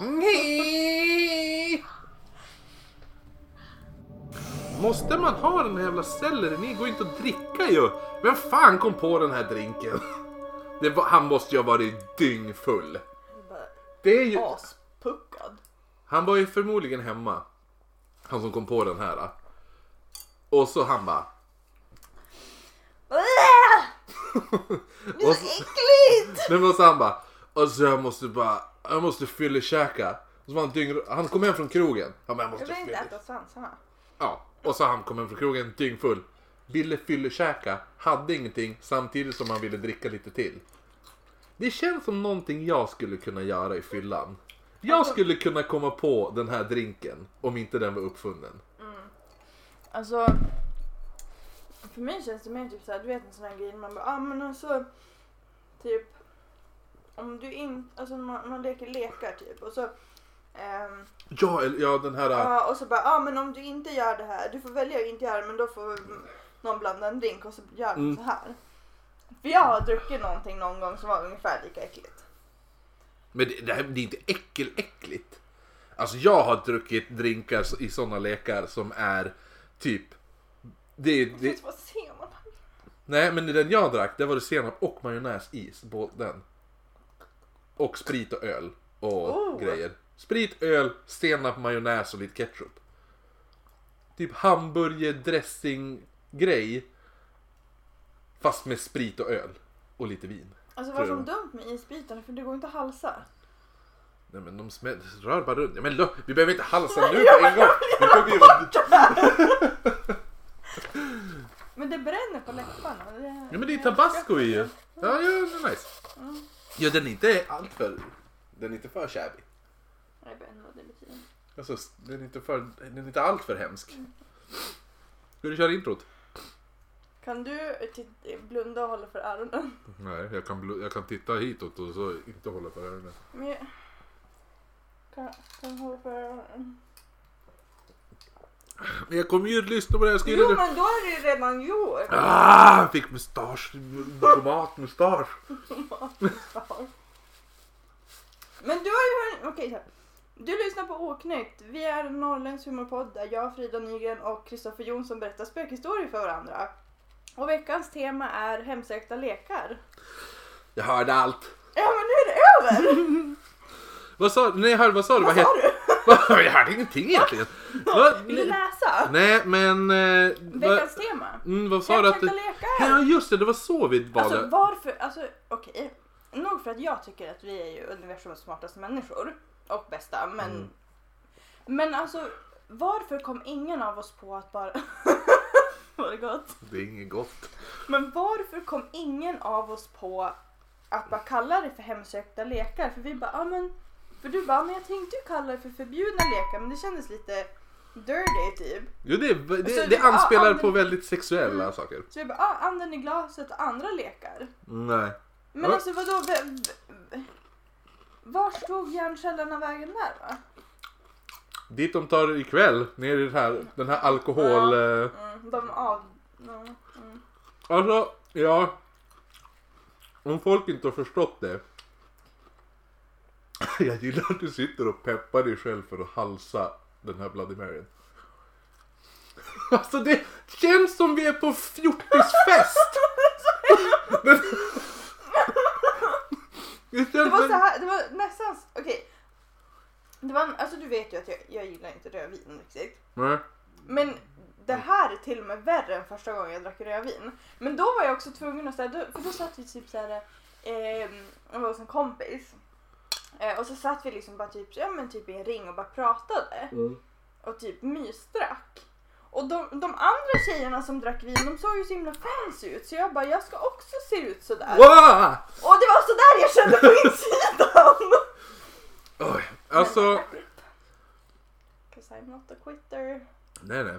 Nej. Måste man ha den här jävla sellerin i? går inte att dricka ju. Vem fan kom på den här drinken? Var, han måste ju ha varit dyngfull. Det är ju... Aspuckad. Han var ju förmodligen hemma. Han som kom på den här. Och så han bara... Det är så äckligt! Men så han bara... Alltså jag måste bara... Jag måste fyllekäka. Och så var han dyng... Han kom hem från krogen. Han bara, jag måste Jag vill inte fylle... äta svansarna. Ja. Och så han kom hem från krogen dyngfull. Ville fyllekäka. Hade ingenting. Samtidigt som han ville dricka lite till. Det känns som någonting jag skulle kunna göra i fyllan. Jag skulle kunna komma på den här drinken. Om inte den var uppfunnen. Alltså, för mig känns det mer typ såhär, du vet en sån här grej man bara, ah men alltså, typ, om du inte, alltså man, man leker lekar typ och så, ehm, Ja, ja den här... ja, och så bara, ah men om du inte gör det här, du får välja att inte göra det men då får någon blanda en drink och så gör Mm. så här. För jag har druckit någonting någon gång som var ungefär lika äckligt. Men det, det, här, det är inte äckel-äckligt. Alltså jag har druckit drinkar i sådana lekar som är typ... Det, det, Det vad ser man? nej men den jag drack, det var det senap och majonnäsis på den. Och sprit och öl och Oh. grejer. Sprit, öl, senap, majonnäs och lite ketchup. Typ hamburgerdressing-grej. Fast med sprit och öl. Och lite vin. Alltså vad som dumt med isbitarna för det går inte att halsa. Nej men de smäller, rör bara runt. Ja, men lo, vi behöver inte halsa nu på en gång. Det kommer ju vara... Men det bränner på läpparna. Det, Ja men det är tabasco i ju. Ja, ja, det är nice. Ja den är inte allt för... Den är inte för shabby. Jag vet inte vad det betyder. Alltså den är inte för... Den är inte allt för hemsk. Ska du köra introt? Kan du blunda och hålla för öronen? Nej, jag kan, jag kan titta hitåt och så inte hålla för öronen. Men jag... Kan, kan hålla för öronen? Jag kommer ju lyssna på det jag ska Jo men då är det ju redan gjort. Ah, fick mustasch. Tomatmustasch. Men du har ju hört... Okej här. Du lyssnar på Oknytt. Vi är norrländsk humorpodd där jag, Frida Nygren och Kristoffer Jonsson berättar spökhistorier för varandra. Och veckans tema är hemsökta lekar. Jag hörde allt. Ja men nu är det över! Vad sa du? Nej, hörde, vad sa du? Vad Vad sa hette- du? Jag hörde ingenting egentligen. Vad? Vill du läsa? Nej, men... Eh, Veckans vad, tema. mm, vad sa du att... Lekar. Ja, just det. Det var så vi valde. Alltså varför, alltså okej. Nog för att jag tycker att vi är ju universums smartaste människor. Och bästa men. Mm. Men alltså varför kom ingen av oss på att bara. Var det gott? Det är inget gott. Men varför kom ingen av oss på att bara kalla det för hemsökta lekar? För vi bara, ja men. För du bara, men jag tänkte ju kalla det för förbjudna lekar men det kändes lite dirty typ. Jo, det, det, det, det- anspelar ja, på väldigt sexuella Mm. saker. Så vi bara, ah, anden i glaset och andra lekar. Nej. Men Ja. alltså vadå? v- v- Vart tog hjärncellerna vägen där va? Dit de tar ikväll, ner i det här, den här alkohol... eh, Mm, de av... ja, Mm. Alltså, ja. Om folk inte har förstått det. Jag gillar att du sitter och peppar dig själv för att halsa den här Bloody Maryn. Alltså det känns som vi är på fjortisfest! Men- det var så här, det var nästan, okej. Det var, alltså du vet ju att jag, jag gillar inte rödvin riktigt. Nej. Men det här är till och med värre än första gången jag drack rödvin. Men då var jag också tvungen att säga, för då satt vi typ såhär, eh, jag var hos en kompis. Eh, och så satt vi liksom bara typ, ja, men typ i en ring och bara pratade. Mm. och typ mysdrack. Och de, de andra tjejerna som drack vin de såg ju så himla fancy ut så jag bara jag ska också se ut sådär. Wow! Och det var sådär jag kände på insidan. Oj, alltså... Cause I'm not a quitter. Nej, nej.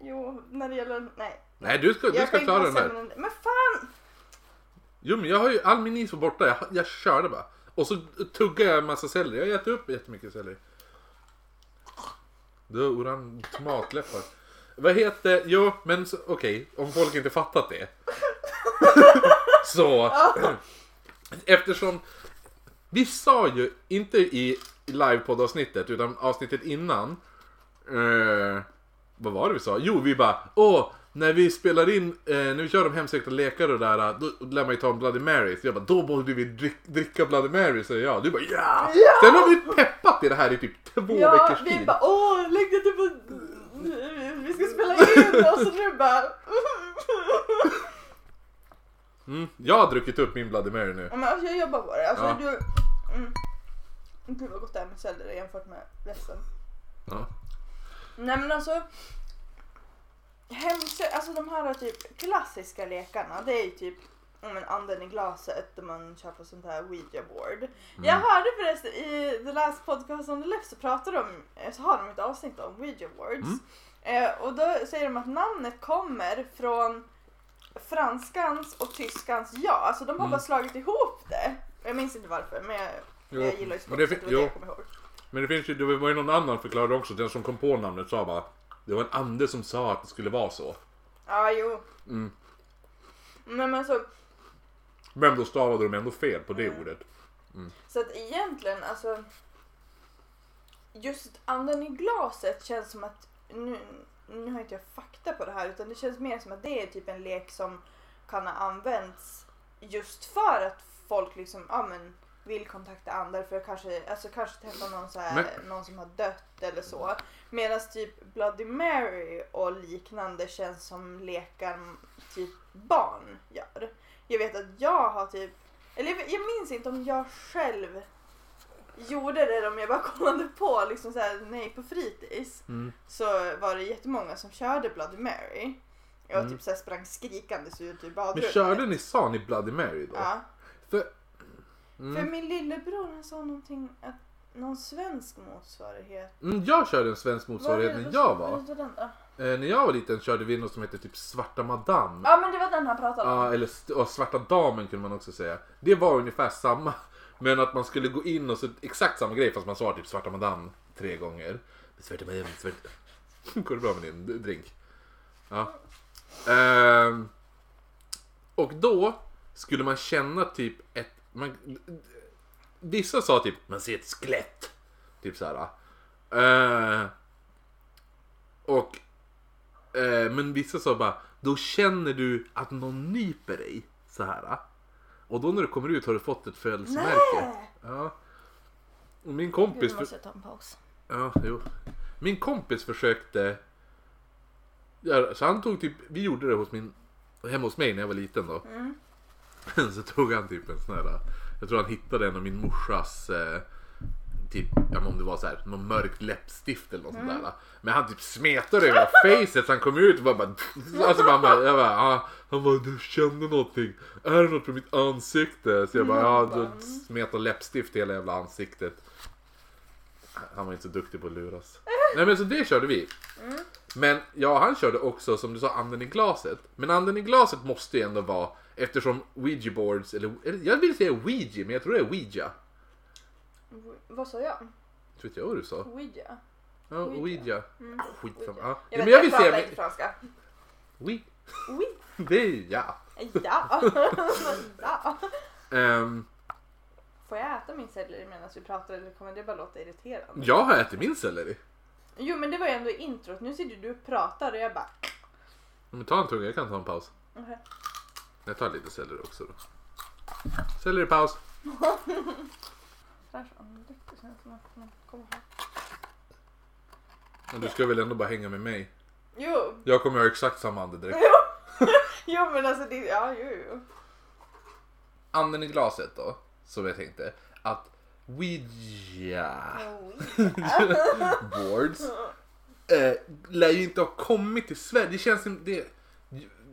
Jo, när det gäller... Nej. Nej, du ska, du ska klara den det. Men fan! Jo men jag har ju, all min is var borta, jag, jag körde bara. Och så tuggar jag en massa selleri, jag har ätit upp jättemycket selleri. Du har oran tomatläppar. Vad heter, jo men så- okej, om folk inte fattat det. så, eftersom Vi sa ju, inte i livepoddavsnittet utan avsnittet innan. Eh, vad var det vi sa? Jo, vi bara åh, när vi spelar in, eh, när vi kör de hemsökta lekar och där, då lär man ju ta en Bloody Mary. Så jag bara, då borde vi drick, dricka Bloody Mary, säger jag. Du bara ja! Ja! Sen har vi peppat i det här i typ två Ja, veckors vi tid. bara åh, lägg det på... Vi ska spela in och så nu bara... Mm, jag har druckit upp min Bloody Mary nu. Ja, Men alltså, jag jobbar på det. Alltså, Ja. du... Mm. Gud vad gott det är med selleri jämfört med resten. Ja. Nej men alltså. Hemsö- alltså de här typ klassiska lekarna det är ju typ om en anden i glaset där man kör på sånt här Ouija board. Jag hörde förresten i The Last Podcast on the Left så pratar de, så har de ett avsnitt om Ouija boards. Mm. Eh, och då säger de att namnet kommer från franskans och tyskans ja. Alltså de har Mm. bara slagit ihop det. Jag minns inte varför men jag, Jo, jag gillar ju men det det var det jag kommer ihåg. Men det finns ju, det var ju någon annan förklarade också, den som kom på namnet sa bara Det var en ande som sa att det skulle vara så. Ja jo. Mm. Nej men så Men då stavade de ändå fel på det Mm. ordet. Så att egentligen, alltså. Just anden i glaset känns som att, nu, nu har inte jag fakta på det här, utan det känns mer som att det är typ en lek som kan ha använts just för att folk liksom, ja men vill kontakta andar för att kanske, alltså kanske träffa någon, så här, Men- någon som har dött eller så. Medan typ Bloody Mary och liknande känns som lekar typ barn gör. Jag vet att jag har typ eller jag, jag minns inte om jag själv gjorde det om jag bara kollade på liksom så här, nej på fritids. Mm. Så var det jättemånga som körde Bloody Mary. Jag Mm. typ så här sprang skrikandes ut ur Men badrummet. körde ni, sa ni Bloody Mary då? Ja. För, För mm. min lillebror han sa någonting att någon svensk motsvarighet. Mm, jag körde en svensk motsvarighet när jag var. den då? Eh, när jag var liten körde vi något som hette typ Svarta Madame. Ja men det var den han pratade om. Ja, eller och Svarta Damen kunde man också säga. Det var ungefär samma. Men att man skulle gå in och så exakt samma grej fast man sa typ Svarta Madame tre gånger. Svarta Madame, Svarta... Går det bra med din drink? Ja. Ehm, och då skulle man känna typ ett... Man, vissa sa typ man ser ett skelett. Typ så här. Eh, och... Eh, men vissa sa bara då känner du att någon nyper dig så här. Och då när du kommer ut har du fått ett födelsemärke. Ja. Och min Gud, kompis... nu måste ta en paus. Ja, jo. Min kompis försökte... Ja, så han tog typ... Vi gjorde det hos min... Hemma hos mig när jag var liten då. Mm. så tog han typ en sån här... Jag tror han hittade en av min morsas... Eh, typ, ja om det var så här, någon mörkt läppstift eller något sånt där. Men han typ smetade över facet så han kom ut och bara... bara alltså man bara, jag bara, ah, han bara, du kände någonting. Är det något på mitt ansikte? Så jag bara, ja du smetade läppstift i hela jävla ansiktet. Han var inte så duktig på att luras. Nej men så det körde vi. Men ja, han körde också som du sa anden i glaset. Men anden i glaset måste ju ändå vara eftersom Ouija boards, eller, eller jag vill säga Ouija, men jag tror det är Ouija. Vad sa jag? Vet jag vad du sa? Ouija? Ja, Ouija. Ouija. Mm. Ah, skitsamma. Ouija. Ja. Jag, men jag vill säga... inte franska. Oui. Oui. Det är ja. Ja. ja. Ehm, Får jag äta min selleri medan vi pratar eller kommer det bara låta irriterande? jag har ätit min selleri. Jo men det var ju ändå introt. Nu sitter du och pratar och jag bara... Men ta en tunga, jag kan ta en paus. okej. Jag tar lite selleri också då. Selleripaus. Fräsch andedräkt. Det känns som att man kommer här. Men du ska väl ändå bara hänga med mig? Jo. Jag kommer ha exakt samma andedräkt. Jo men alltså det... Ja jo jo. Anden i glaset då, som jag tänkte. Att Ouija boards eh, lär ju inte ha kommit till Sverige. Det känns som det,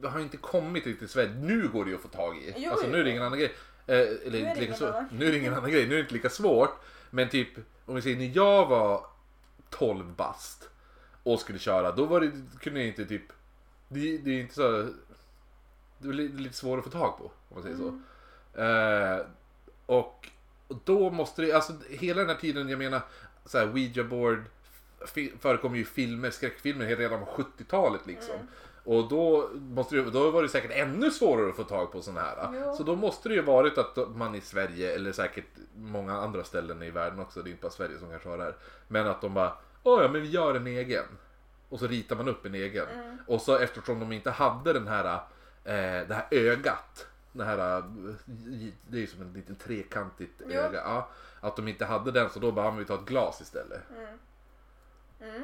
det har inte kommit till Sverige. Nu går det ju att få tag i. Jo, alltså nu är det ingen annan grej. Eh, eller Nu är lika annan. Nu är det ingen annan grej. Nu är det inte lika svårt. Men typ om vi säger när jag var 12 bast och skulle köra. Då var det, kunde jag inte typ. Det, det är inte så. Det är li- lite svårare att få tag på om man säger så. Eh, och, och då måste det, alltså hela den här tiden, jag menar så här, Ouija board förekommer ju filmer, skräckfilmer redan på 70-talet liksom. Och då, måste det, då var det säkert ännu svårare att få tag på sådana här. Jo. Så då måste det ju varit att man i Sverige, eller säkert många andra ställen i världen också, det är inte bara Sverige som kanske har det här. Men att de bara, åh ja men vi gör en egen. Och så ritar man upp en egen. Och så eftersom de inte hade den här, eh, det här ögat. Det här, det är ju som en liten trekantigt Jo. öga. Ja, att de inte hade den så då bara, "Ja, men vi tar ett glas istället. Mm. Jag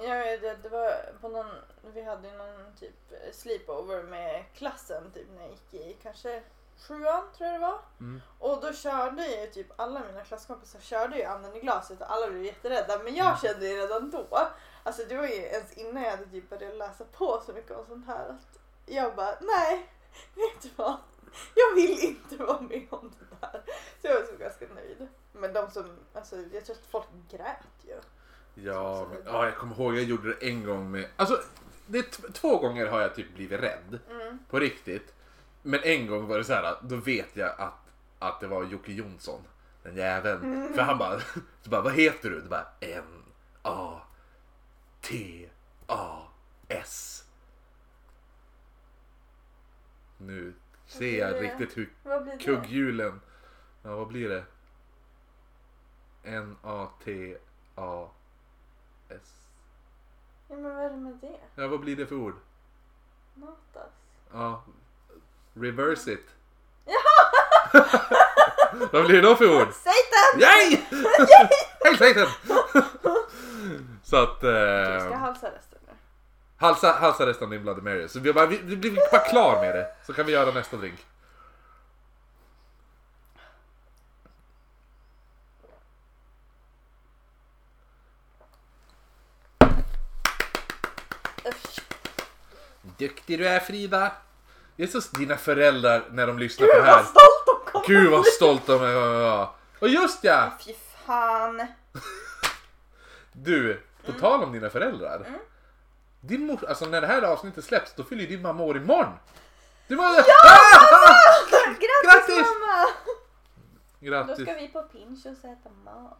vet, det, det var på någon, vi hade ju någon typ sleepover med klassen typ när jag gick i kanske sjuan tror jag det var. Mm. Och då körde ju typ alla mina klasskompisar körde ju anden i glaset och alla blev jätterädda. Men jag kände ju redan då, alltså det var ju ens innan jag hade typ börjat läsa på så mycket om sånt här att jag bara nej, vet du vad? Jag vill inte vara med om det där. Så jag var så ganska nöjd. Men de som, alltså jag tror att folk grät ju. Ja, men, ja, jag kommer ihåg jag gjorde det en gång med... Alltså, det två gånger har jag typ blivit rädd. Mm. På riktigt. Men en gång var det så här, då vet jag att, att det var Jocke Jonsson. Den jäveln. Mm. För han bara, så bara, vad heter du? Det bara, N-A-T-A-S. Nu ser jag det? riktigt hur Vad blir det? kugghjulen... Ja, vad blir det? N-A-T-A-S. Ja men vad är det med det? Ja, vad blir det för ord? Natas? Ja, reverse it. vad blir det då för ord? Satan! Yay! Hej Satan! Så att... Du ska Eh, halsa resten nu. halsa, halsa resten av din Bloody Mary. Så vi, bara, vi, vi blir bara klar med det. Så kan vi göra nästa drink. Usch. Duktig du är Frida. Det är så dina föräldrar när de lyssnar på Gud det här. vad stolt de kommer Gud vad stolt de är. Och just ja! Fy fan. Du, på Mm. tal om dina föräldrar. Din mor, alltså när det här avsnittet släpps då fyller ju din mamma år imorgon. Du var... Grattis, Grattis! mamma! Då Grattis! ska vi på Pinch och äta mat.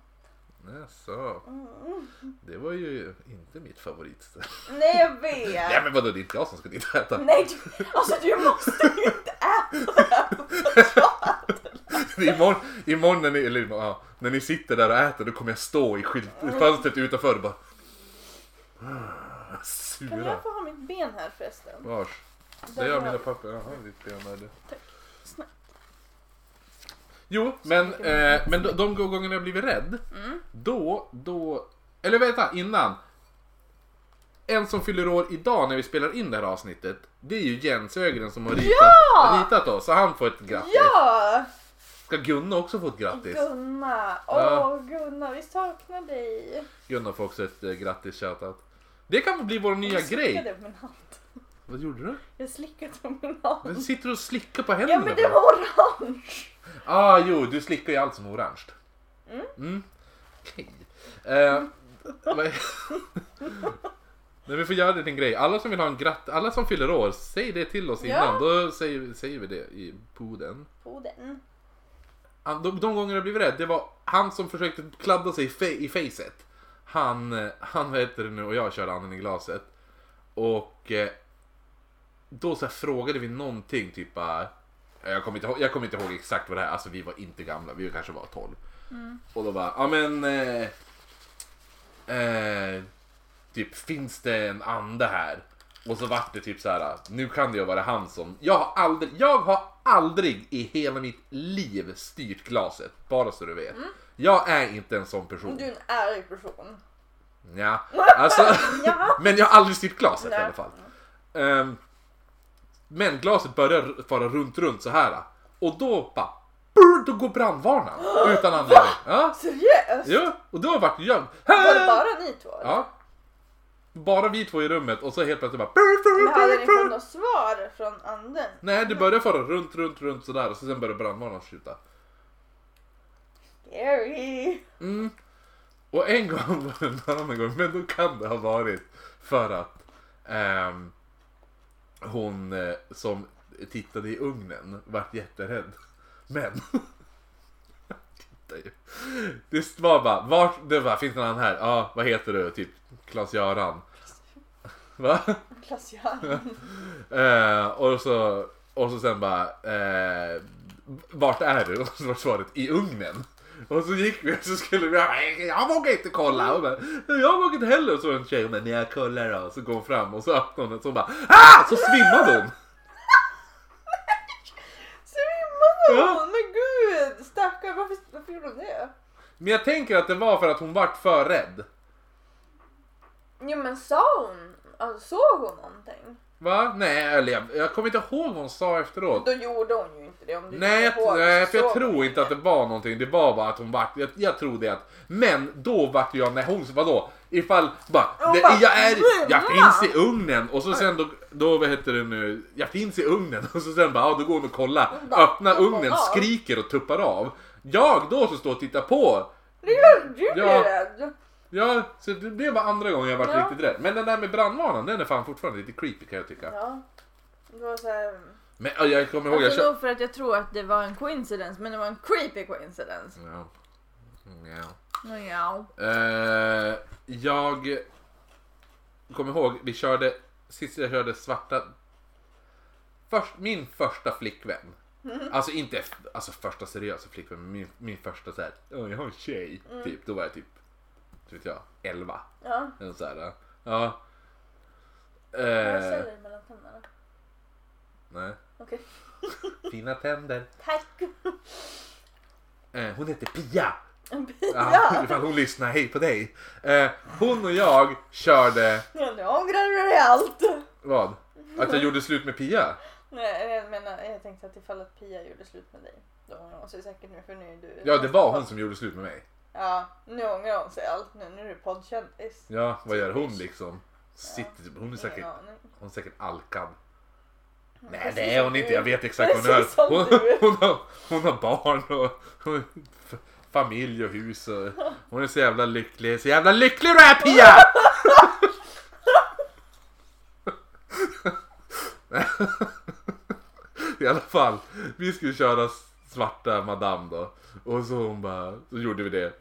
Jaså, Mm. det var ju inte mitt favoritställe. Nej jag vet. Nej men vadå, det är inte jag som ska dit och äta. Nej du, alltså du måste ju inte äta det här. Imorgon, imorgon när, ni, eller, ja, när ni sitter där och äter då kommer jag stå i skylt, fönstret utanför och bara... Kan Sura. jag få ha mitt ben här förresten? Vars? Det gör mina papper. Jaha, ditt ben är det. Tack. Snabbt. Jo, men, eh, men de, de gångerna jag blivit rädd, Mm. då, då... Eller vänta, innan. En som fyller år idag när vi spelar in det här avsnittet, det är ju Jens Ögren som har ritat, Ja! ritat oss, så han får ett grattis. Ja! Ska Gunnar också få ett grattis? Gunnar. Åh Ja. Gunnar, vi saknar dig. Gunnar får också ett eh, grattis shoutout. Det kan bli vår nya jag grej. slickade på min hand. Vad gjorde du? Jag slickade på min Du hand. sitter och slickar på Ja händerna. men det var orange. Ah, jo, du slickar ju allt som är orange. Mm. Mm. Okej. Eh, vad- Men vi får göra det till en grej. Alla som vill ha en gratt, alla som fyller år, säg det till oss Ja. innan. Då säger, säger vi det i poden. På den. Han, de, de gånger jag blev rädd, det var han som försökte kladda sig i, fe, i facet. Han, eh, han vad heter det nu, och jag körde anden i glaset. Och eh, då så frågade vi någonting, typ bara, jag kommer, inte, ihåg- jag kommer inte ihåg exakt vad det är, alltså vi var inte gamla, vi kanske var 12. Och då bara, ja men... Eh, eh, typ, finns det en ande här? Och så vart det typ så här, nu kan det ju vara han som... Jag har aldrig, jag har aldrig i hela mitt liv styrt glaset, bara så du vet. Jag är inte en sån person. Du är en ärlig person. Ja, alltså, Ja. men jag har aldrig styrt glaset i Nej. alla fall. Ehm, men glaset börjar fara runt, runt så här. Och då bara, brr, då går brandvarnaren utan anledning. Ja, Seriöst? ja, och då vart jag, Var det bara ni två? Ja. Bara vi två i rummet och så helt plötsligt bara... Men hade ni fått något svar från anden? Nej, det börjar fara runt, runt, runt sådär och så sen börjar brandvarnaren skjuta. Scary. Mm. Och en gång var det en annan gång, men då kan det ha varit för att ehm, hon eh, som tittade i ugnen vart jätterädd. Men ju. Det var bara, vart, det var, finns någon här? Ja, vad heter du? Typ Klas-Göran. Va? Glaciär. Eh, och, så, och så sen bara, eh, vart är du? Och så var svaret, i ugnen. Och så gick vi och så skulle vi, "Nej, jag vågar inte kolla. Och bara, jag vågar inte heller. Och så var det en tjej, men jag kollar då. Och så går hon fram och så öppnar hon och så bara, ah! Så svimmade hon. Svimmade Ja. hon? Men gud! Stackarn, varför, varför gjorde hon det? Men jag tänker att det var för att hon vart för rädd. Jo men sa hon? Alltså, såg hon någonting? Va? Nej, eller jag, jag kommer inte ihåg vad hon sa efteråt. Då gjorde hon ju inte det om du Nej, jag, nej, för jag tror inte att det var någonting. Det var bara att hon vart, jag, jag tror det att, men då vart jag när hon, vadå? Ifall, bara, det, bara, jag är, jag "Mamma!" finns i ugnen och så sen då, då vad heter det nu, jag finns i ugnen och så sen bara, ja då går hon och kollar, bara, öppnar ugnen, skriker och tuppar av. Jag då så står och tittar på. Klart du blir Ja. rädd. Ja, så det blev bara andra gången jag vart Ja. riktigt rädd. Men den där med brandvarnaren, den är fan fortfarande lite creepy kan jag tycka. Ja. Det var såhär... Men ja, jag kommer ihåg, jag Alltså kör... nog för att jag tror att det var en coincidence, men det var en creepy coincidence. Ja. Ja. Ja. Eh, jag kommer ihåg, vi körde, sist jag körde svarta, först, min första flickvän. Alltså inte alltså första seriösa flickvän, men min, min första såhär, åh jag har en tjej, typ. Då var jag typ, inte vet jag, 11. Ja. Eller så här, ja. Eh, säger du mellan tänderna? Nej. Okej. Fina tänder. Tack. Eh, hon heter Pia. Ja, ifall hon lyssnar, hej på dig. Eh, hon och jag körde, Ja, nu ångrar du dig allt. vad? Att jag gjorde slut med Pia? Nej, jag menar, jag tänkte att ifall att Pia gjorde slut med dig, då ångrar hon sig säkert nu för nu är du... Ja, det var hon som gjorde slut med mig. Ja, nu ångrar hon sig allt nu, nu är du poddkändis. Ja, vad gör hon liksom? Sitter, hon är säkert, Ingen aning. hon är säkert alkad. Nej Precis det är hon inte, jag vet exakt vad hon som Hon, hon, har, hon har barn och, familj och hus och hon är så jävla lycklig. Så jävla lycklig du är Pia! I alla fall, vi skulle köra svarta madame då. Och så hon bara, så gjorde vi det.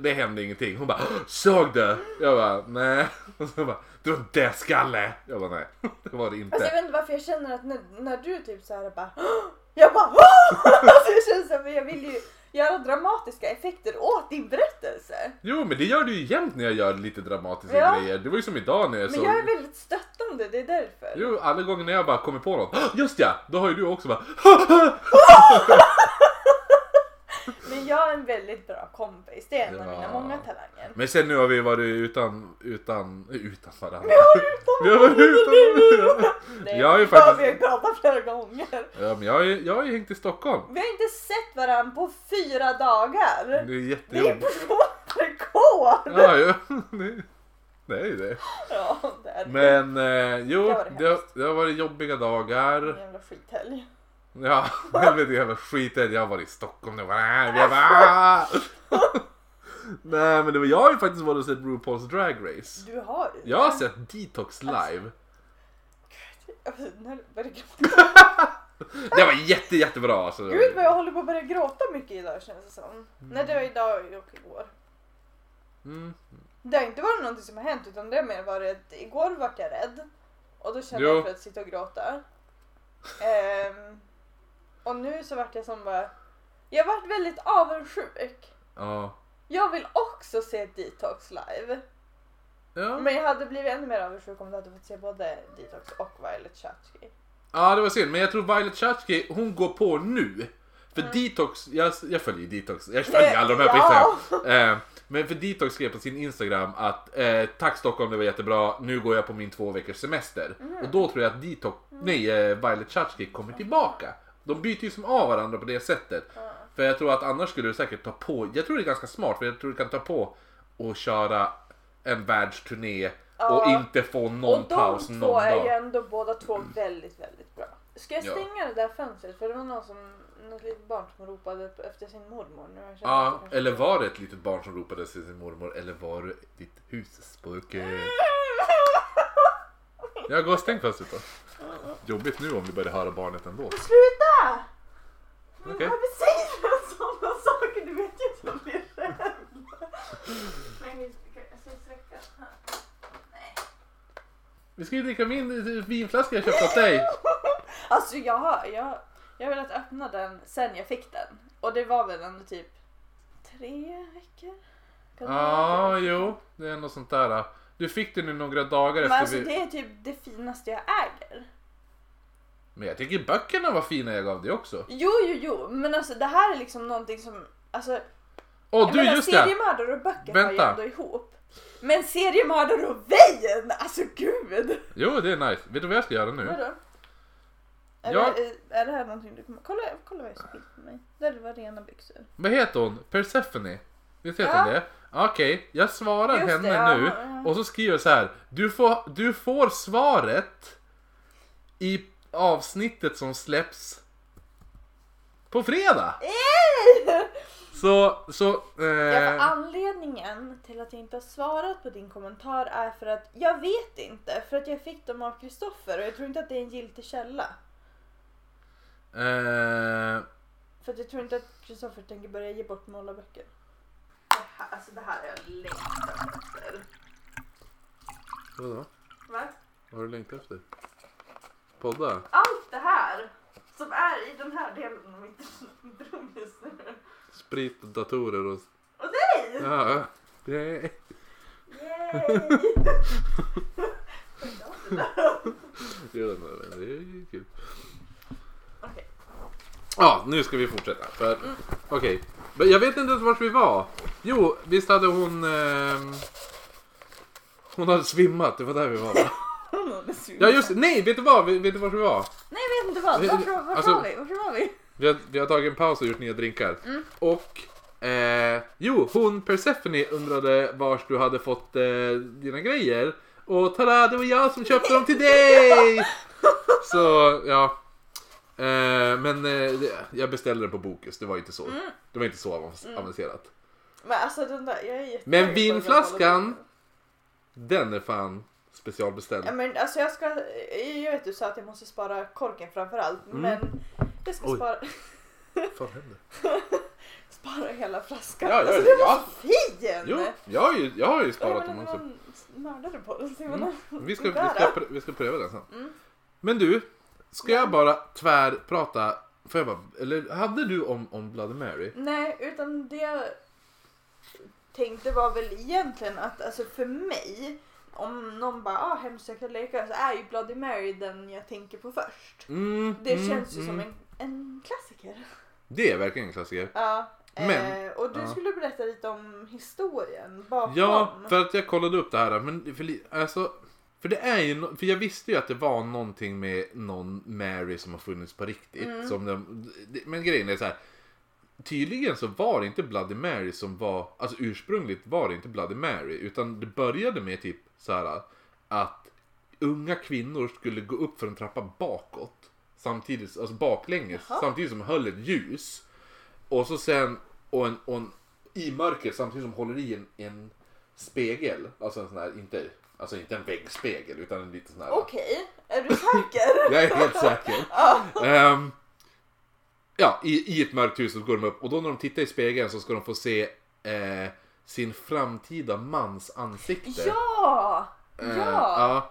Det hände ingenting. Hon bara, såg du? Jag bara, nej. Och så bara, du har en dödskalle. Jag bara, nej. Det var det Alltså jag inte. vet inte varför jag känner att när, när du typ såhär bara Jag bara alltså jag känner såhär, men jag vill ju göra dramatiska effekter åt din berättelse. Jo, men det gör du ju jämt när jag gör lite dramatiska Ja. grejer. Det var ju som idag när jag Men såg... jag är väldigt stöttande, det är därför. Jo, alla gånger när jag bara kommer på något. "Ah, Just ja! Då har ju du också bara... Men jag är en väldigt bra kompis, det är en av Ja. mina många talanger. Men sen nu har vi varit utan, utan, utan varandra. Ja, Vi har varit utan... Det Jag har ju har faktiskt- vi ju pratat flera gånger. Ja, men jag har ju, jag har ju hängt i Stockholm. Vi har inte sett varandra på fyra dagar. Det är Det är jättejobbigt. personrekord! Ja, ja. Det- Det är ju det. Ja, det är. Men eh, jo, Det var det det har, det har varit jobbiga dagar. En jävla skithelg. Ja, helvete jävla skiten. Jag varit i Stockholm nu. Jag bara, "Ah!" Nej men det var, jag har ju faktiskt varit och sett RuPaul's Drag Race. Du har. Jag har sett Detox live. Alltså, när börjar gråta. Det var jätte jättebra alltså. Gud vad jag håller på att börja gråta mycket idag känns det som. Nej det var idag och igår. Mm. Det har inte varit någonting som har hänt utan det har mer varit igår vart jag rädd. Och då kände Jo. jag för att sitta och gråta. Ehm, och nu så vart jag som bara... Jag vart väldigt avundsjuk. Ja. Jag vill också se Detox live. Ja. Men jag hade blivit ännu mer avundsjuk om du hade fått se både Detox och Violet Chachki. ja det var synd. Men jag tror Violet Chachki, hon går på nu. För Detox, jag, jag följer ju Detox. Jag följer alla de här Ja. Eh, men för Detox skrev på sin Instagram att eh, tack Stockholm det var jättebra, nu går jag på min två veckors semester. Och då tror jag att Detox, nej eh, Violet Chachki kommer tillbaka. De byter ju som av varandra på det sättet. För jag tror att annars skulle du säkert ta på, jag tror det är ganska smart för jag tror du kan ta på och köra en världsturné Ja. och inte få någon och de paus två någon är ju dag. ändå båda två väldigt, väldigt bra. Ska jag Ja. stänga det där fönstret? För det var någon som, något litet barn som ropade efter sin mormor. Nu Ja, eller var det ett litet barn som ropade till sin mormor eller var det ditt husspöke? Jag går och stäng fönstret då. Jobbigt nu om vi börjar höra barnet ändå. Sluta! Okej. Varför säger du sådana saker? Du vet ju att jag blir rädd. Nej, vi ska jag ska sträcka här. Nej. Vi ska ju dricka min vinflaska jag köpte åt dig. Alltså jag har, jag, jag har velat öppna den sen jag fick den. Och det var väl ändå typ tre veckor? Ja, vara? jo. Det är något sånt där. Du fick den nu några dagar Men efter alltså vi... det är typ det finaste jag äger. Men jag tycker böckerna var fina jag gav dig också. Jo, jo, jo. Men alltså det här är liksom någonting som, alltså. Åh jag du, menar, just det! seriemördare och böcker har ju Vänta. ändå ihop. Men seriemördare och Vejen! Alltså gud! Jo, det är nice. Vet du vad jag ska göra nu? Vadå? Är, Ja. det, är det här någonting du kommer... Kolla, kolla vad jag ska på mig. Där var rena byxor. Vad heter hon? Persephone? Visst heter Ja. hon det? Okej, jag svarar Just henne det, ja, nu ja. och så skriver jag så här. Du får, du får svaret i avsnittet som släpps på fredag. Så, så... Ja, för Eh, anledningen till att jag inte har svarat på din kommentar är för att jag vet inte. För att jag fick dem av Kristoffer och jag tror inte att det är en giltig källa. eh, För att jag tror inte att Kristoffer tänker börja ge bort målarböcker. Här, alltså det här är jag längtat efter. vadå? Va? Vad har du längtat efter? Podda? Allt det här som är i den här delen av mitt, rum just nu. Sprit, datorer och... Och dig! Ja, det Yay! det är kul. Okej. Ja, nu ska vi fortsätta. För, Okej, men jag vet inte ens vart vi var. Jo, visst hade hon... ehm, hon hade svimmat, det var där vi var va? Ja just nej vet du vad? Vet du vart vi var? Nej jag vet inte vad. Varför, vart Alltså- var vi? Varför var vi? Vi har, vi har tagit en paus och gjort nya drinkar. Mm. Och... Eh, jo, hon Persephone undrade vars du hade fått eh, dina grejer. Och tada, det var jag som köpte dem till dig! Så, ja. Eh, men eh, det, jag beställde det på Bokus, det var inte så. Mm. Det var inte så avans- avancerat. Men alltså den där, jag är jätte- Men vinflaskan- Den är fan specialbeställd. Ja men alltså jag ska, jag vet du sa att jag måste spara korken framförallt. Men jag ska Mm. Oj. spara, Vad fan händer? spara hela flaskan. Ja, alltså den var ja. så fin! Jo, jag har ju, jag har ju sparat dem det också. mördare på den. Mm. Vi ska, vi, ska, vi ska pröva den sen. Mm. Men du, ska jag bara tvärprata? Får jag bara, eller hade du om, om Bloody Mary? Nej, utan det jag tänkte var väl egentligen att alltså för mig, om någon bara ah, hemsökta lekar så är ju Bloody Mary den jag tänker på först. Mm, Det mm, känns ju mm. som en, en klassiker. Det är verkligen en klassiker. Ja. Men- eh, och du ja. skulle berätta lite om historien bakom. Ja, för att jag kollade upp det här. Men för, alltså, för det är ju, för jag visste ju att det var någonting med någon Mary som har funnits på riktigt. Mm. Som de, men grejen är så här. Tydligen så var det inte Bloody Mary som var, alltså ursprungligt var det inte Bloody Mary. Utan det började med typ så här att unga kvinnor skulle gå upp för en trappa bakåt. Samtidigt, alltså baklänges, Jaha. samtidigt som höll ett ljus. Och så sen, och en, och en i mörker samtidigt som håller i en, en spegel. Alltså en sån här, inte, alltså inte en väggspegel utan en liten sån här. Okej, är du säker? Jag är helt säker. Ehm, ja, i, i ett mörkt hus så går de upp och då när de tittar i spegeln så ska de få se eh, sin framtida mans ansikte. ja! Eh, Ja! ja.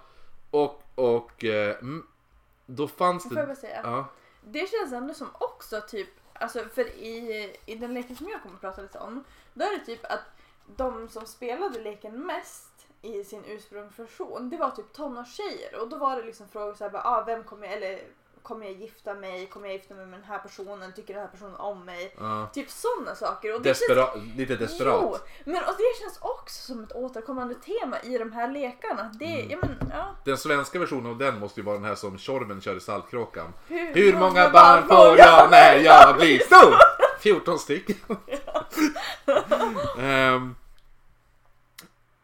Och, och eh, mm, då fanns Får jag det... bara säga? Ja. Det känns ändå som också typ, alltså för i, i den leken som jag kommer att prata lite om, då är det typ att de som spelade leken mest i sin ursprungsversion, det var typ tonårstjejer och då var det liksom frågor såhär, bara, ah, vem kommer jag, eller kommer jag gifta mig, kommer jag gifta mig med den här personen, tycker den här personen om mig? ja. Typ sådana saker. Och det känns lite desperat. Jo, men och det känns också som ett återkommande tema i de här lekarna. Det, Mm. ja, men, ja. Den svenska versionen av den måste ju vara den här som Tjorven kör i Saltkråkan. Hur, Hur många barn får jag när jag blir stor? 14 stycken. Ehm,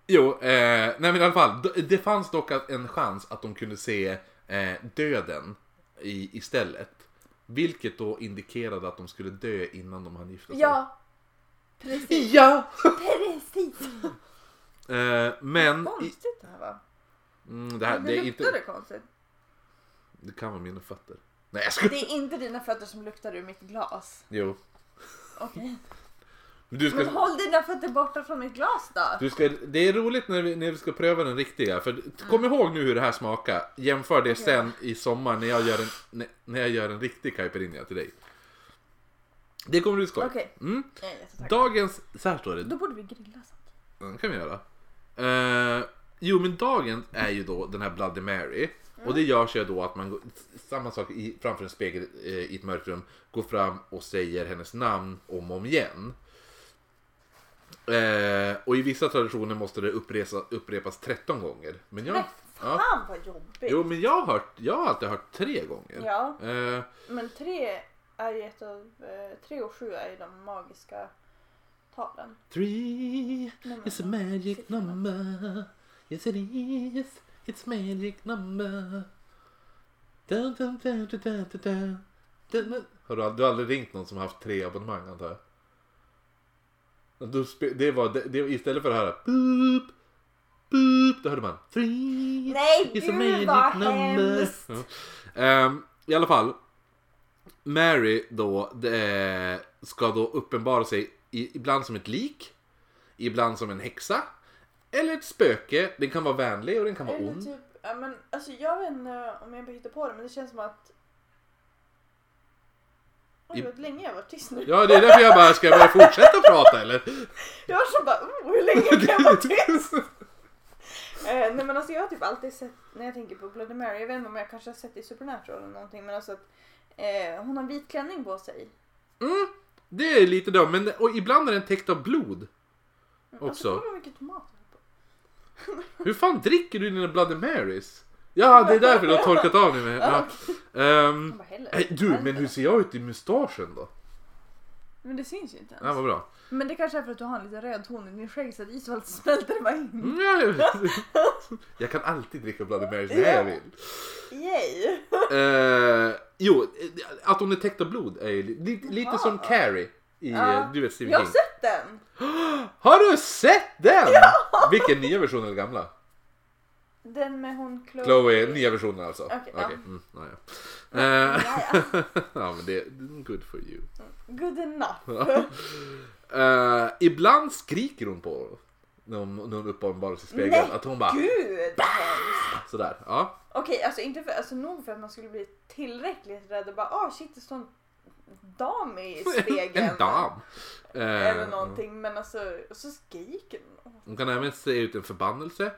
jo, eh, nej men i alla fall. Det fanns dock en chans att de kunde se eh, döden i, istället. Vilket då indikerade att de skulle dö innan de hann gifta sig. Ja, precis. Ja! precis. Eh, men... I, Konstigt det här var. mm, det, här, det det, är inte, konstigt. det kan vara mina fötter. Nej jag skojar. Det är inte dina fötter som luktar ur mitt glas. Jo. Okej. Du ska, Men håll dina fötter borta från mitt glas då. du ska, det är roligt när vi, när vi ska pröva den riktiga. För kom Mm. ihåg nu hur det här smakar. Jämför det sen i sommar när jag gör en, när- jag gör en riktig caipirinha till dig. Det kommer bli skoj. Okej. Mm. Dagens, så här står det. Då borde vi grilla sånt. Det kan vi göra. Eh, jo, men dagen är ju då den här Bloody Mary. Och det görs ju då att man går, samma sak i, framför en spegel eh, i ett mörkt rum, går fram och säger hennes namn om och om igen. Eh, och i vissa traditioner måste det uppresa, upprepas 13 gånger. Men jag, Nej, ja, fan vad jobbigt. jo, men jag har, hört, jag har alltid hört tre gånger. Ja, Eh, men tre är ju ett av... Eh, tre och sju är ju de magiska talen. Three Nej, men- is a magic number. Yes it is. It's magic number. Dun, dun, dun, dun, dun, dun, dun. Dun, dun. Har du, du har aldrig ringt någon som har haft tre abonnemang antar jag? Du det var, det, det, istället för det här boop, boop, då hörde man three Nej, a gud, vad hemskt. Ja. Ehm, I alla fall. Mary då det, ska då uppenbara sig ibland som ett lik. Ibland som en häxa. Eller ett spöke. Den kan vara vänlig och den kan vara Eller ond. typ, ja, men, alltså, jag vet inte om jag hittar på det men det känns som att... Oj, vad länge jag har varit tyst nu. Ja, det är därför jag bara, ska jag börja fortsätta prata eller? Jag var så bara, oh, hur länge kan jag vara tyst? Eh, nej men alltså jag har typ alltid sett, när jag tänker på Bloody Mary, jag vet inte om jag kanske har sett det i Supernatural eller någonting men alltså att eh, hon har en vit klänning på sig. Mm, det är lite dumt, men och ibland är den täckt av blod. Alltså Också. hur mycket tomater på. Hur fan dricker du dina Bloody Marys? Ja, det är därför du har torkat av dig med. Ja. Ehm, bara nej, du, men hur ser jag ut i mustaschen då? Men det syns ju inte ens. Ja, vad bra. Men det kanske är för att du har en lite röd ton i din skägg så att i så fall smälter det bara in. Mm, ja, jag, jag kan alltid dricka Bloody Marys när jag vill. Yay! Eh, jo, att hon är täckt av blod är ju li- lite, lite som Carrie i, Ja. du vet Stephen Jag har King. sett den! Har du sett den? Vilken nya version eller gamla? Den med hon Chloe. Chloe, nya versionen alltså. Okej, Okej, ja. mm, ja, ja. Eh, Ja, ja. ja, men det är good for you. Good enough. Eh, ibland skriker hon på när hon, när hon uppenbarar sig i spegeln. Nej, Att hon bara Gud sådär. Ja. Okej, alltså inte för, alltså nog för att man skulle bli tillräckligt rädd och bara ah shit det står en dam i spegeln. En dam. Eh, Eller någonting men alltså, och så skriker hon. Hon kan även se ut en förbannelse.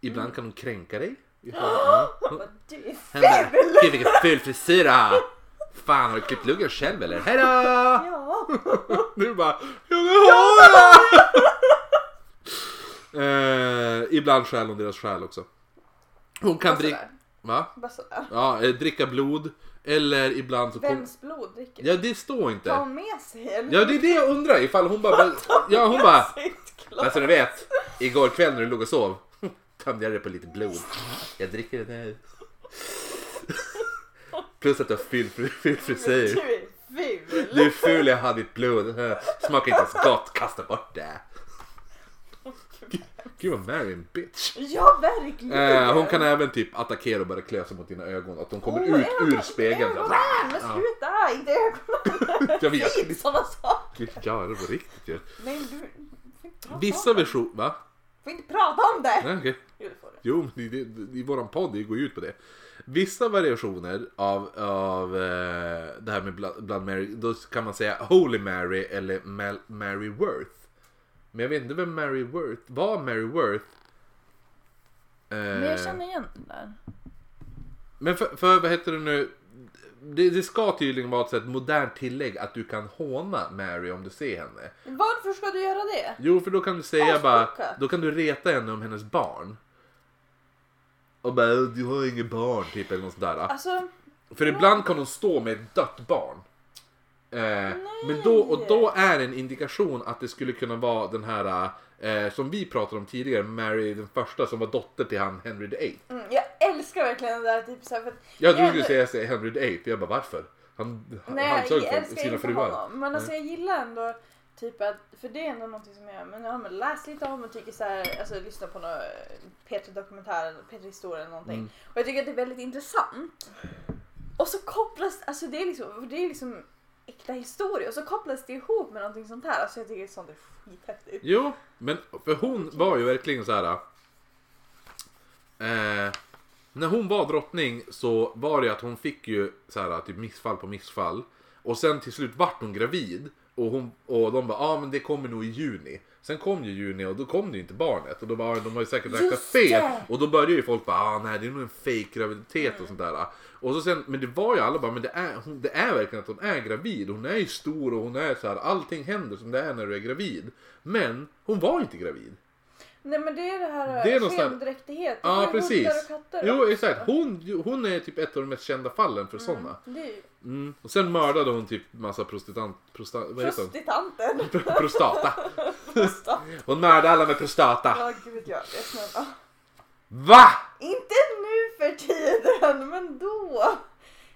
Ibland Mm. kan hon kränka dig. Du är ful! Gud vilken ful frisyr du har. Fan har du klippt luggen själv eller? Hejdå! Ja. Nu bara, ja det har jag! eh, ibland stjäl hon deras själ också. Hon kan dricka, va? Bara sådär. Ja, eh, dricka blod. Eller ibland så kom... Vems blod dricker Ja det står Tar inte. hon med sig eller? Ja det är det jag undrar ifall hon bara... Ja hon bara... Sitt glas. Men så du vet, igår kväll när du låg och sov tömde jag det på lite blod. Jag dricker det nu. Plus att du har ful, ful, ful frisyr. Du är ful! Du är ful, jag har ditt blod. Smakar inte ens gott, kasta bort det. Gud vad Mary en bitch. Ja verkligen! Eh, hon kan även typ attackera och börja klö sig mot dina ögon. Att de kommer Åh, ut ur spegeln. ögonen, Men Ja. sluta! Inte ögonen! Jag vet. Inte sådana saker! Ja, det var riktigt ju. Prata Vissa versioner... Va? får inte prata om det! Nej, okej. Jo det får du. Jo, men det, det, i våran podd det går ju ut på det. Vissa variationer av, av eh, det här med Blood, Blood Mary, då kan man säga Holy Mary eller Mal, Mary Worth. Men jag vet inte vem Mary Worth var. Mary Worth. Eh, Men jag känner igen den där. men för, för vad heter det nu? Det, det ska tydligen vara ett modernt tillägg att du kan håna Mary om du ser henne. Varför ska du göra det? Jo, för då kan du säga bara, Avsmaka. då kan du reta henne om hennes barn. Och bara, du har inget barn, typ eller något sånt där. Alltså, För ibland kan hon stå med ett dött barn. Eh, men då, och då är det en indikation att det skulle kunna vara den här eh, som vi pratade om tidigare, Mary den första som var dotter till han Henry VIII. mm, jag älskar verkligen det där typ såhär för att Jag trodde jag- du skulle säga Henry VIII, jag bara varför? Han Nej, halshögg jag för älskar sina inte fruar. honom. Men alltså jag gillar ändå typ att, för det är ändå någonting som jag men, ja, men läst lite om och tycker så här, alltså lyssna på någon P3 dokumentär eller P3 historia eller någonting. Mm. Och jag tycker att det är väldigt intressant. Och så kopplas, alltså det är liksom, det är liksom äkta historia och så kopplas det ihop med någonting sånt här. Alltså jag tycker sånt är skithäftigt. Jo, men för hon var ju verkligen så här. Eh, när hon var drottning så var det att hon fick ju så här typ missfall på missfall. Och sen till slut vart hon gravid. Och, hon, och de bara, ja ah, men det kommer nog i juni. Sen kom ju juni och då kom det ju inte barnet. Och då var de har ju säkert räknat fel. Och då började ju folk bara, ah nej det är nog en fake graviditet och sånt där. Och så sen, men det var ju alla bara, men det är, hon, det är verkligen att hon är gravid. Hon är ju stor och hon är så här, allting händer som det är när du är gravid. Men hon var inte gravid. Nej men det är det här Det är skendräktighet. Ja hundar precis. och katter Jo exakt. Hon, hon är typ ett av de mest kända fallen för sådana. Är ju Mm. Och sen mördade hon typ massa prostitutant... Prosta, vad heter hon? prostitanten. Pro- Prostata. Prosta. Hon mördade alla med prostata. Ja gud ja, det snälla. VA? Inte nu för tiden, men då.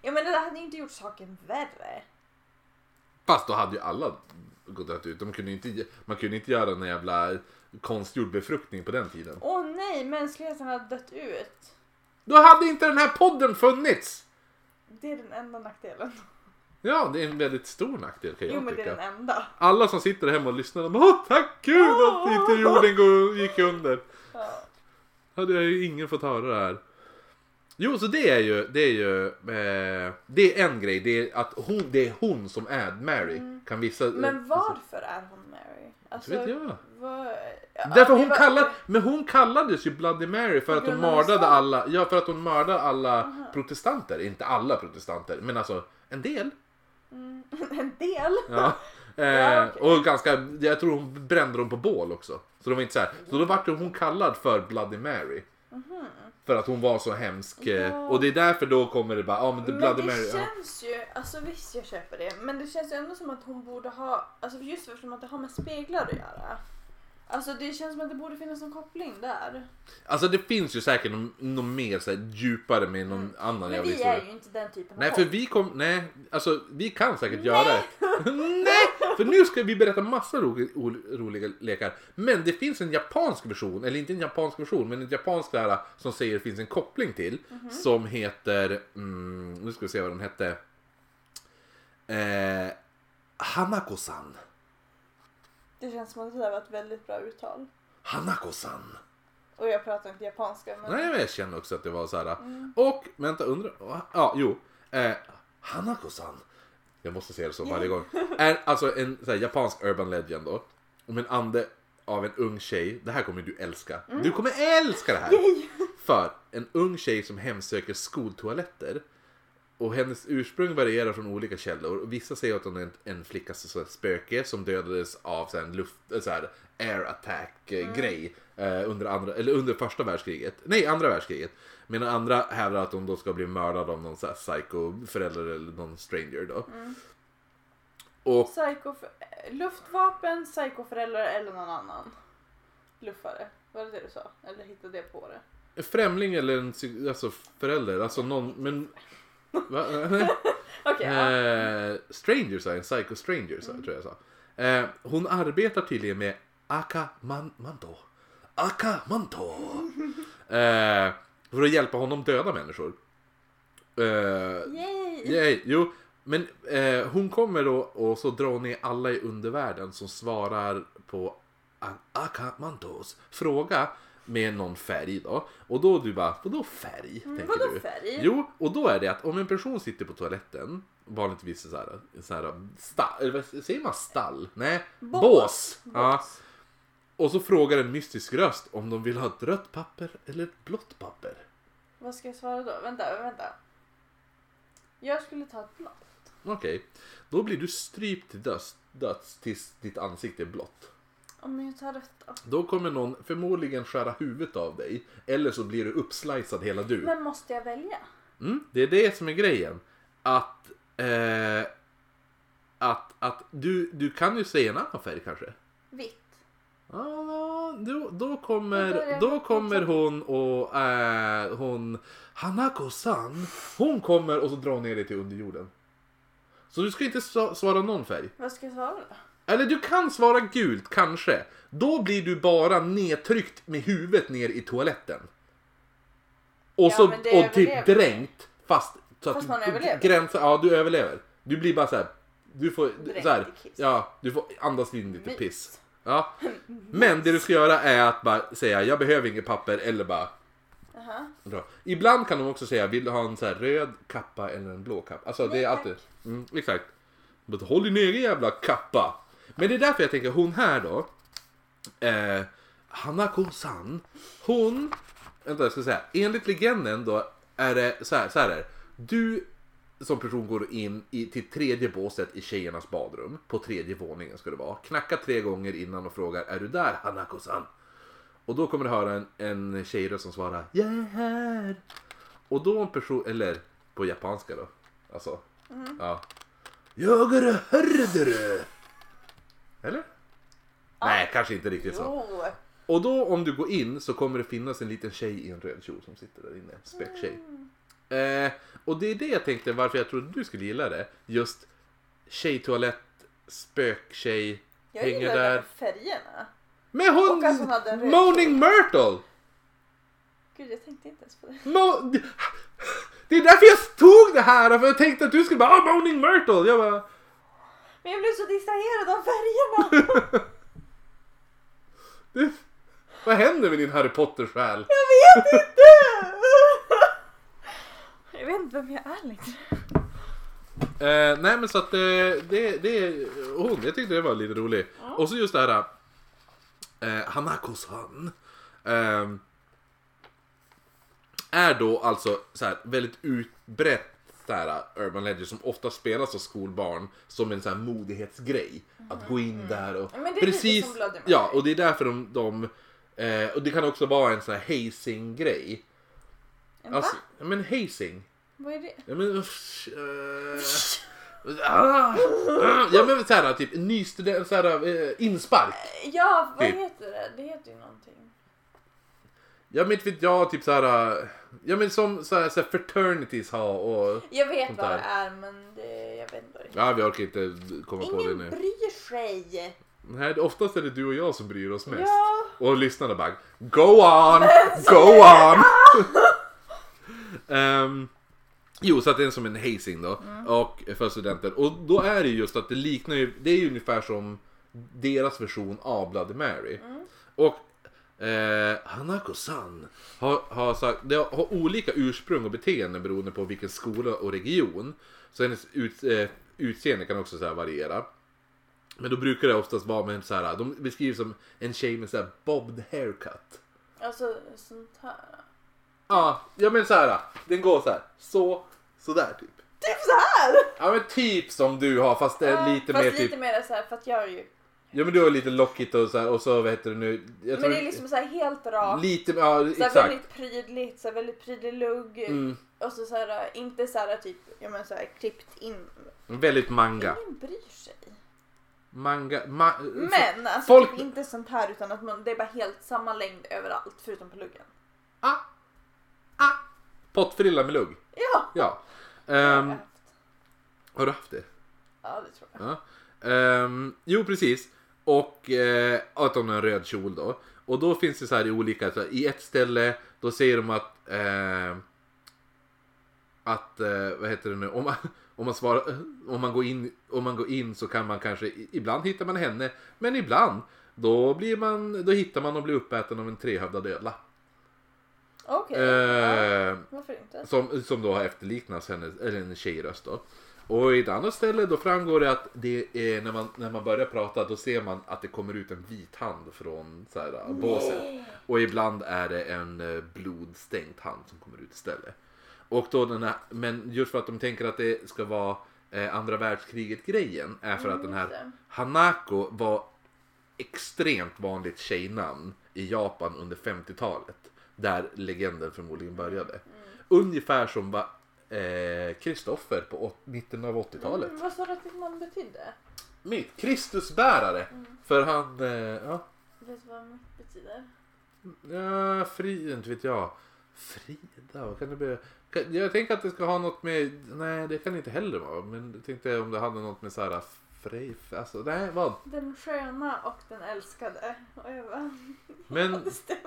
Jag menar det hade ju inte gjort saken värre. Fast då hade ju alla gått ut. De kunde inte, man kunde inte göra en jävla konstgjord befruktning på den tiden. Åh nej, mänskligheten hade dött ut. Då hade inte den här podden funnits! Det är den enda nackdelen. Ja, det är en väldigt stor nackdel kan Jo jag men det är den enda. Alla som sitter hemma och lyssnar, de bara, Åh tack gud att inte jorden gå- gick under. Ja. Hade jag ju ingen fått höra det här. Jo, så det är ju, det är ju, eh, det är en grej. Det är att hon, det är hon som är Mary. Kan vissa... Mm. Men varför är hon Mary? Alltså, vet jag. Ja, Därför det hon var- kallad, men hon kallades ju Bloody Mary för att hon mördade alla, ja för att hon mördade alla protestanter. Inte alla protestanter, men alltså en del. Mm, en del. Ja. Ja, Eh, okej. och ganska, jag tror hon brände dem på bål också. Så de var inte så här. Så då vart hon kallad för Bloody Mary. För att hon var så hemsk. eh. Ja. Och det är därför då kommer det bara, ja men the Men Bloody det Mary. Ja. känns ju, alltså visst jag köper det, men det känns ju ändå som att hon borde ha, alltså just eftersom att det har med speglar att göra. Alltså det känns som att det borde finnas någon koppling där. Alltså det finns ju säkert något något mer så här, djupare med någon annan Men vi historia. är ju inte den typen av Nej för vi kom, nej, alltså vi kan säkert göra det. nej! För nu ska vi berätta massa ro, ol- roliga lekar. Men det finns en japansk version, eller inte en japansk version, men en japansk där som säger det finns en koppling till. Mhm. Som heter, mm, nu ska vi se vad den hette. Eh, Hanako-san. Det känns som att det där var ett väldigt bra uttal. Hanako-san. Och jag pratar inte japanska men... Nej, men jag känner också att det var så här. Och, vänta, undra. Ja, jo. Eh, Hanako-san. Jag måste säga det så varje gång. Är alltså en här, japansk urban legend då. Om en ande av en ung tjej. Det här kommer du älska. Du kommer älska det här. För en ung tjej som hemsöker skoltoaletter. Och hennes ursprung varierar från olika källor. Vissa säger att hon är en, en flickas så spöke som dödades av så en luft, eh, så här, air attack eh, grej eh, under, andra, eller under första världskriget. Nej, andra världskriget. Medan andra hävdar att hon då ska bli mördad av någon så här, psycho förälder eller någon stranger då. Och Psycho... Luftvapen, psykoföräldrar eller någon annan. Luffare. Var det det du sa? Eller hittade det på det? en främling eller en alltså, förälder, alltså någon, men... Va? Ja. Eh, stranger sa jag, en psycho stranger sa, tror jag sa. Eh, hon arbetar tydligen med Akamanto. Akamanto! Eh, för att hjälpa honom döda människor. Eh, Yay! yay, jo, men eh, hon kommer då och så drar ner alla i undervärlden som svarar på Akamantos fråga med någon färg då. Och då du bara, vadå färg? tänker Mm, vadå du. färg? Jo, och då är det att om en person sitter på toaletten, vanligtvis så här, så här stall, eller vad säger man stall? Nej, bås. Bås. Ja. Och så frågar en mystisk röst om de vill ha ett rött papper eller ett blått papper. Vad ska jag svara då? Vänta, vänta. Jag skulle ta ett blått. Okej, då blir du strypt till döds, döds tills ditt ansikte är blått. Om jag tar rött då? Kommer någon förmodligen skära huvudet av dig, eller så blir du uppslicead hela du. Men måste jag välja? Mm, det är det som är grejen. Att, eh, att, att du, du kan ju säga en annan färg kanske. Vitt. Ja, då, då Då kommer, då kommer hon och äh, hon Hanako-san. Hon kommer och så drar ner dig till underjorden. Så du ska inte svara någon färg. Vad ska jag svara då? Eller du kan svara gult kanske. Då blir du bara nedtryckt med huvudet ner i toaletten. Och, så, det och typ dränkt fast så Fast att man du, överlever. gränsen, ja du överlever. Du blir bara så här. du får, Dränkt så här, kiss. ja, du får andas in lite Mys. piss. Ja. Men det du ska göra är att bara säga jag behöver inget papper eller bara Jaha. dra. Ibland kan de också säga vill du ha en så här röd kappa eller en blå kappa? Alltså det Nej, är alltid, mm, exakt. Håll din egen jävla kappa. Men det är därför jag tänker hon här då. Eh, Hanako-san. Hon, vänta jag ska säga, enligt legenden då är det så här, så här är. Du som person går in i, till tredje båset i tjejernas badrum. På tredje våningen ska det vara. Knackar tre gånger innan och frågar är du där Hanako-san? Och då kommer du höra en, en tjejröst som svarar Jag är här. Och då en person, eller på japanska då. Alltså. Ja. Jag är hörde du. Eller? Nej, kanske inte riktigt så. Jo. Och då om du går in så kommer det finnas en liten tjej i en röd kjol som sitter där inne. Späcktjej. Eh, och det är det jag tänkte varför jag trodde du skulle gilla det. Just tjejtoalett, spöktjej, Jag hänger gillar där. med färgerna. Men hon! Hon Moaning Myrtle! Gud, jag tänkte inte ens på det. Mo det är därför jag tog det här! För jag tänkte att du skulle bara ah, Moaning Myrtle! Jag bara... Men jag blev så distraherad av färgerna. Du, vad händer med din Harry Potter-själ? Jag vet inte! Jag vet inte vem jag är längre. Eh, nej men så att eh, det, det hon, jag tyckte det var lite roligt. Och så just det här eh, Hanako-san. Eh, är då alltså så här, väldigt utbrett så här, Urban Legend som ofta spelas av skolbarn som en så här modighetsgrej. Att gå in där och... Det Bloody Mary. Ja, och det är därför de... de eh, och det kan också vara en sån här hazing-grej. Alltså, ja, men hazing. Vad är det? Ja men usch, eh, ah, ah, Ja men såhär typ ny student, såhär eh, inspark. Ja, vad Typ. heter det? Det heter ju någonting. Ja men inte vet jag typ såhär. Ja men som såhär, såhär fraternities har och. Jag vet vad det är men det, jag vet inte vad det Ja vi orkar inte komma på det Ingen nu. bryr sig. Nej, oftast är det du och jag som bryr oss mest. Ja. Och lyssnarna bara Go on! Go on! Ehm, jo, så att det är som en hazing då. Och för studenter. Och då är det ju just att det liknar ju, det är ju ungefär som deras version av Bloody Mary. Och eh, Hanako-san har, har sagt, det har olika ursprung och beteenden beroende på vilken skola och region. Så hennes ut, eh, utseende kan också så variera. Men då brukar det oftast vara med en så här, de beskrivs som en tjej med så här bobbed haircut. Alltså sånt här. Ja, ja men så här, den går så här, så, så där typ. Typ så här! Ja men typ som du har fast det är Ja, lite fast mer lite typ, mer så här för att jag är ju. Ja men du har lite lockigt och så här, och så vad heter det nu? Men det är liksom så här helt rakt. Lite, ja Så här exakt. väldigt prydligt, så här väldigt prydlig lugg. Mm, Och så, så här, inte så här typ, ja men så här klippt in. väldigt manga. Ingen bryr sig. Manga, ma, Men alltså folk- typ inte sånt här utan att man, det är bara helt samma längd överallt förutom på luggen. Ah, ah. Pottfrilla med lugg. Ja! Ja. det har du haft det? Ja det tror jag. Ja. Ehm, jo, precis. Och eh, att hon har en röd kjol då. Och då finns det så här i olika, så här, i ett ställe då säger de att eh, att, eh, vad heter det nu, om man, om man svarar, om man går in, om man går in så kan man kanske, ibland hittar man henne, men ibland då blir man, då hittar man och blir uppäten av en trehövdad ödla. Okej. ja. Eh, Varför inte? som, som då har efterliknats henne, eller en tjejröst då. Och i ett annat ställe då framgår det att det är när man, när man börjar prata då ser man att det kommer ut en vit hand från så här, båset. Och ibland är det en eh, blodstänkt hand som kommer ut istället. Och då den här, men just för att de tänker att det ska vara eh, andra världskriget grejen är för att den här. Hanako var extremt vanligt tjejnamn i Japan under 50-talet. Där legenden förmodligen började. Mm. Ungefär som eh, Kristoffer på åt- mitten av 80-talet. Mm, vad sa du att ditt namn betydde? Mitt Kristusbärare. Mm. För han, eh, ja, Vet du vad mitt betyder? ja, fri, inte vet jag. Frida, vad kan det bli? Jag tänker att det ska ha något med, nej det kan det inte heller vara. Men jag tänkte om det hade något med så här Frej, alltså nej vad? Den sköna och den älskade. Och jag bara, Men, det stämmer.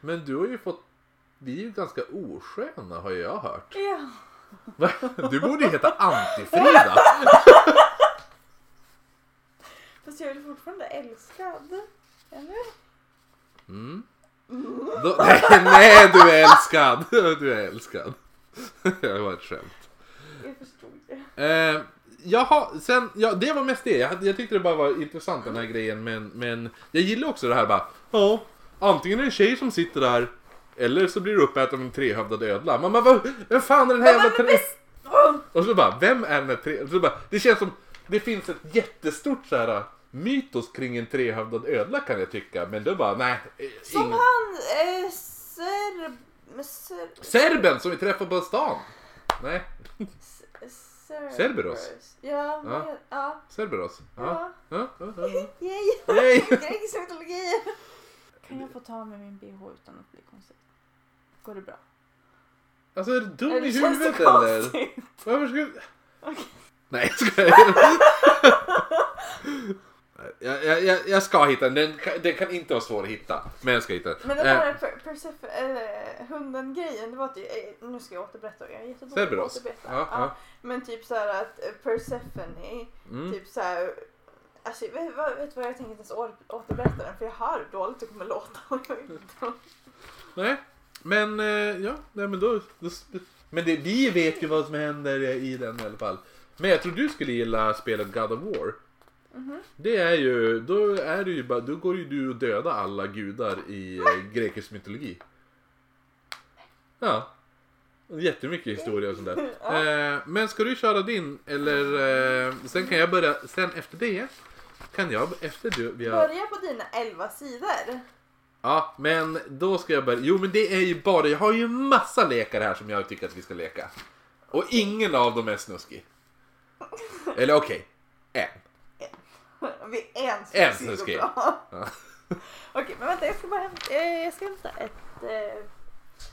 men du har ju fått, vi är ju ganska osköna har jag hört. Ja. Va? Du borde ju heta Antifrida. Fast jag är fortfarande älskad. Eller? Mm. Då, nej, nej, du är älskad. Du är älskad. Det var ett skämt. Jag förstod det. Eh, jaha, sen, ja, det var mest det. Jag, jag tyckte det bara var intressant den här grejen. Men, men jag gillar också det här bara. Ja, antingen är det en tjej som sitter där. Eller så blir du uppäten av en trehövdad ödla. Man bara, vad, vem fan är den här jävla Men, men, tre... men, Och så bara, vem är den här tre... Så bara, det känns som, det finns ett jättestort så här mytos kring en trehövdad ödla kan jag tycka. Men det bara, nej. eh, Som ingen- han eh, serb... Ser, Serben som vi träffade på stan. Nej, ser, Cerberus. Ja, Ja. ja. ja. Cerberos. Ja. Ja. Ja. ja. Yay! Yay. Grekcytologi! Kan jag få ta med min bh utan att bli konstig? Går det bra? Alltså är du dum Eller i känns huvudet eller? konstigt? Varför skulle... Okej. Nej, jag skojar. jag, jag, jag, jag ska hitta den. Den kan, den kan inte vara svår att hitta. Men jag ska hitta den. Men den Eh, här per, Persef- äh, hunden-grejen, det var att, eh, nu ska jag återberätta jag är jättedålig på att återberätta. Ja, ja. Men typ så här att eh, Persephone, Mm. typ så här, alltså vet, vad- vet du vad jag tänker inte ens å- återberätta den för jag hör hur dåligt det kommer låta. Nej, men eh, ja, nej, men då, då Men det, vi vet ju vad som händer i den i alla fall. Men jag tror du skulle gilla spelet God of War. Mhm. Det är ju, då är det ju bara, då går ju du och döda alla gudar i eh, grekisk mytologi. Ja. Jättemycket historia och sånt där. Eh, men ska du köra din eller eh, sen kan jag börja, sen efter det kan jag efter du, vi har, Börja på dina 11 sidor. Ja, men då ska jag börja. Jo, men det är ju bara, jag har ju massa lekar här som jag tycker att vi ska leka. Och ingen av dem är snuskig. Eller okej, en. Vi är en En går skrev. bra. Ja. Okej, men vänta jag ska bara hämta, eh, jag ska hämta ett... Eh,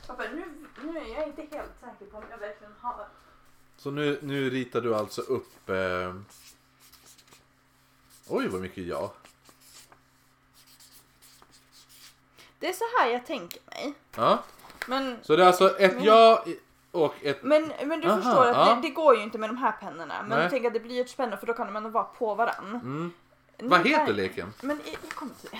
pappa, nu, nu är jag inte helt säker på om jag verkligen har... Så nu, nu ritar du alltså upp... Eh... Oj, vad mycket ja. Det är så här jag tänker mig. ja. Men, Så det är alltså ett ja i- och ett... men, men du Aha, förstår att ja. det, det går ju inte med de här pennorna. Men Nej. jag tänker att det blir ett spänne för då kan de ändå vara på varann. Mm. Nu Vad här- heter leken? Men jag, jag kommer till det.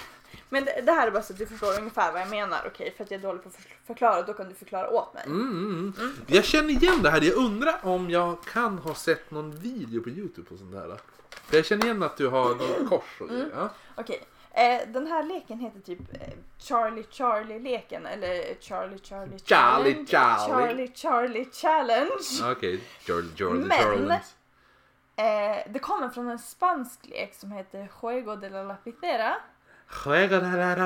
Men det, det här är bara så att du förstår ungefär vad jag menar. Okej, för att jag är dålig på att för- förklara. Då kan du förklara åt mig. Mm, mm, mm. Jag känner igen det här. Jag undrar om jag kan ha sett någon video på Youtube och sånt där. För jag känner igen att du har någon kors och grejer. Ja. Okej, eh, den här leken heter typ eh, Charlie Charlie-leken eller Charlie Charlie Charlie Challenge. Charlie. Charlie Charlie Challenge. Okej, George, George, Men- George. Eh, det kommer från en spansk lek som heter Juego de la Lapicera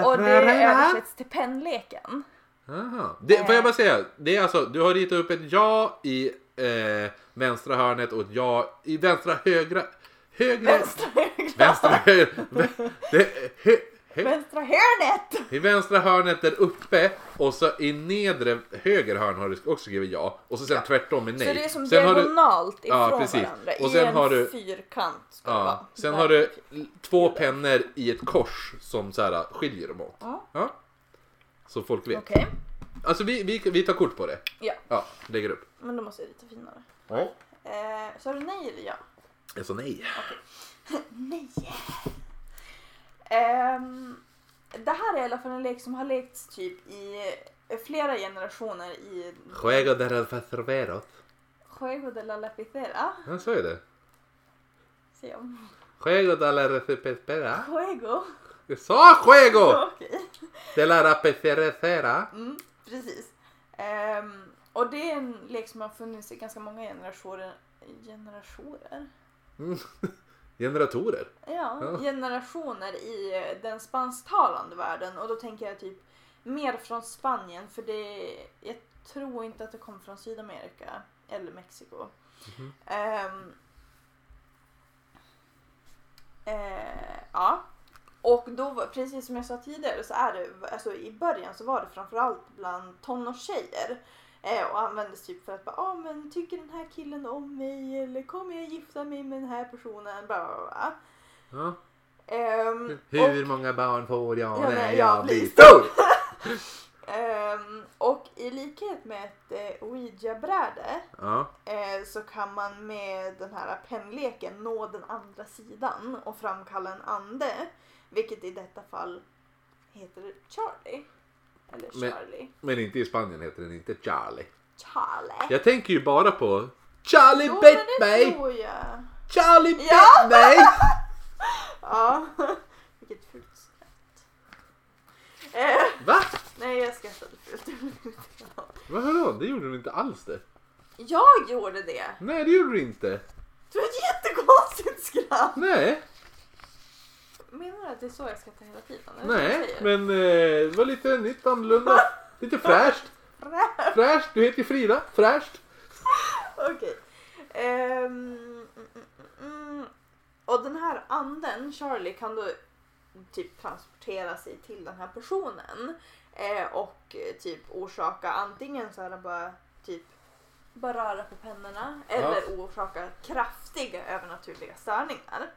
och det översätts till pennleken. Aha. Det, får jag bara säga, det är alltså, du har ritat upp ett ja i eh, vänstra hörnet och ett ja i vänstra högra... Högre... Vänstra högra. Vänstra högra... Det, hö, hö, Vänstra hörnet! I vänstra hörnet där uppe och så i nedre höger hörn har du också skrivit ja. Och så sen Ja. tvärtom med nej. Så det är som sen har du, diagonalt Ja, ifrån precis. varandra Och i sen en har du- fyrkant. ska det ja, vara. sen har du två pennor i ett kors som så här skiljer dem åt. Ja. Ja. Så folk vet. Okej, Alltså vi, vi, vi tar kort på det. ja, Ja, lägger upp. men då måste jag rita finare. Ja. Eh, sa du nej eller ja? Jag sa nej. Nej. Ehm, det här är i alla fall en lek som har lekts typ i flera generationer i Juego de la Facerveros. Juego de la Lapicera. Ja, så är det. Se om. Juego de la Recipespera. Juego. Jag sa juego! Okej. De la Rapecerecera. Mm, precis. Ehm, och det är en lek som har funnits i ganska många generationer. Generationer? Generatorer. Ja, Ja. generationer i den spansktalande världen och då tänker jag typ mer från Spanien för det jag tror inte att det kommer från Sydamerika eller Mexiko. Mhm. Ehm, eh, ja. Och då, precis som jag sa tidigare, så är det, alltså i början så var det framförallt bland tonårstjejer. Eh, och användes typ för att bara, ah, men tycker den här killen om mig eller kommer jag gifta mig med den här personen? Bla, bla, bla. Ja. Ehm, Hur många barn får jag Ja, när jag, jag blir stor? och, ehm, och i likhet med ett eh, ouija-bräde Ja. eh, så kan man med den här pennleken nå den andra sidan och framkalla en ande. Vilket i detta fall heter Charlie. Eller Men- Charlie. Men inte i Spanien heter den inte Charlie. Charlie. Jag tänker ju bara på Charlie Jo, men bit det mig! Charlie bit Ja. mig! Ja. Vilket fult skratt. Eh, Va? nej, jag skrattade fult. Vadå? Det gjorde du inte alls det. jag gjorde det. Nej, det gjorde du inte. Det var ett jättekonstigt skratt. Nej, Menar du att det är så jag skrattar hela tiden? Är det det nej, säger? men eh, det var lite nytt, annorlunda. Lite fräscht. Frä- Fräscht, du heter ju Frida. Fräscht. Okej. Ehm, mm, mm, mm. Och den här anden, Charlie, kan då typ transportera sig till den här personen. Eh, och eh, typ orsaka antingen så här bara typ bara röra på pennorna eller orsaka kraftiga övernaturliga störningar.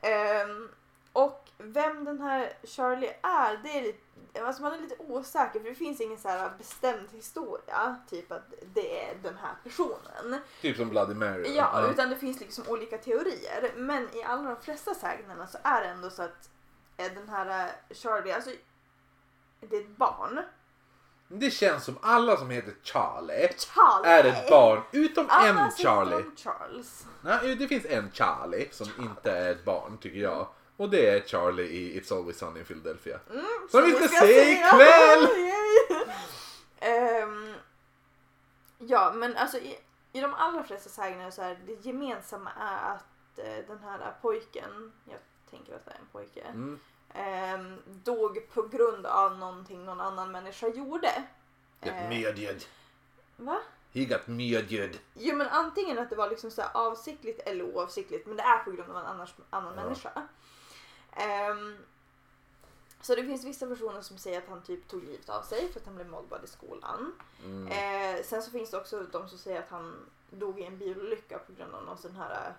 Ehm, och vem den här Charlie är, det är lite, alltså man är lite osäker för det finns ingen så här bestämd historia. Typ att det är den här personen. Typ som Bloody Mary. Ja, utan det finns liksom olika teorier. Men i alla de flesta sägnerna så är det ändå så att eh, den här eh, Charlie, alltså det är ett barn. Det känns som alla som heter Charlie Charlie! är ett barn. Utom Alla en Charlie. Charles. Nej, det finns en Charlie som inte är ett barn tycker jag. Och det är Charlie i It's Always Sunny in Philadelphia. Mm, Som vi ska se ikväll! Ehm, ja, men alltså i, i de allra flesta sägnerna så är det gemensamma är att eh, den här pojken, jag tänker att det är en pojke, Mm. ehm, dog på grund av någonting någon annan människa gjorde. Eh, murdered. va? He got murdered. Jo men antingen att det var liksom så här avsiktligt eller oavsiktligt men det är på grund av en annars, annan Ja. människa. Ehm, så det finns vissa personer som säger att han typ tog livet av sig för att han blev mobbad i skolan. Mm. Eh, sen så finns det också de som säger att han dog i en bilolycka på grund av någon sån här...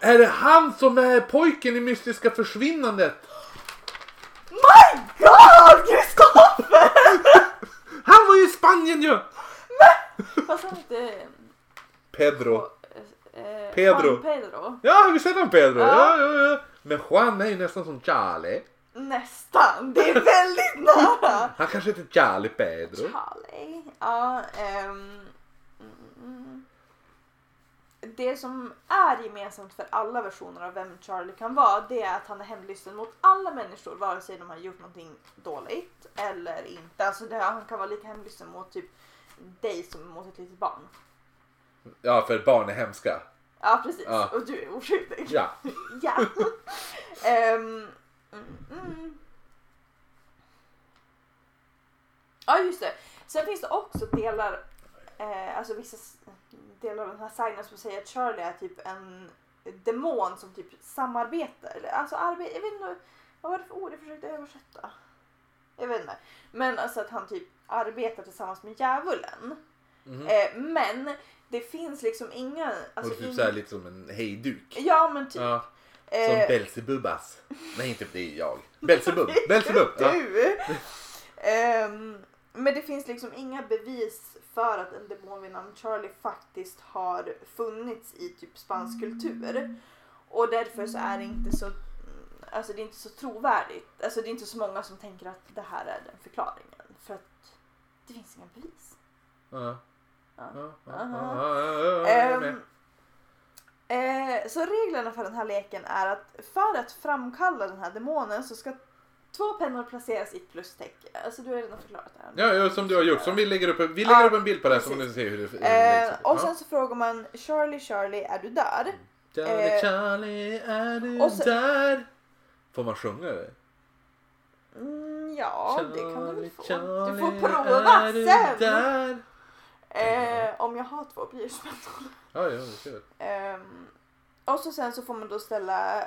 Är det han som är pojken i Mystiska försvinnandet? My God! Kristoffer! Han var ju i Spanien ju! Fast han inte... Pedro. Eh, Pedro. Pedro. Ja, vi sett han Pedro? Ja. Ja. Ja, ja, Men Juan är ju nästan som Charlie. Nästan. Det är väldigt nära. Han kanske heter Charlie Pedro. Charlie. Ja, ehm, mm. Det som är gemensamt för alla versioner av vem Charlie kan vara det är att han är hämndlysten mot alla människor vare sig de har gjort någonting dåligt eller inte. Alltså det, han kan vara lika hämndlysten mot typ dig som mot ett litet barn. Ja, för barn är hemska. Ja precis, Ja. och du är oskyldig. Ja. ja. Ehm, mm, mm. Ja just det. Sen finns det också delar, eh, alltså vissa delar av den här sägnen som säger att Charlie är typ en demon som typ samarbetar. Eller, alltså arbete, jag vet inte vad var det för ord jag försökte översätta. Jag vet inte. Men alltså att han typ arbetar tillsammans med djävulen. Mhm. Eh, men det finns liksom inga... Alltså, och typ ing- såhär lite som en hejduk. Ja men typ. Ja, som Eh, Belzebubas. Nej, inte det är jag. Belzebub. Belzebub. Ja. Du! Ehm, men det finns liksom inga bevis för att en demon vid namn Charlie faktiskt har funnits i typ spansk kultur. Och därför så är det inte så Alltså det är inte så trovärdigt. Alltså det är inte så många som tänker att det här är den förklaringen. För att det finns inga bevis. Ja. Ja. Ehm, eh, så reglerna för den här leken är att för att framkalla den här demonen så ska två pennor placeras i ett plustecken. Alltså du har redan förklarat det här. Ja, ja, som du har gjort. Som vi lägger upp, vi lägger Ja, upp en bild på det här så får ni se hur det, hur det Eh, upp. och sen så frågar man Charlie, Charlie, är du där? Charlie, eh, Charlie, är du så- där? Får man sjunga det? Mm, ja, det kan du väl få. Charlie, du får prova du sen. Eh, om jag har två blyertspennor. Ja, ja, det ser jag. Ehm, och så sen så får man då ställa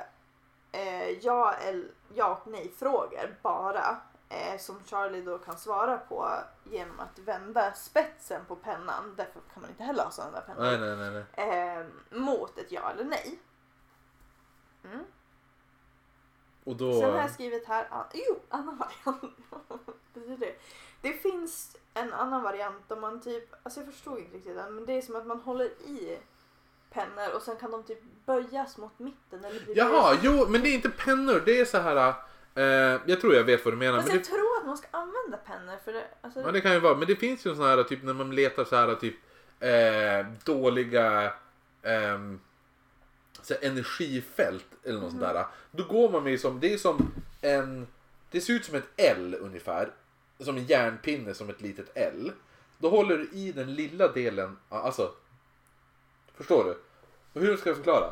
eh, ja, eller, ja och nej frågor bara. Eh, som Charlie då kan svara på genom att vända spetsen på pennan. Därför kan man inte heller ha sådana där pennor. Nej, nej, nej. nej. Eh, mot ett ja eller nej. Mm. Och då... Sen har jag skrivit här, ah, jo, annan variant. Det? Det finns en annan variant om man typ, alltså jag förstod inte riktigt den, men det är som att man håller i pennor och sen kan de typ böjas mot mitten eller Jaha, jo men det är inte pennor. Det är så här. Eh, jag tror jag vet vad du menar. Fast Men jag det, tror att man ska använda pennor för det, alltså, ja, det kan ju vara. Men det finns ju såna här typ när man letar så här typ eh, dåliga ehm, så energifält eller något sånt där. Då går man med som, det är som en, det ser ut som ett L ungefär. Som en järnpinne som ett litet L. Då håller du i den lilla delen, alltså. Förstår du? Och hur ska jag förklara?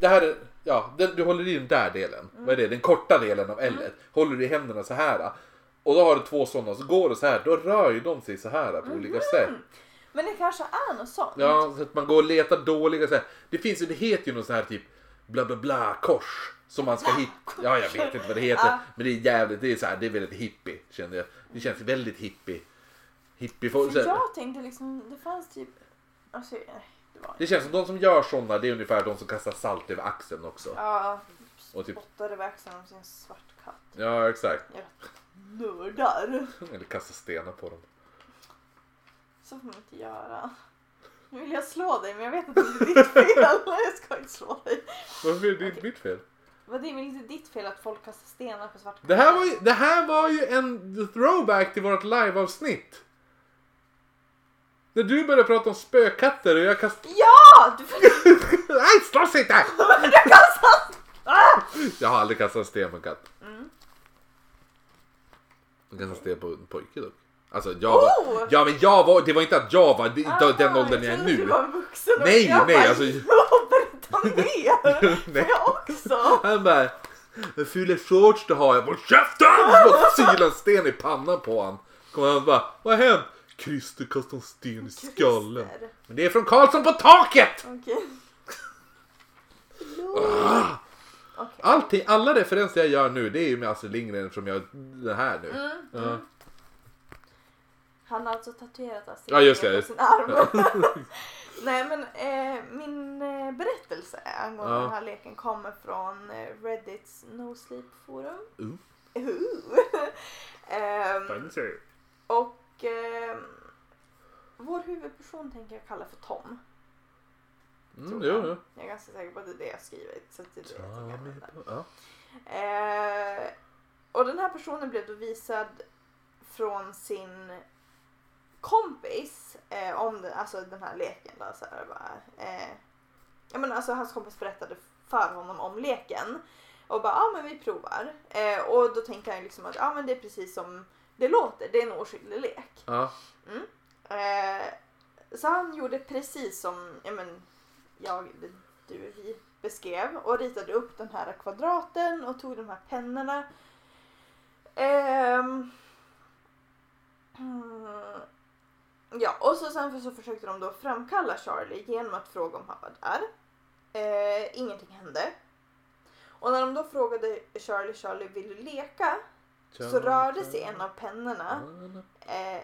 Det här är, ja, den, du håller i den där delen. Vad är det? Den korta delen av L. Håller du i händerna så här. Och då har du två sådana, så går det så här. Då rör ju de sig så här på olika sätt. Men det kanske är något sånt. Ja, så att man går och letar dåliga så här. Det finns ju, det heter ju något så här typ bla bla bla kors. Som man ska hitta. Ja, jag vet inte vad det heter. Ja. Men det är jävligt, det är så här, det är väldigt hippie kände jag. Det känns väldigt hippie. Hippie. För så jag tänkte liksom, det fanns typ, alltså, det var Det känns som de som gör sådana, det är ungefär de som kastar salt över axeln också. Ja, Och typ- spottade över axeln om sin svart katt. Ja, exakt. Nördar. Eller kasta stenar på dem. Så får man inte göra. Nu vill jag slå dig men jag vet att det är ditt fel. Jag ska inte slå dig. Varför är det inte mitt fel? Vad det är väl inte ditt fel att folk kastar stenar på svart Det här var ju, det här var ju en throwback till vårt liveavsnitt. När du började prata om spökatter och jag kastade... Ja! Du Nej, slåss inte! du kastar... Ah! Jag har aldrig kastat sten på en katt. Mm. Jag kastade sten på en pojke dock. Alltså jag var... Oh! Ja men jag var... Det var inte att jag var det- Aha, den åldern jag är trodde Du nu. var vuxen och Nej, jag nej, bara, alltså- "Ja, Berätta mer! Får jag också? Han bara... Vad fula shorts du har. Jag bara käften! Bara syla en sten i pannan på han. Kommer han och bara... Vad har hänt? Christer kastade en sten i skallen. Men det är från Karlsson på taket! Okej. Ah! Allting, alla referenser jag gör nu det är ju med Astrid Lindgren som jag det här nu. Mm, Ja. mm. Han har alltså tatuerat Astrid Ja. Lindgren på sin arm. Nej men eh, min berättelse angående Ja. den här leken kommer från eh, Reddits No Sleep forum. Uh. Uh. Ehm, och ehm, vår huvudperson tänker jag kalla för Tom. Mm, jag. jo. Jag är ganska säker på att det är det jag har skrivit. Så att det är det jag. Ja. Eh, och den här personen blev då visad från sin kompis eh, om den, alltså den här leken. Då, så här, bara, eh, ja, men alltså, hans kompis berättade för honom om leken och bara ja men vi provar. Eh, och då tänker han liksom att ja men det är precis som det låter, det är en oskyldig lek. Ja. Eh, så han gjorde precis som ja, men, jag, du, vi beskrev och ritade upp den här kvadraten och tog de här pennorna. Mm, ja, och så sen så försökte de då framkalla Charlie genom att fråga om han var där. Eh, ingenting hände. Och när de då frågade Charlie, Charlie vill du leka? Så rörde sig en av pennorna eh,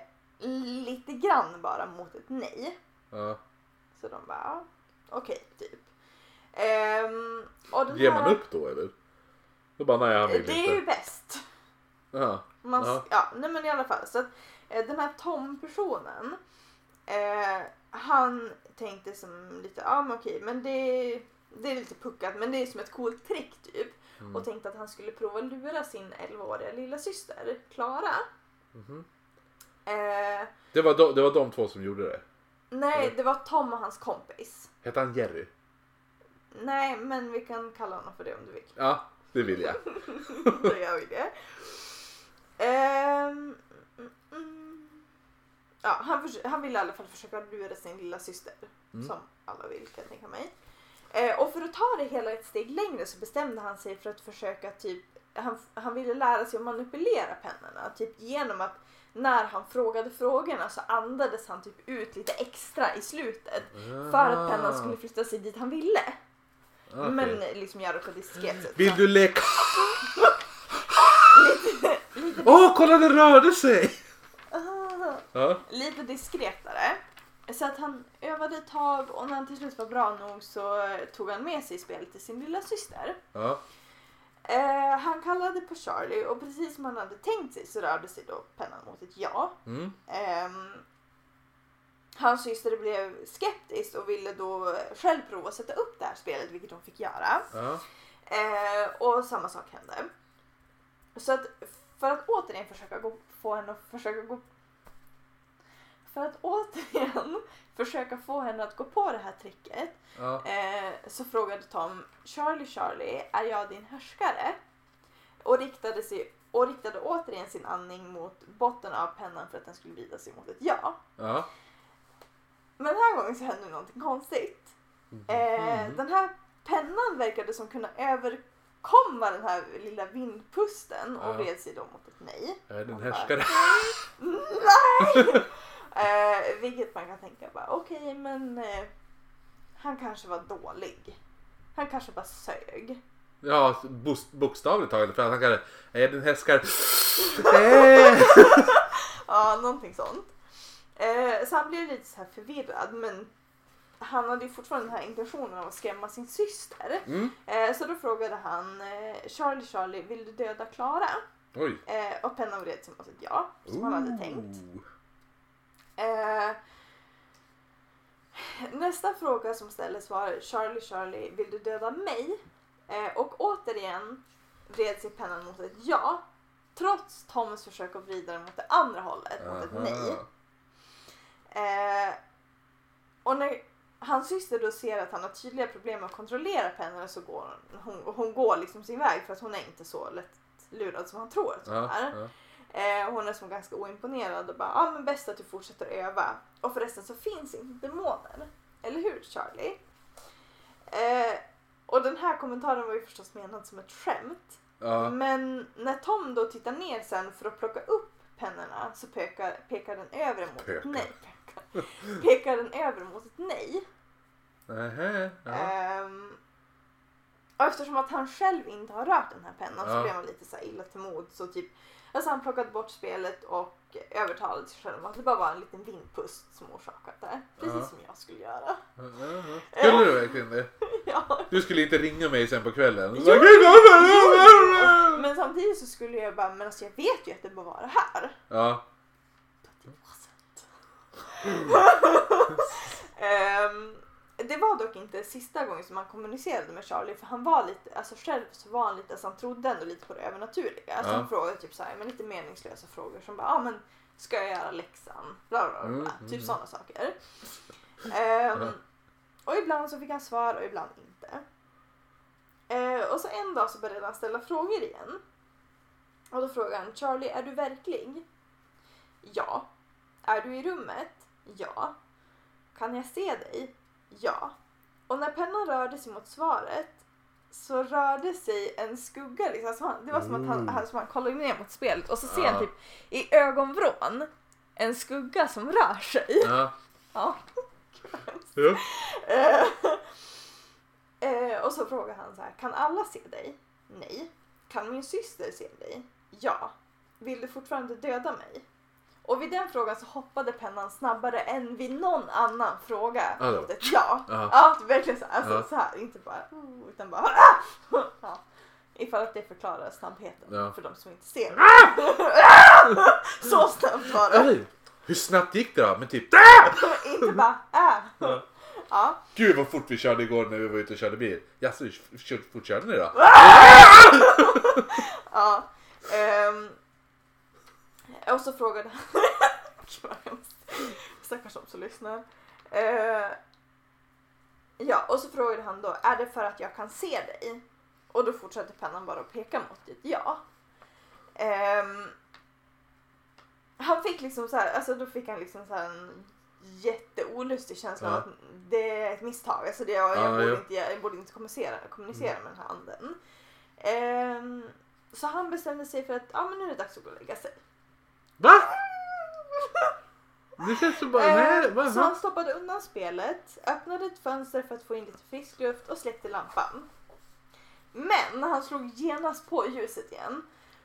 lite grann bara mot ett nej. Ja. Så de bara, okej, typ. Ehm, och Ger här, man upp då eller? Då bara nej han vill Det är ju inte. bäst. Ja. Man, Ja. ja. nej men i alla fall. Så att, den här Tom-personen, eh, han tänkte som lite, ja men okej, men det, det är lite puckat, men det är som ett coolt trick typ. Mm. Och tänkte att han skulle prova att lura sin 11-åriga lilla syster Klara. Mhm. Eh, Det, var de, det var de två som gjorde det. nej, Eller? det var Tom och hans kompis. Hette han Jerry? Nej, men vi kan kalla honom för det om du vill. Ja, det vill jag. Då gör vi det. Ehm, mm, mm. Ja, han, han ville i alla fall försöka lura sin lilla syster. Mm. Som alla vill kan jag tänka mig. Eh, och för att ta det hela ett steg längre så bestämde han sig för att försöka typ han, han ville lära sig att manipulera pennorna. Typ genom att när han frågade frågorna så andades han typ ut lite extra i slutet. För att pennan skulle flytta sig dit han ville. Ah, okej. Men liksom göra det på diskret sätt. Vill du leka? Åh, kolla den rörde sig! Ja. lite diskretare. Så att han övade ett tag och när han till slut var bra nog så eh, tog han med sig spelet till sin lilla syster. Ja. Eh, han kallade på Charlie och precis som han hade tänkt sig så rörde sig då pennan mot ett ja. Mm. Ehm, hans syster blev skeptisk och ville då själv prova att sätta upp det här spelet, vilket hon fick göra. Ja. Eh, och samma sak hände. Så att för att återigen försöka gå, få henne att försöka gå för att återigen försöka få henne att gå på det här tricket Ja. eh, så frågade Tom Charlie Charlie, är jag din härskare? Och riktade, sig, och riktade återigen sin andning mot botten av pennan för att den skulle vrida sig mot ett ja. Ja. Men den här gången så hände någonting konstigt. Eh, Mm. Den här pennan verkade som kunna överkomma den här lilla vindpusten och Ja. vred sig då mot ett nej. Jag är din Man bara, härskare. Nej! eh, vilket man kan tänka bara, okej men eh, han kanske var dålig. Han kanske bara sög. Ja, bokstavligt talat. För att han kan Jag är din härskare. Eh. Ja, någonting sånt. Eh, så han blev lite så här förvirrad men han hade ju fortfarande den här intentionen av att skrämma sin syster. Mm. Eh, så då frågade han eh, Charlie Charlie, vill du döda Klara? Eh, och pennan vred sig mot ett ja, som han hade tänkt. Eh, nästa fråga som ställdes var Charlie Charlie, vill du döda mig? Eh, och återigen vred sig pennan mot ett ja. Trots Toms försök att vrida den mot det andra hållet, mot ett nej. Eh, och när hans syster då ser att han har tydliga problem med att kontrollera pennan så går hon, hon, hon går liksom sin väg för att hon är inte så lätt lurad som han tror att hon Ja, är. ja. Eh, hon är som ganska oimponerad och bara, ja ah, men bäst att du fortsätter öva. Och förresten så finns inte demoner. Eller hur Charlie? Eh, och den här kommentaren var ju förstås menad som ett skämt. Ja. Men när Tom då tittar ner sen för att plocka upp pennorna så pekar, pekar den över mot ett Pekar. nej. Pekar, pekar den över mot ett nej. Nähä, ja. Och eftersom att han själv inte har rört den här pennan så Ja. blev han lite så illa till mod. Så typ, alltså han plockade bort spelet och övertalade sig själv att det bara var en liten vindpust som orsakade det. Precis Ja. som jag skulle göra. Ja, ja. Skulle du verkligen det? ja. Du skulle inte ringa mig sen på kvällen? Jo, Men samtidigt så skulle jag bara, men alltså jag vet ju att det bara var det här. Ja. Ehm, det var dock inte sista gången som han kommunicerade med Charlie för han var lite, alltså själv så var han lite, alltså han trodde ändå lite på det övernaturliga. Alltså Ja. han frågade typ så här, men lite meningslösa frågor som bara, ja ah, men ska jag göra läxan? Bla, bla, bla. Mm, Typ mm. sådana saker. Ja. Och ibland så fick han svar och ibland inte. Eh, och så en dag så började han ställa frågor igen. Och då frågade han, Charlie är du verklig? Ja. Är du i rummet? Ja. Kan jag se dig? Ja. Och när pennan rörde sig mot svaret så rörde sig en skugga. Liksom. Alltså han, det var som att han, Mm. han, som han kollade ner mot spelet och så ser Ja. han typ i ögonvrån en skugga som rör sig. Ja. Ja. Ja. Eh, eh, och så frågar han så här, kan alla se dig? Nej. Kan min syster se dig? Ja. Vill du fortfarande döda mig? Och vid den frågan så hoppade pennan snabbare än vid någon annan fråga mot ett ja. Ja. Ja, verkligen så alltså, Ja. så här inte bara oh, utan bara ah! ja. Ifall att det förklarar snabbheten Ja. för de som inte ser. så snabbt var det. Hur snabbt gick det då? Men typ... inte bara äh. Ja. Ja. Gud vad fort vi körde igår när vi var ute och körde bil. Jaså, hur fort körde ni då? Ja. ehm, och så frågade han... Gud, vad hemskt. Stackars de som lyssnar. Eh, ja, och så frågade han då, är det för att jag kan se dig? Och då fortsatte pennan bara att peka mot ett ja. Ehm, han fick liksom så här, alltså då fick han liksom så här en jätteolustig känsla av Ja. att det är ett misstag. Alltså det, jag, jag, Ja, borde ja. inte, jag borde inte kommunicera, kommunicera med den här anden. Ehm, så han bestämde sig för att ja, men nu är det dags att gå och lägga sig. Va? Det känns som bara... Nej, Ehm, va? så han stoppade undan spelet, öppnade ett fönster för att få in lite frisk luft och släckte lampan. Men han slog genast på ljuset igen.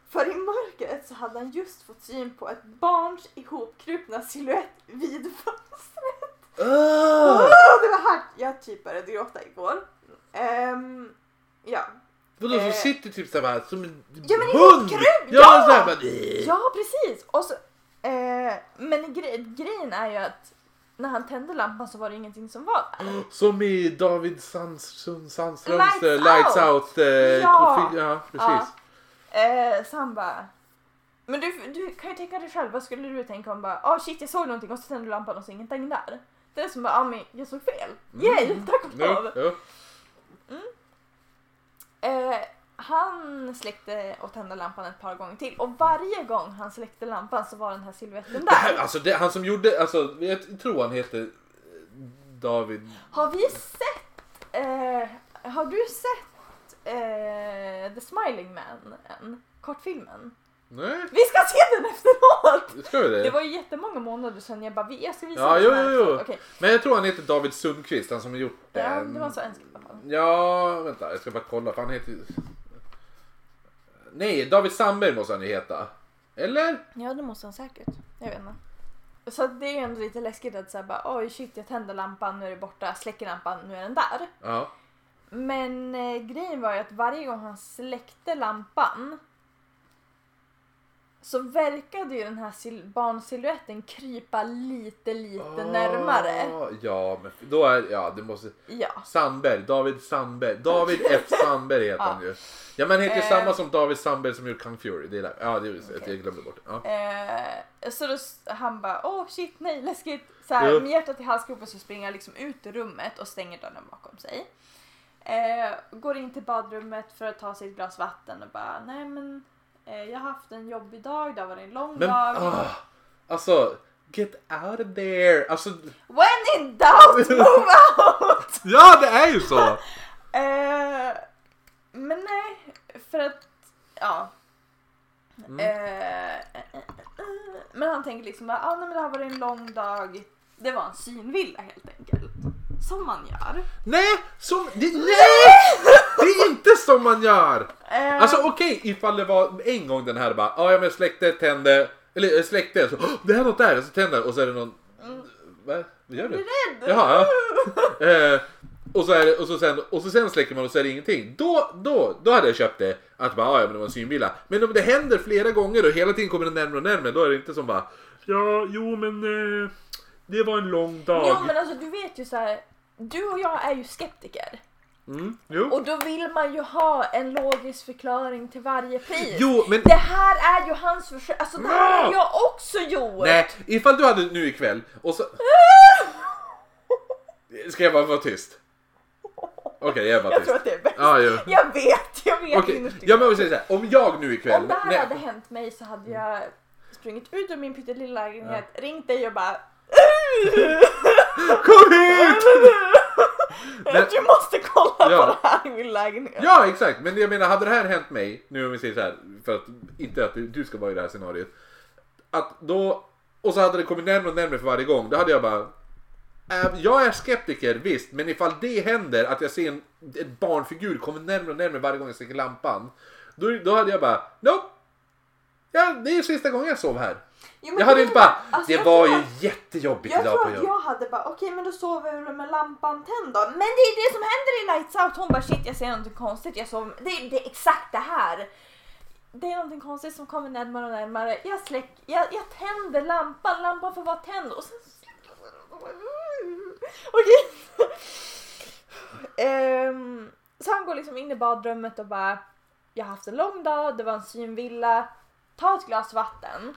För i mörkret så hade han just fått syn på ett barns ihopkrupna silhuett vid fönstret. Ah! Åh, det var här jag typ började gråta igår. Ehm, ja. Vadå, Eh. som sitter typ såhär som en Ja, men hund? krubb, Ja! ja! Bara, Ja, precis! Och så, eh, men gre grejen är ju att när han tände lampan så var det ingenting som var där. Som i David Sandströms Lights Lights Out. Out. eh, Ja. ja precis. Eh, så han bara... Men du, du kan ju tänka dig själv, vad skulle du tänka om bara oh shit jag såg någonting och så tände du lampan och så ingenting där. Det är som bara, ah, men jag såg fel. Yay, tack och lov. jo. Eh, han släckte och tände lampan ett par gånger till och varje gång han släckte lampan så var den här siluetten där. alltså det, han som gjorde, alltså jag tror han heter eh, David. Har vi sett, eh, har du sett eh, The Smiling Man än? Kortfilmen? Nej, Vi ska se den efteråt! ska vi det? Det var ju jättemånga månader sedan jag bara, jag ska visa Ja, den jo, jo, jo. Okej. Men jag tror han heter David Sundqvist, han som har gjort Ja, den. det var så önskvärt i alla fall. Ja, vänta, jag ska bara kolla för han heter Nej, David Sandberg måste han ju heta. Eller? Ja, det måste han säkert. Jag vet inte. Så det är ju ändå lite läskigt att säga bara oj shit jag tänder lampan, nu är det borta, släcker lampan, nu är den där. Ja. Men eh, grejen var ju att varje gång han släckte lampan så verkade ju den här sil- barnsiluetten krypa lite, lite närmare. Ah, Ja, men då är, ja det måste, Ja. Sandberg, David Sandberg, David F Sandberg heter han ju. Ja men han heter ju Eh. samma som David Sandberg som gjorde Kung Fury, det är. Ja, det är Okej. jag glömde bort. Ja. Eh, så då, han bara åh shit nej läskigt. Så här, Ja. med hjärtat i halsgropen så springer han liksom ut ur rummet och stänger dörren bakom sig. Eh, går in till badrummet för att ta sig ett glas vatten och bara nej men jag har haft en jobbig dag, det har varit en lång Men, dag. ah, alltså, get out of there. Alltså, When in doubt, move out! ja det är ju så. Eh, men nej, för att ja. Mm. Eh, eh, eh, eh, men han tänker liksom att ah, nej, men det har varit en lång dag. Det var en synvilla helt enkelt. Som man gör. Nej, som, det, nej! Det är inte som man gör. Eh, Alltså okej ifall det var en gång den här bara, ja men släckte, tände, eller jag släckte, så "Åh, det är något där, och så tänder och så är det någon, vad vad gör du? rädd! Jaha, ja. Eh, och, så är det, och, så sen, och så sen släcker man och så är det ingenting. Då, då, då hade jag köpt det. Att bara, "Ah, ja men det var en synvilla. Men om det händer flera gånger och hela tiden kommer det närmare och närmare, då är det inte som bara, ja jo men eh, det var en lång dag. Jo men alltså du vet ju så här. Du och jag är ju skeptiker. Mm. Och då vill man ju ha en logisk förklaring till varje pris. jo men Det här är ju hans försök. Alltså det här har Ja! jag också gjort. Nej, ifall du hade nu ikväll och så... Ska jag bara vara tyst? Okej, jag är bara Jag tyst. tror att det är bäst. Ja, jo. Jag vet, jag vet Okej, innerst inne. ja, men vi säger så här. Om jag nu ikväll... Om det här nej, hade hänt mig så hade jag sprungit ut ur min pyttelilla lägenhet, ringt dig och bara Kom hit! Men- Du måste kolla Ja. på det här i min lägenhet. Ja, exakt. Men jag menar, hade det här hänt mig, nu om vi säger så här, för att inte att du, ska vara i det här scenariot. Att då, och så hade det kommit närmare och närmare för varje gång, då hade jag bara... äh, Jag är skeptiker, visst, men ifall det händer att jag ser en, en barnfigur komma närmare och närmare varje gång jag släcker lampan. Då, då hade jag bara, nope! Ja, det är sista gången jag sov här. Jo, Jag hade inte bara, alltså, det jag var tror ju att- jättejobbigt Jag idag tror på att jobbet. jag hade bara, okej men då sover jag med lampan tänd då. Men det är det som händer i Lights Out. Hon bara shit jag ser någonting konstigt. Jag sover. Det, är- det är exakt det här. Det är någonting konstigt som kommer närmare och närmare. Jag släck, jag, jag tänder lampan, lampan får vara tänd och sen jag. Okej. Ehm, så han går liksom in i badrummet och bara jag har haft en lång dag, det var en synvilla. Ta ett glas vatten.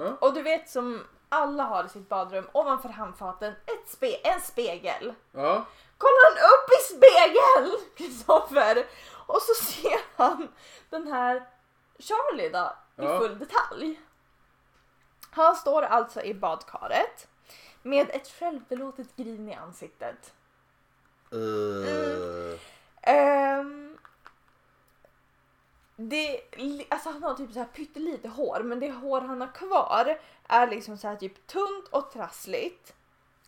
Ja. Och du vet som alla har i sitt badrum ovanför handfaten ett spe en spegel. Ja. Kollar han upp i spegeln, Kristoffer, och så ser han den här Charlie då i Ja. full detalj. Han står alltså i badkaret med ett självbelåtet grin i ansiktet. Uh, Ehm, det, alltså han har typ så här pyttelite hår men det hår han har kvar är liksom så här typ tunt och trassligt.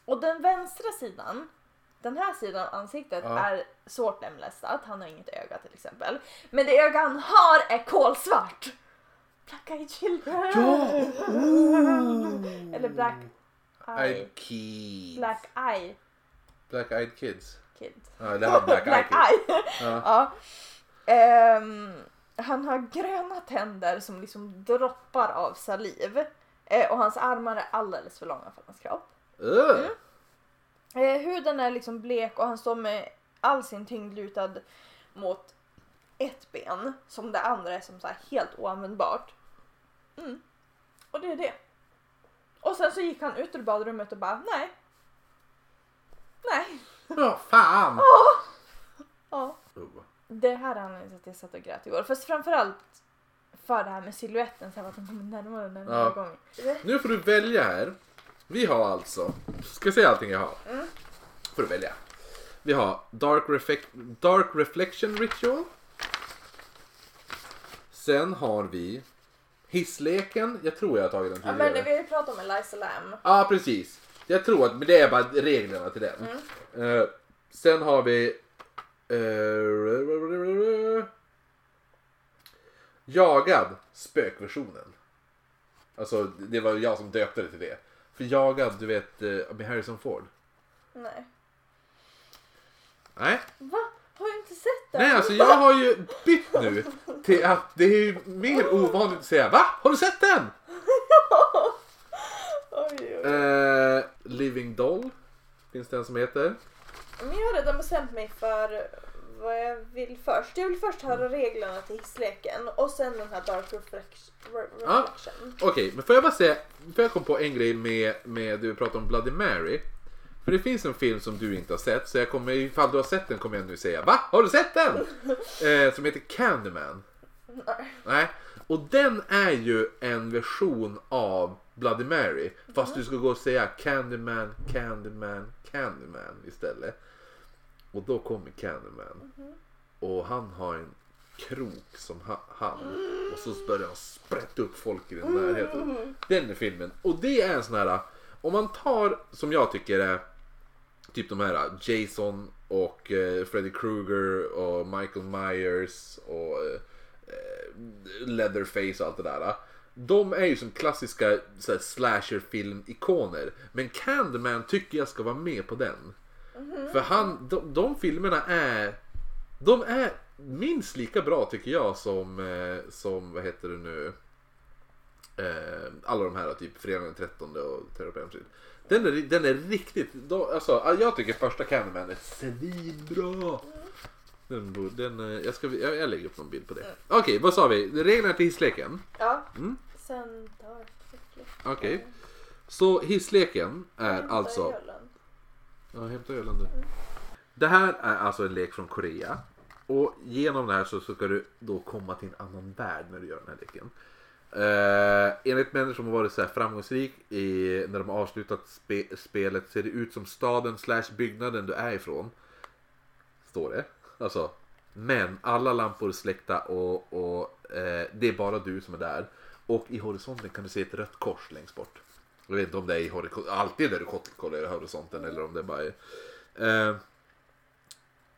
Och den vänstra sidan, den här sidan av ansiktet Ja. är svårt lemlästat. Han har inget öga till exempel. Men det öga han har är kolsvart. Black eyed children. Ja! Eller black eye. Eyed kids. Black eye Black eyed kids. Kid. Ja, det här Black, Black Eye Kid. Eye. Ja. Ja. Ehm, han har gröna tänder som liksom droppar av saliv. Eh, och hans armar är alldeles för långa för hans kropp. Ugh. Eh, huden är liksom blek och han står med all sin tyngd lutad mot ett ben. Som det andra är som så här helt oanvändbart. Mm. Och det är det. Och sen så gick han ut ur badrummet och bara nej. Nej. Ja, fan! Ja. Uh. Det här är anledningen till att jag satt och grät igår. Fast framförallt för det här med siluetten, så här att den kommer närmare och närmare Ja. gång. Nu får du välja här. Vi har alltså, ska jag säga allting jag har? Mm. Får du välja. Vi har Dark, Reflec- Dark Reflection Ritual. Sen har vi Hissleken. Jag tror jag har tagit den Ja, tidigare. men vi har ju pratat om Eliza Lam. Ja, precis. Jag tror att men det är bara reglerna till den. Eh, sen har vi... eh, jagad spökversionen. Alltså, det var jag som döpte det till det. För jagad, du vet, eh, med Harrison Ford. Nej. Nej, Va? Har du inte sett den? nej alltså jag har ju bytt nu till att det är mer ovanligt att säga Va? Har du sett den? Oj, oj. Eh, Living Doll finns det en som heter. Men jag har redan bestämt mig för vad jag vill först. Jag vill först höra reglerna till hissleken och sen den här Dark Reflection. Ja. Okej, men får jag bara säga, får jag kom på en grej med, med du pratade om Bloody Mary. För det finns en film som du inte har sett, så jag kommer, ifall du har sett den kommer jag nu säga Va? Har du sett den? Eh, som heter Candyman. Nej. Nej, och den är ju en version av Bloody Mary. Fast du ska gå och säga Candyman, Candyman, Candyman istället. Och då kommer Candyman. Och han har en krok som ha- han. Och så börjar han sprätta upp folk i den närheten. Den är filmen. Och det är en sån här. Om man tar som jag tycker är typ de här Jason och eh, Freddy Krueger och Michael Myers och eh, Leatherface och allt det där. De är ju som klassiska slasherfilm-ikoner. Men Candyman tycker jag ska vara med på den. För han, de, de filmerna är de är minst lika bra tycker jag som, eh, som vad heter det nu, eh, alla de här typ Fredagen den 13 och Terror på. Den är, den är riktigt, de, alltså jag tycker första Candyman är svinbra. Den, den, eh, jag, ska, jag, jag lägger upp någon bild på det. Okej, vad sa vi? Reglerna till hissleken. Ja. Mm. Sen. Okej. Så hissleken är alltså... Ölen. Ja, hämta ölen du. Det här är alltså en lek från Korea. Och genom det här så ska du då komma till en annan värld när du gör den här leken. Eh, enligt människor som har varit så här framgångsrik i, när de har avslutat spe, spelet ser det ut som staden slash byggnaden du är ifrån. Står det. Alltså, men alla lampor är släckta och, och eh, det är bara du som är där. Och i horisonten kan du se ett rött kors längst bort. Jag vet inte om det är alltid där du kollar i horisonten eller om det bara är... Eh,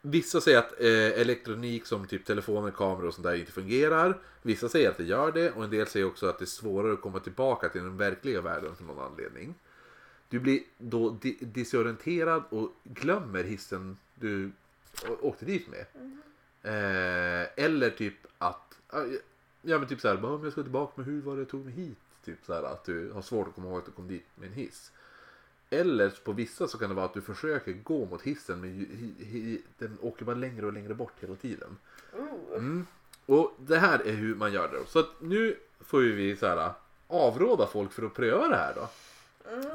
vissa säger att eh, elektronik som typ telefoner, kameror och sånt där inte fungerar. Vissa säger att det gör det och en del säger också att det är svårare att komma tillbaka till den verkliga världen för någon anledning. Du blir då di- disorienterad och glömmer hissen du åkte dit med. Eh, eller typ att, ja men typ såhär, bara, om jag ska tillbaka med hur var det jag tog mig hit? Typ såhär att du har svårt att komma ihåg att du kom dit med en hiss. Eller på vissa så kan det vara att du försöker gå mot hissen men ju- hi, hi, den åker bara längre och längre bort hela tiden. Mm. Och det här är hur man gör det. Så att nu får ju vi så här avråda folk för att pröva det här då.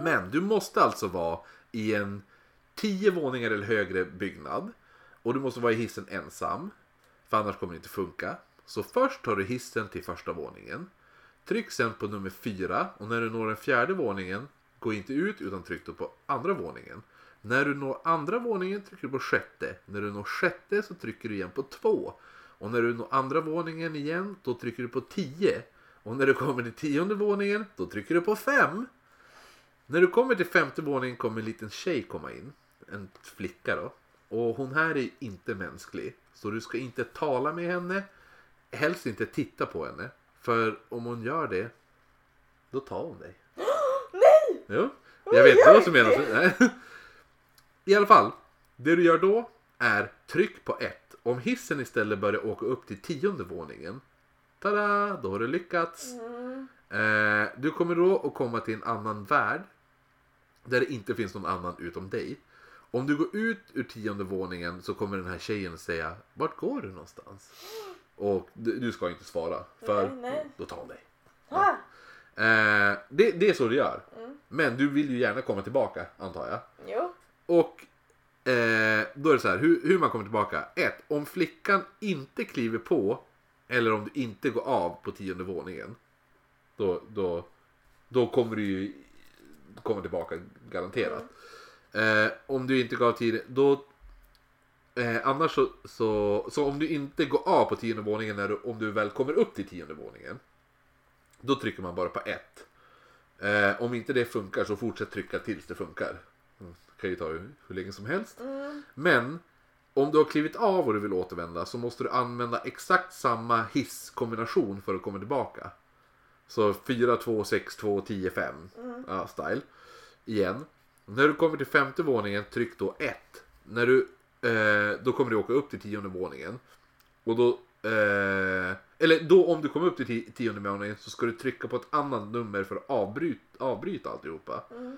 Men du måste alltså vara i en 10 våningar eller högre byggnad. Och du måste vara i hissen ensam. För annars kommer det inte funka. Så först tar du hissen till första våningen. Tryck sen på nummer 4 och när du når den fjärde våningen gå inte ut utan tryck då på andra våningen. När du når andra våningen trycker du på sjätte. När du når sjätte så trycker du igen på två. Och när du når andra våningen igen då trycker du på 10. Och när du kommer till tionde våningen då trycker du på 5. När du kommer till femte våningen kommer en liten tjej komma in. En flicka då. Och hon här är inte mänsklig. Så du ska inte tala med henne. Helst inte titta på henne. För om hon gör det, då tar hon dig. Nej! Jo, jag vet inte vad som menas. Nej. I alla fall, det du gör då, är tryck på 1. Om hissen istället börjar åka upp till tionde våningen. Tada! Då har du lyckats. Mm. Eh, du kommer då att komma till en annan värld. Där det inte finns någon annan utom dig. Om du går ut ur tionde våningen så kommer den här tjejen säga Vart går du någonstans? Och du, ska inte svara för Nej, nej. då tar hon dig. Ah, Eh, det, det är så du gör. Mm. Men du vill ju gärna komma tillbaka antar jag. jo. Och eh, då är det så här, hur, hur man kommer tillbaka. Ett, Om flickan inte kliver på eller om du inte går av på tionde våningen. Då, då, då kommer du ju komma tillbaka garanterat. Eh, om du inte går av tiden, då Eh, annars så, så, så om du inte går av på tionde våningen när du, om du väl kommer upp till tionde våningen. Då trycker man bara på ett. Eh, om inte det funkar så fortsätt trycka tills det funkar. Mm, Det kan ju ta hur, hur länge som helst. Mm. Men om du har klivit av och du vill återvända så måste du använda exakt samma hisskombination för att komma tillbaka. Så 4, 2, 6, 2, 10, 5. Ja, style. Igen. När du kommer till femte våningen, tryck då 1. När du, eh, då kommer du åka upp till tionde våningen. Och då, eh, eller då om du kommer upp till ti- tionde våningen så ska du trycka på ett annat nummer för att avbryta, avbryta alltihopa. Mm.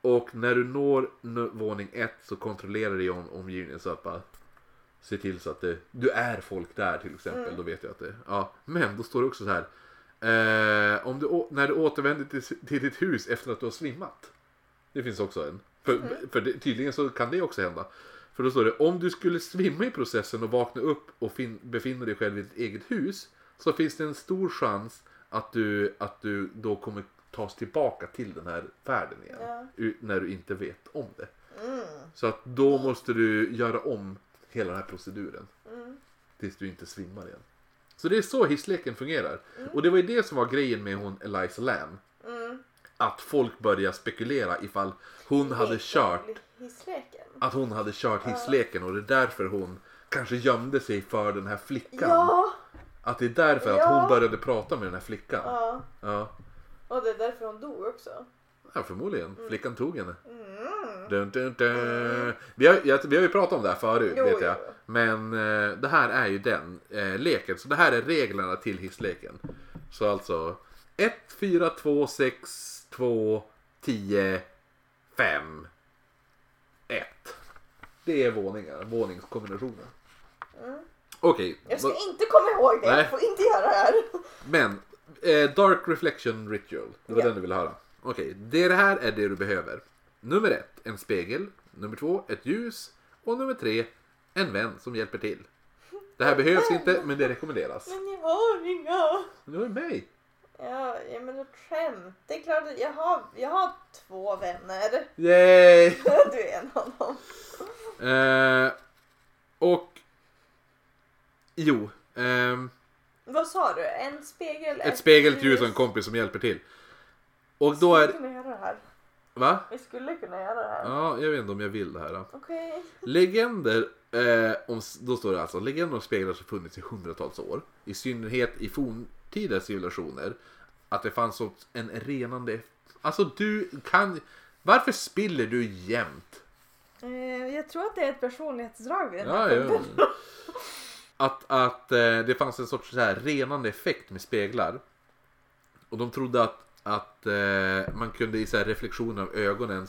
Och när du når våning 1 så kontrollerar du om, omgivningen så att bara se till så att det, du är folk där till exempel. Då vet jag att det, ja. Men då står det också så här. Eh, om du, när du återvänder till, till ditt hus efter att du har svimmat. Det finns också en. För, för det, tydligen så kan det också hända. För då står det om du skulle svimma i processen och vakna upp och fin, befinner dig själv i ditt eget hus. Så finns det en stor chans att du, att du då kommer tas tillbaka till den här världen igen. Ja. När du inte vet om det. Mm. Så att då måste du göra om hela den här proceduren. Mm. Tills du inte svimmar igen. Så det är så hissleken fungerar. Och det var ju det som var grejen med hon Eliza Lam. Mm. Att folk började spekulera ifall hon hade kört Hissleken. Att hon hade kört hissleken och det är därför hon kanske gömde sig för den här flickan. Ja! Att det är därför att Ja. hon började prata med den här flickan. Ja. Ja, Och det är därför hon dog också. ja förmodligen. Flickan tog henne. Mm. Dun, dun, dun. Vi, har, jag, vi har ju pratat om det här förut, Jo, vet jag. jo. Men eh, det här är ju den eh, leken. Så det här är reglerna till hissleken. Så alltså 1, 4, 2, 6, 2, 10, 5, 1. Det är våningar, våningskombinationen. Mm. Okej, Jag ska inte komma ihåg det. Nej. Jag får inte göra det här. men eh, Dark Reflection Ritual, det var Ja. den du ville höra. Okej, det här är det du behöver. Nummer ett, en spegel. Nummer två, ett ljus. Och nummer tre, en vän som hjälper till. Det här behövs inte, men det rekommenderas. Men jag har inga. Nu är det mig. Ja, ja men ett skämt. Det är klart att jag har, jag har två vänner. Yay! Du är en av dem. Eh, och... Jo. ehm, Vad sa du? En spegel? ett spegel, ett ljus och en kompis som hjälper till. Och då Vi är... skulle kunna göra det här. Va? Vi skulle kunna göra det här. Ja, jag vet inte om jag vill det här. Då. Okej. Legender, eh, om, då står det alltså, legender om speglar som funnits i hundratals år. I synnerhet i forntida civilisationer. Att det fanns en renande... Alltså du kan... Varför spiller du jämt? Eh, jag tror att det är ett personlighetsdrag vid den här ja. punkten. Att, att eh, det fanns en sorts så här renande effekt med speglar. Och de trodde att, att eh, man kunde i så här reflektioner av ögonen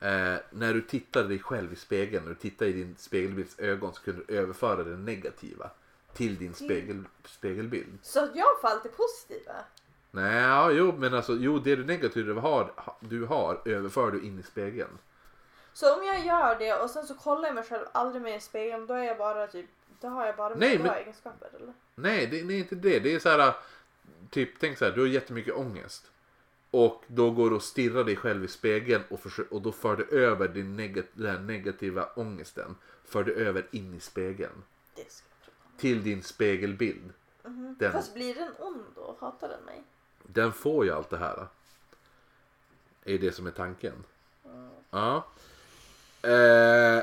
eh, när du tittade dig själv i spegeln, när du tittade i din spegelbilds ögon så kunde du överföra det negativa till din spegel, spegelbild. Så att jag får alltid positiva? Nej, ja, jo, men alltså, jo, det du negativa har, du har överför du in i spegeln. Så om jag gör det och sen så kollar jag mig själv aldrig mer i spegeln då är jag bara typ då har jag bara Nej, bra men- egenskaper eller? Nej, det, det är inte det. Det är så här, typ, tänk så här, du har jättemycket ångest. Och då går du och stirrar dig själv i spegeln och, försö- och då för du över din negat- den här negativa ångesten. För du över in i spegeln. Det ska. Till din spegelbild. Mhm. Den- Fast blir den ond då? Hatar den mig? Den får ju allt det här. Är det som är tanken. Ja. Eh,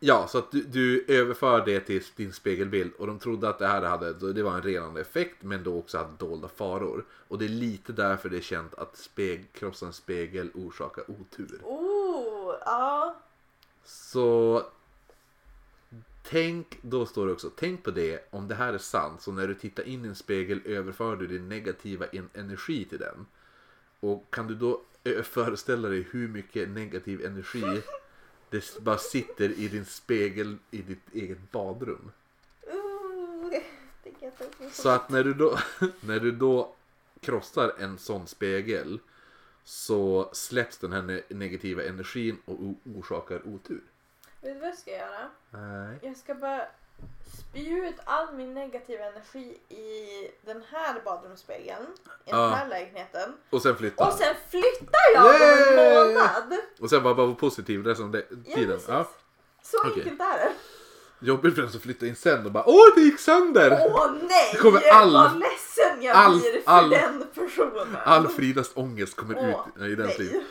ja, så att du, du överför det till din spegelbild. Och de trodde att det här hade, det var en renande effekt men då också hade dolda faror. Och det är lite därför det är känt att speg, krossa en spegel orsakar otur. Oh, ja. Så Tänk, då står det också, tänk på det om det här är sant. Så när du tittar in i en spegel överför du din negativa en- energi till den. Och kan du då föreställa dig hur mycket negativ energi det bara sitter i din spegel i ditt eget badrum. Så att när du då, när du då krossar en sån spegel så släpps den här ne- negativa energin och orsakar otur. Vet du vad jag ska göra? Nej. Jag ska bara spy ut all min negativa energi i den här badrumsspegeln. I den Ja. här lägenheten. Och sen flytta. Och sen flyttar jag om en Yay! månad! Och sen bara vara positiv resten av de- Ja, tiden. precis. Ja. Så Okej. enkelt är det. Jobbigt för den som flyttar in sen och bara Åh det gick sönder! Åh nej! Det kommer all- vad ledsen jag all- blir för all- den personen. All Fridas ångest kommer Åh, ut i dens nej. liv.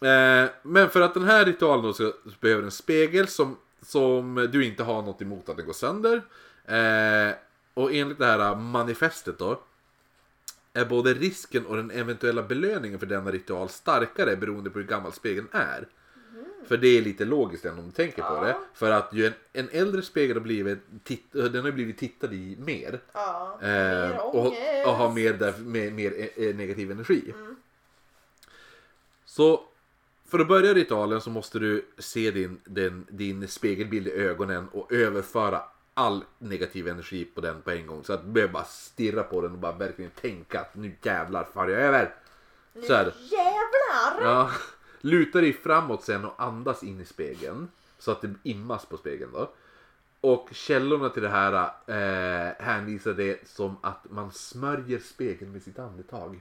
Eh, men för att den här ritualen då så behöver en spegel som, som du inte har något emot att den går sönder. Eh, och enligt det här manifestet då är både risken och den eventuella belöningen för denna ritual starkare beroende på hur gammal spegeln är. För det är lite logiskt än om du tänker på Ja. det. För att ju en, en äldre spegel har blivit, titt, den har blivit tittad i mer. Ja, Eh, mer och, och har mer, där, mer, mer eh, negativ energi. Mm. Så för att börja ritualen så måste du se din, din, din spegelbild i ögonen och överföra all negativ energi på den på en gång. Så att du behöver bara stirra på den och bara verkligen tänka att nu jävlar far jag över. Så. Jävlar! Ja. Luta dig framåt sen och andas in i spegeln. Så att det immas på spegeln då. Och källorna till det här eh, hänvisar det som att man smörjer spegeln med sitt andetag.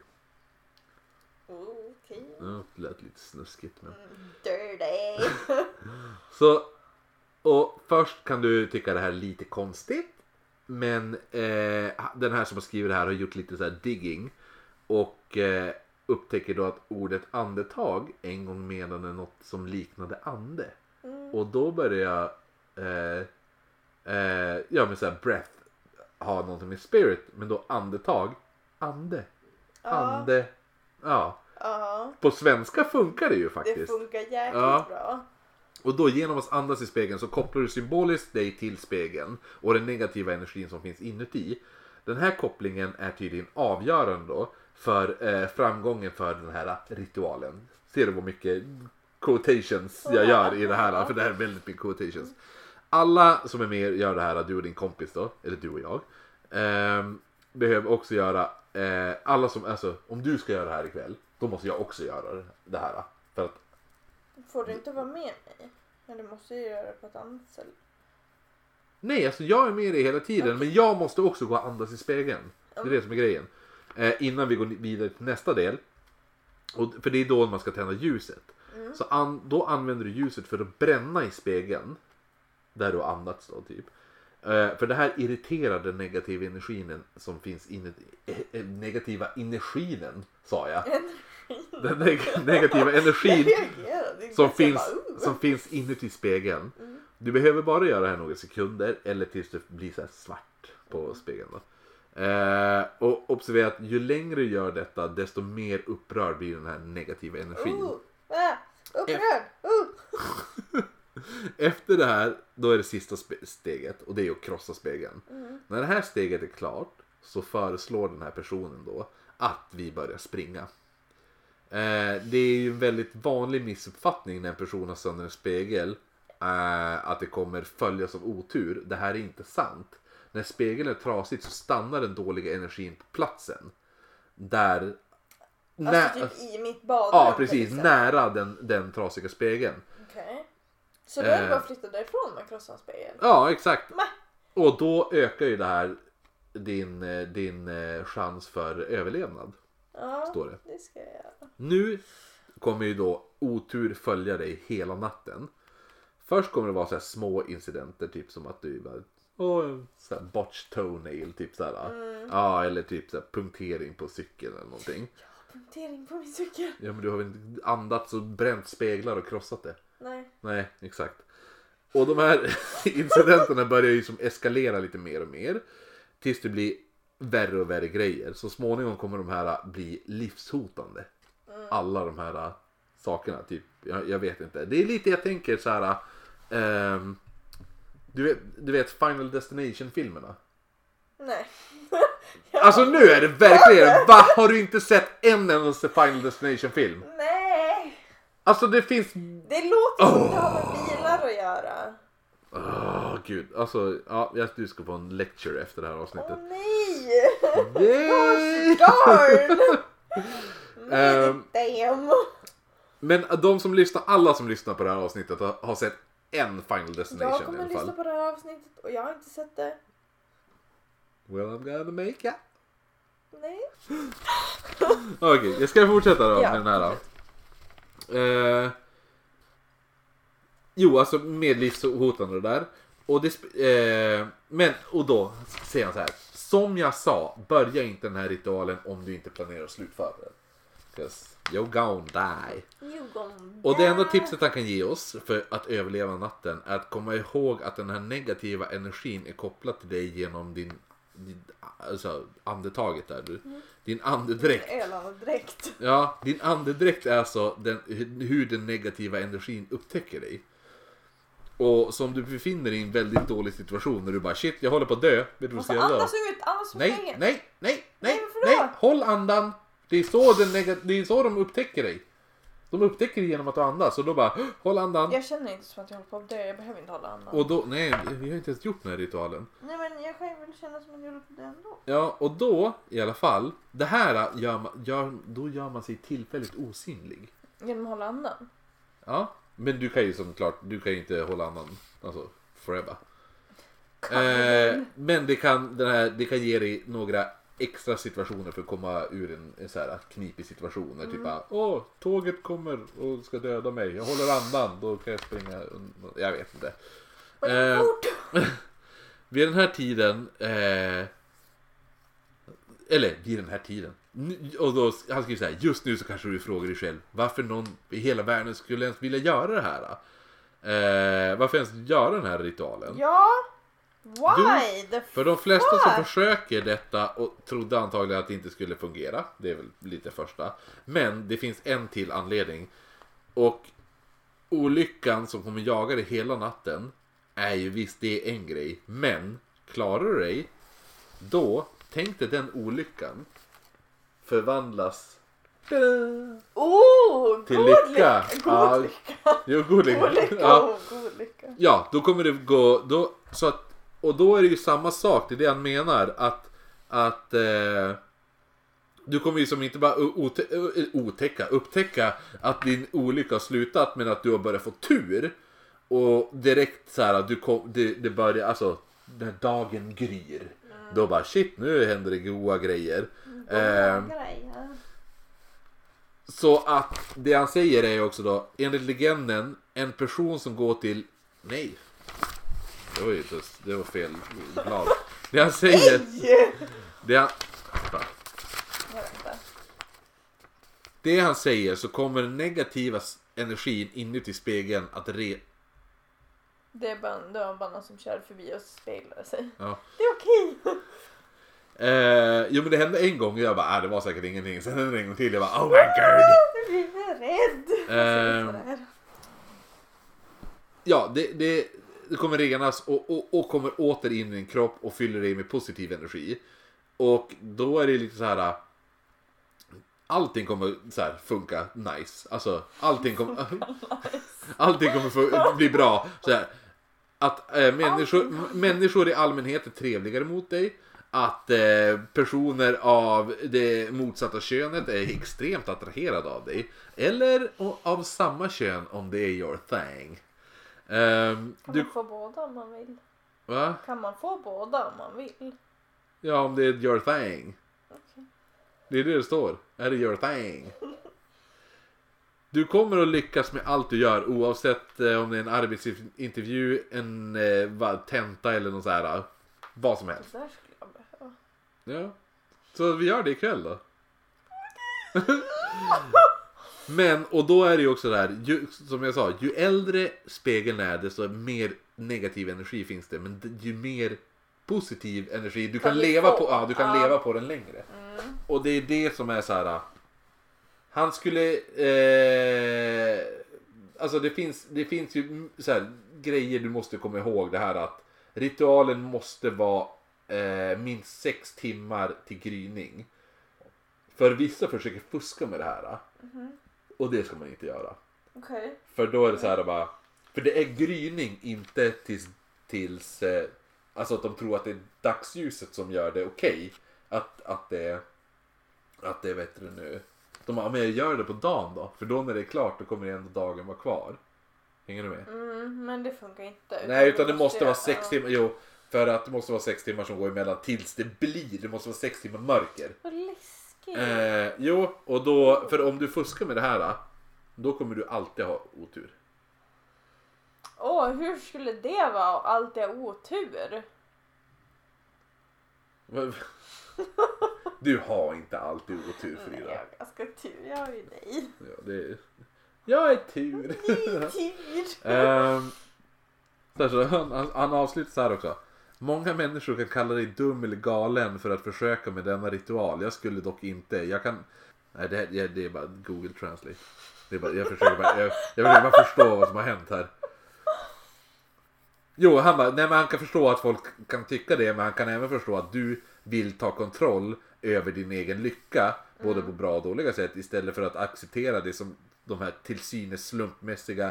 Okej. Ja, det lät lite snuskigt men. Dirty. Så, och först kan du tycka det här är lite konstigt. Men eh, den här som har skrivit det här har gjort lite så här digging. Och eh, upptäcker då att ordet andetag en gång menade något som liknade ande. Mm. Och då börjar jag, eh, eh, ja men såhär breath, ha någonting med spirit. Men då andetag, ande, Ja. ande. Ja, Ja, på svenska funkar det ju det faktiskt. funkar jäkligt Ja. bra. Och då genom att andas i spegeln så kopplar du symboliskt dig till spegeln och den negativa energin som finns inuti. Den här kopplingen är tydligen avgörande då för eh, framgången för den här ritualen. Ser du vad mycket quotations jag gör i det här? För det här är väldigt mycket quotations. Alla som är med gör det här, du och din kompis då, eller du och jag. ehm, behöver också göra, eh, alla som, alltså om du ska göra det här ikväll, då måste jag också göra det här. För att Får du inte vara med mig? Men du måste ju göra det på ett annat ställe. Nej, alltså jag är med dig hela tiden, men jag måste också gå och andas i spegeln. Det är det som är grejen. Eh, innan vi går vidare till nästa del. Och, för det är då man ska tända ljuset. Så an, då använder du ljuset för att bränna i spegeln. Där du har andats då typ. Eh, för det här irriterar den negativa energin som finns inuti. Eh, eh, negativa energin, sa jag. Den neg- negativa energin som finns, som finns inuti spegeln. Du behöver bara göra det här några sekunder eller tills det blir så svart på spegeln. Då. Eh, och observera att ju längre du gör detta desto mer upprörd blir den här negativa energin. Uh, äh, upprörd! Uh. Efter det här, då är det sista spe- steget och det är att krossa spegeln. När det här steget är klart så föreslår den här personen då att vi börjar springa. Eh, det är ju en väldigt vanlig missuppfattning när en person har sönder en spegel eh, att det kommer följas av otur. Det här är inte sant. När spegeln är trasig så stannar den dåliga energin på platsen. Där... Nä- Alltså typ i mitt badrum. ja, precis. nära den, den trasiga spegeln. Okej. Så då är det Eh. bara att flytta därifrån med krossad spegel? Ja, exakt. Mä. Och då ökar ju det här din, eh, din eh, chans för överlevnad. Ja, Står det. det ska jag göra. Nu kommer ju då otur följa dig hela natten. Först kommer det vara så här små incidenter, typ som att du bara Åh, så här botch toenail, typ så här. Ja, eller typ så här punktering på cykeln eller någonting. Punktering på min cykel. Ja, men du har väl inte andats och bränt speglar och krossat det? Nej. Nej, exakt. Och de här incidenterna börjar ju som eskalera lite mer och mer. Tills det blir värre och värre grejer. Så småningom kommer de här bli livshotande. Alla de här sakerna. Typ, jag, jag vet inte. Det är lite jag tänker så här. ehm, Du vet, du vet Final Destination-filmerna? Nej. Alltså nu är det verkligen, va? Har du inte sett en enda Final Destination-film? Nej. Alltså det finns... Det låter som det har med bilar att göra. Åh gud, alltså ja, jag- du ska få en lecture efter det här Åh avsnittet. nej! Yay! Darn! Ehm, Damn! Men de som lyssnar, alla som lyssnar på det här avsnittet har, har sett en Final Jag Destination i kommer alla lyssna fall. på det här avsnittet och jag har inte sett det. Well I'm gonna make it. Nej. Okej, jag ska fortsätta då Ja, med den här. Då. Eh, jo, alltså med livshotande det där. Och det, eh, men, och då säger han så här. Som jag sa, börja inte den här ritualen om du inte planerar att slutföra den. 'Cause you're gonna die. Gonna Och det enda die. tipset han kan ge oss för att överleva natten är att komma ihåg att den här negativa energin är kopplad till dig genom din, din alltså andetaget där. Du, din andedräkt. Ölandräkt. Ja, din andedräkt är alltså den, hur den negativa energin upptäcker dig. Och som du befinner dig i en väldigt dålig situation när du bara shit, jag håller på att dö. Vet du vad Och ska göra då? andas ut, andas för Nej, nej, nej, nej, Nej, nej, håll andan. Det är, så den det är så de upptäcker dig. De upptäcker dig genom att du andas och då bara håll andan. Jag känner inte som att jag håller på att dö, jag behöver inte hålla andan. Och då, nej, vi har inte ens gjort den här ritualen. Nej men jag ju väl känna som att jag håller på att dö ändå. Ja, och då i alla fall, det här gör man, gör, då gör man sig tillfälligt osynlig. Genom att hålla andan. Ja, men du kan ju som klart, du kan ju inte hålla andan, alltså forever. Eh, men det kan, den här, det kan ge dig några extra situationer för att komma ur en, en så här knipig situation. Mm. Typ bara, åh, tåget kommer och ska döda mig. Jag håller andan, då kan jag springa undan. Jag vet inte. Eh! Vid den här tiden, eh, eller vid den här tiden, och då, han skriver så här, just nu så kanske du frågar dig själv varför någon i hela världen skulle ens vilja göra det här. Eh, varför ens göra den här ritualen? Ja! Why? The För de flesta som försöker detta och trodde antagligen att det inte skulle fungera. Det är väl lite första. Men det finns en till anledning. Och olyckan som kommer jaga dig hela natten är ju visst det är en grej. Men klarar du dig då, tänk dig den olyckan förvandlas! Oh! Till god lycka. God Ja. lycka! Jo, god lycka. God lycka! Ja. oh, God lycka! Ja, då kommer det gå... Då, så att, och då är det ju samma sak, det är det han menar. Att, att eh, du kommer ju som inte bara ote, otäcka, upptäcka att din olycka har slutat men att du har börjat få tur. Och direkt så här att du kom, det, det börjar, alltså när dagen gryr. Då bara shit, nu händer det goa grejer. Eh, så att det han säger är också då, enligt legenden, en person som går till... Nej! Det var ju inte, det var fel blad. Det han säger... Det han, det han säger så kommer den negativa energin inuti spegeln att re... Det är bara, det var bara någon som körde förbi och speglade sig. Ja. Det är okej! Eh, jo men det hände en gång och jag bara, ah, det var säkert ingenting. Sen hände det en gång till jag bara, oh my god! Jag blir rädd! Sådär. Ja, det, det, det kommer renas och, och, och kommer åter in i din kropp och fyller dig med positiv energi. Och då är det lite så här. Allting kommer så här funka nice. Alltså allting kommer, allting kommer få- bli bra. Så här, att eh, människor, människor i allmänhet är trevligare mot dig. Att eh, personer av det motsatta könet är extremt attraherade av dig. Eller av samma kön om det är your thing. Ehm, Kan du, man få båda om man vill? va? Kan man få båda om man vill? Ja, om det är your thing. Okej. Det är det det står. Är det your thing? Du kommer att lyckas med allt du gör oavsett eh, om det är en arbetsintervju, en eh, tenta eller något så här. Vad som helst. Det där skulle jag behöva. Ja. Så vi gör det ikväll då. Men, och då är det ju också där, ju, som jag sa, ju äldre spegeln är desto mer negativ energi finns det. Men ju mer positiv energi, du kan, Kan leva på, ja, du kan Ja. leva på den längre. Mm. Och det är det som är så här. Han skulle, eh, alltså det finns, det finns ju så här, grejer du måste komma ihåg det här att ritualen måste vara eh, minst sex timmar till gryning. För vissa försöker fuska med det här. Och det ska man inte göra. Okej. För då är det så här bara. För det är gryning inte tills, tills eh, alltså att de tror att det är dagsljuset som gör det okej. Att, att det att det är bättre nu. De bara, men jag gör det på dagen då. För då när det är klart då kommer ändå dagen vara kvar. Hänger du med? Mm, men det funkar inte. Nej, vi utan det måste vara sex timmar. Jo, för att det måste vara sex timmar som går emellan tills det blir. Det måste vara sex timmar mörker. Vad läskigt. Eh, jo, och då, för om du fuskar med det här. Då kommer du alltid ha otur. Åh, hur skulle det vara alltid ha otur? Du har inte alltid otur Nej, Frida. jag har ganska tur. Jag har ju dig. Ja, det är... Jag är tur. Tur. Ehm, så här, så han, han, han avslutar så här också. Många människor kan kalla dig dum eller galen för att försöka med denna ritual. Jag skulle dock inte. Jag kan... Nej, det, det, det är bara Google Translate. Det är bara, jag, försöker bara, jag, jag försöker bara förstå vad som har hänt här. Jo, han bara, nej men han kan förstå att folk kan tycka det, men han kan även förstå att du vill ta kontroll över din egen lycka, både på bra och dåliga sätt, istället för att acceptera det som de här till synes slumpmässiga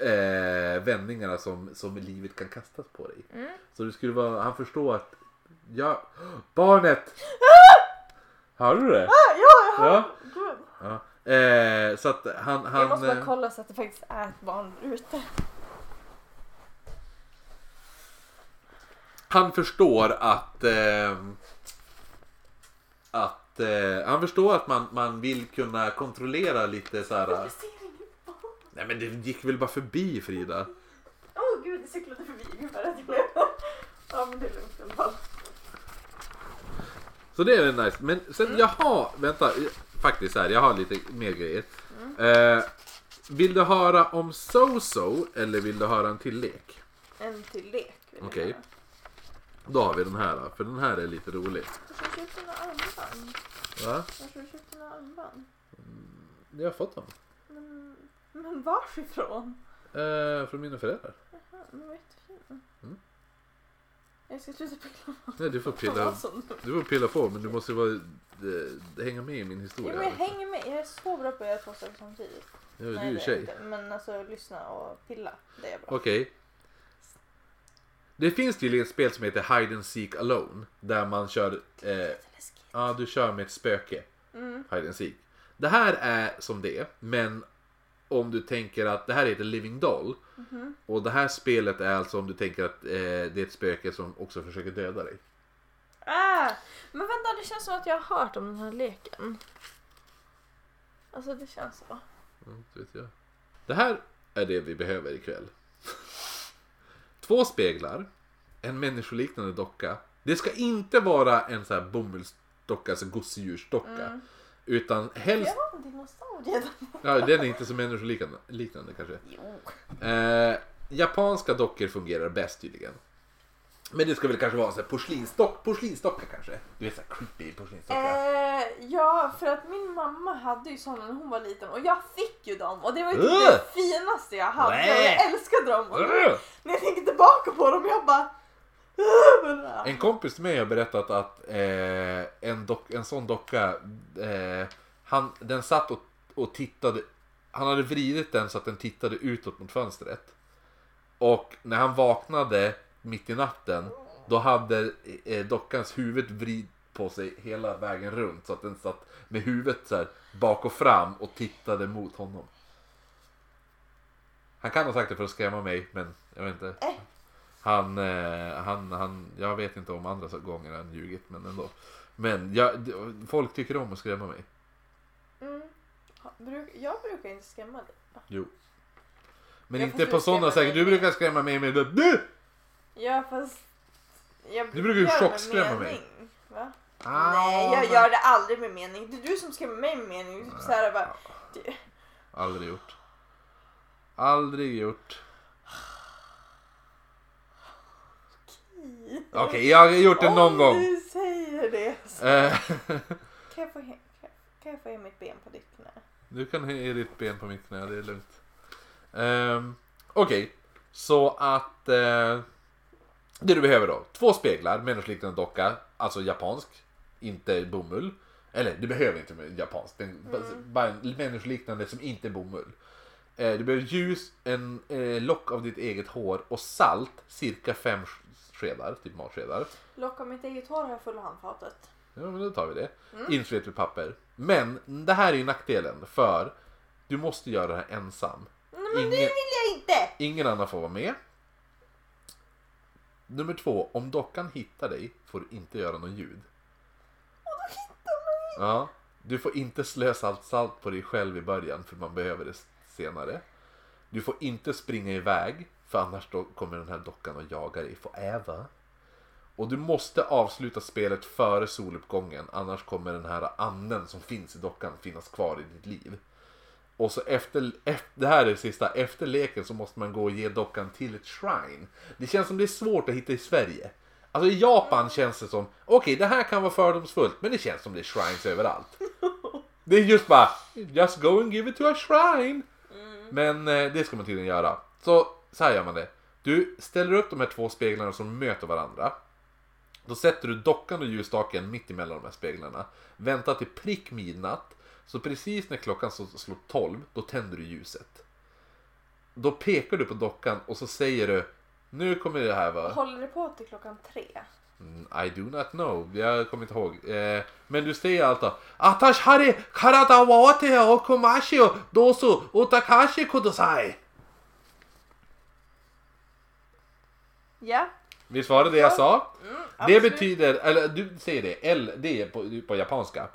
eh, vändningarna som, som livet kan kastas på dig. Så det skulle vara, han förstår att, ja, barnet! Hörde du det? Ah, ja, jag har... Ja. Ja. Eh, så att han, han Jag måste bara eh, kolla så att det faktiskt är ett barn ute. han förstår att eh, att eh, han förstår att man, man vill kunna kontrollera lite så här. Nej men det gick väl bara förbi Frida. Åh gud, det cyklade förbi. Jag blev. Ja men det är lugnt i alla fall. Så det är nice. Men sen jag har, vänta, faktiskt här, jag har lite mer grejer. Eh, vill du höra om So-So eller vill du höra en till lek? En till lek. Okej. göra. Då har vi den här, för den här är lite rolig. Varför har du köpt dina armband? Va? Varför har du köpt dina armband? Jag har fått dem. Men, men varifrån? Eh, från mina föräldrar. Jaha, men vad jättefina. Mm. Jag ska sluta pilla på Nej, du får pilla, du får pilla på men du måste vara, eh, hänga med i min Ja, historia. men jag hänger med. Jag är så bra på att göra två saker samtidigt. Ja, du är ju tjej. inte. Men alltså lyssna och pilla. Det är bra. Okej. Det finns tydligen ett spel som heter Hide and Seek Alone. Där man kör, eh, ja du kör med ett spöke. Mm. Hide and Seek. Det här är som det, men om du tänker att det här heter Living Doll. Mhm. Och det här spelet är alltså om du tänker att eh, det är ett spöke som också försöker döda dig. Ah, men vänta, det känns som att jag har hört om den här leken. Alltså det känns så. Ja, inte vet jag. Det här är det vi behöver ikväll. Två speglar, en människoliknande docka. Det ska inte vara en sån här bomullsdocka, alltså gosedjursdocka. Utan helst... Jag har en dinosaurie. Ja, den är inte så människoliknande liknande, kanske. Jo. Eh, japanska dockor fungerar bäst tydligen. Men det ska väl kanske vara en sån här porslinsdock, porslinsdocka kanske? Du vet såhär creepy porslinsdocka. Eh, ja, för att min mamma hade ju sådana när hon var liten och jag fick ju dem och det var ju typ Ugh! det finaste jag hade och jag älskade dem. Och Ugh! när jag tänker tillbaka på dem jag bara... En kompis till mig har berättat att eh, en, dock, en sån docka, eh, han, den satt och, och tittade, han hade vridit den så att den tittade utåt mot fönstret. Och när han vaknade mitt i natten, då hade eh, dockans huvud vrid på sig hela vägen runt så att den satt med huvudet så här bak och fram och tittade mot honom. Han kan ha sagt det för att skrämma mig, men jag vet inte. Eh. Han, eh, han, han, jag vet inte om andra gånger han ljugit, men ändå. Men jag, folk tycker om att skrämma mig. Mm. Jag brukar inte skrämma dig. Jo. Men Jag inte på sådana sätt. Du brukar skrämma mig med du! Ja fast... Jag Du brukar ju göra det med chockskrämma mig. mening, Va? Ah, Nej, jag men- gör det aldrig med mening. Det är du som skrämmer mig med mening. Typ så här, bara, du, Aldrig gjort. Aldrig gjort. Okej, jag har gjort det någon Om gång. du säger det. Så. Eh, Kan, jag få he- kan, kan jag få ge mitt ben på ditt knä? du kan ge ditt ben på mitt knä, det är lugnt. Um, Okej, så att... eh, Det du behöver då, två speglar, människoliknande docka, alltså japansk, inte bomull. Eller du behöver inte japansk, den, bara en människoliknande som inte är bomull. Eh, du behöver ljus, en eh, lock av ditt eget hår och salt, cirka fem skedar, typ matskedar. Locka mitt eget hår har jag fulla handfatet. Ja, men då tar vi det. Insvept i papper. Men det här är ju nackdelen, för du måste göra det här ensam. Nej men det Ingen- vill jag inte! Ingen annan får vara med. Nummer två, om dockan hittar dig får du inte göra något ljud. Ja, du får inte slö salt, salt på dig själv i början för man behöver det senare. Du får inte springa iväg för annars då kommer den här dockan att jaga dig forever. Och du måste avsluta spelet före soluppgången annars kommer den här anden som finns i dockan finnas kvar i ditt liv. Och så efter, efter, det här är det sista, efter leken så måste man gå och ge dockan till ett shrine. Det känns som det är svårt att hitta i Sverige. Alltså i Japan känns det som, okej det här kan vara fördomsfullt men det känns som det är shrines överallt. Det är just bara, just go and give it to a shrine. Men eh, det ska man tydligen göra. Så, så här gör man det. Du ställer upp de här två speglarna som möter varandra. Då sätter du dockan och ljusstaken mitt emellan de här speglarna. Väntar till prick midnatt. Så precis när klockan slår 12, då tänder du ljuset. Då pekar du på dockan och så säger du Nu kommer det här vara... Håller det på till klockan tre? Mm, I do not know. Jag kommer inte ihåg. Eh, men du säger alltså Atash hari karada wa wate o komashi dosu otakashi kudasai. Ja. Visst var det det jag sa? det Mm, absolut. betyder, eller du säger det, L, det är på, på japanska.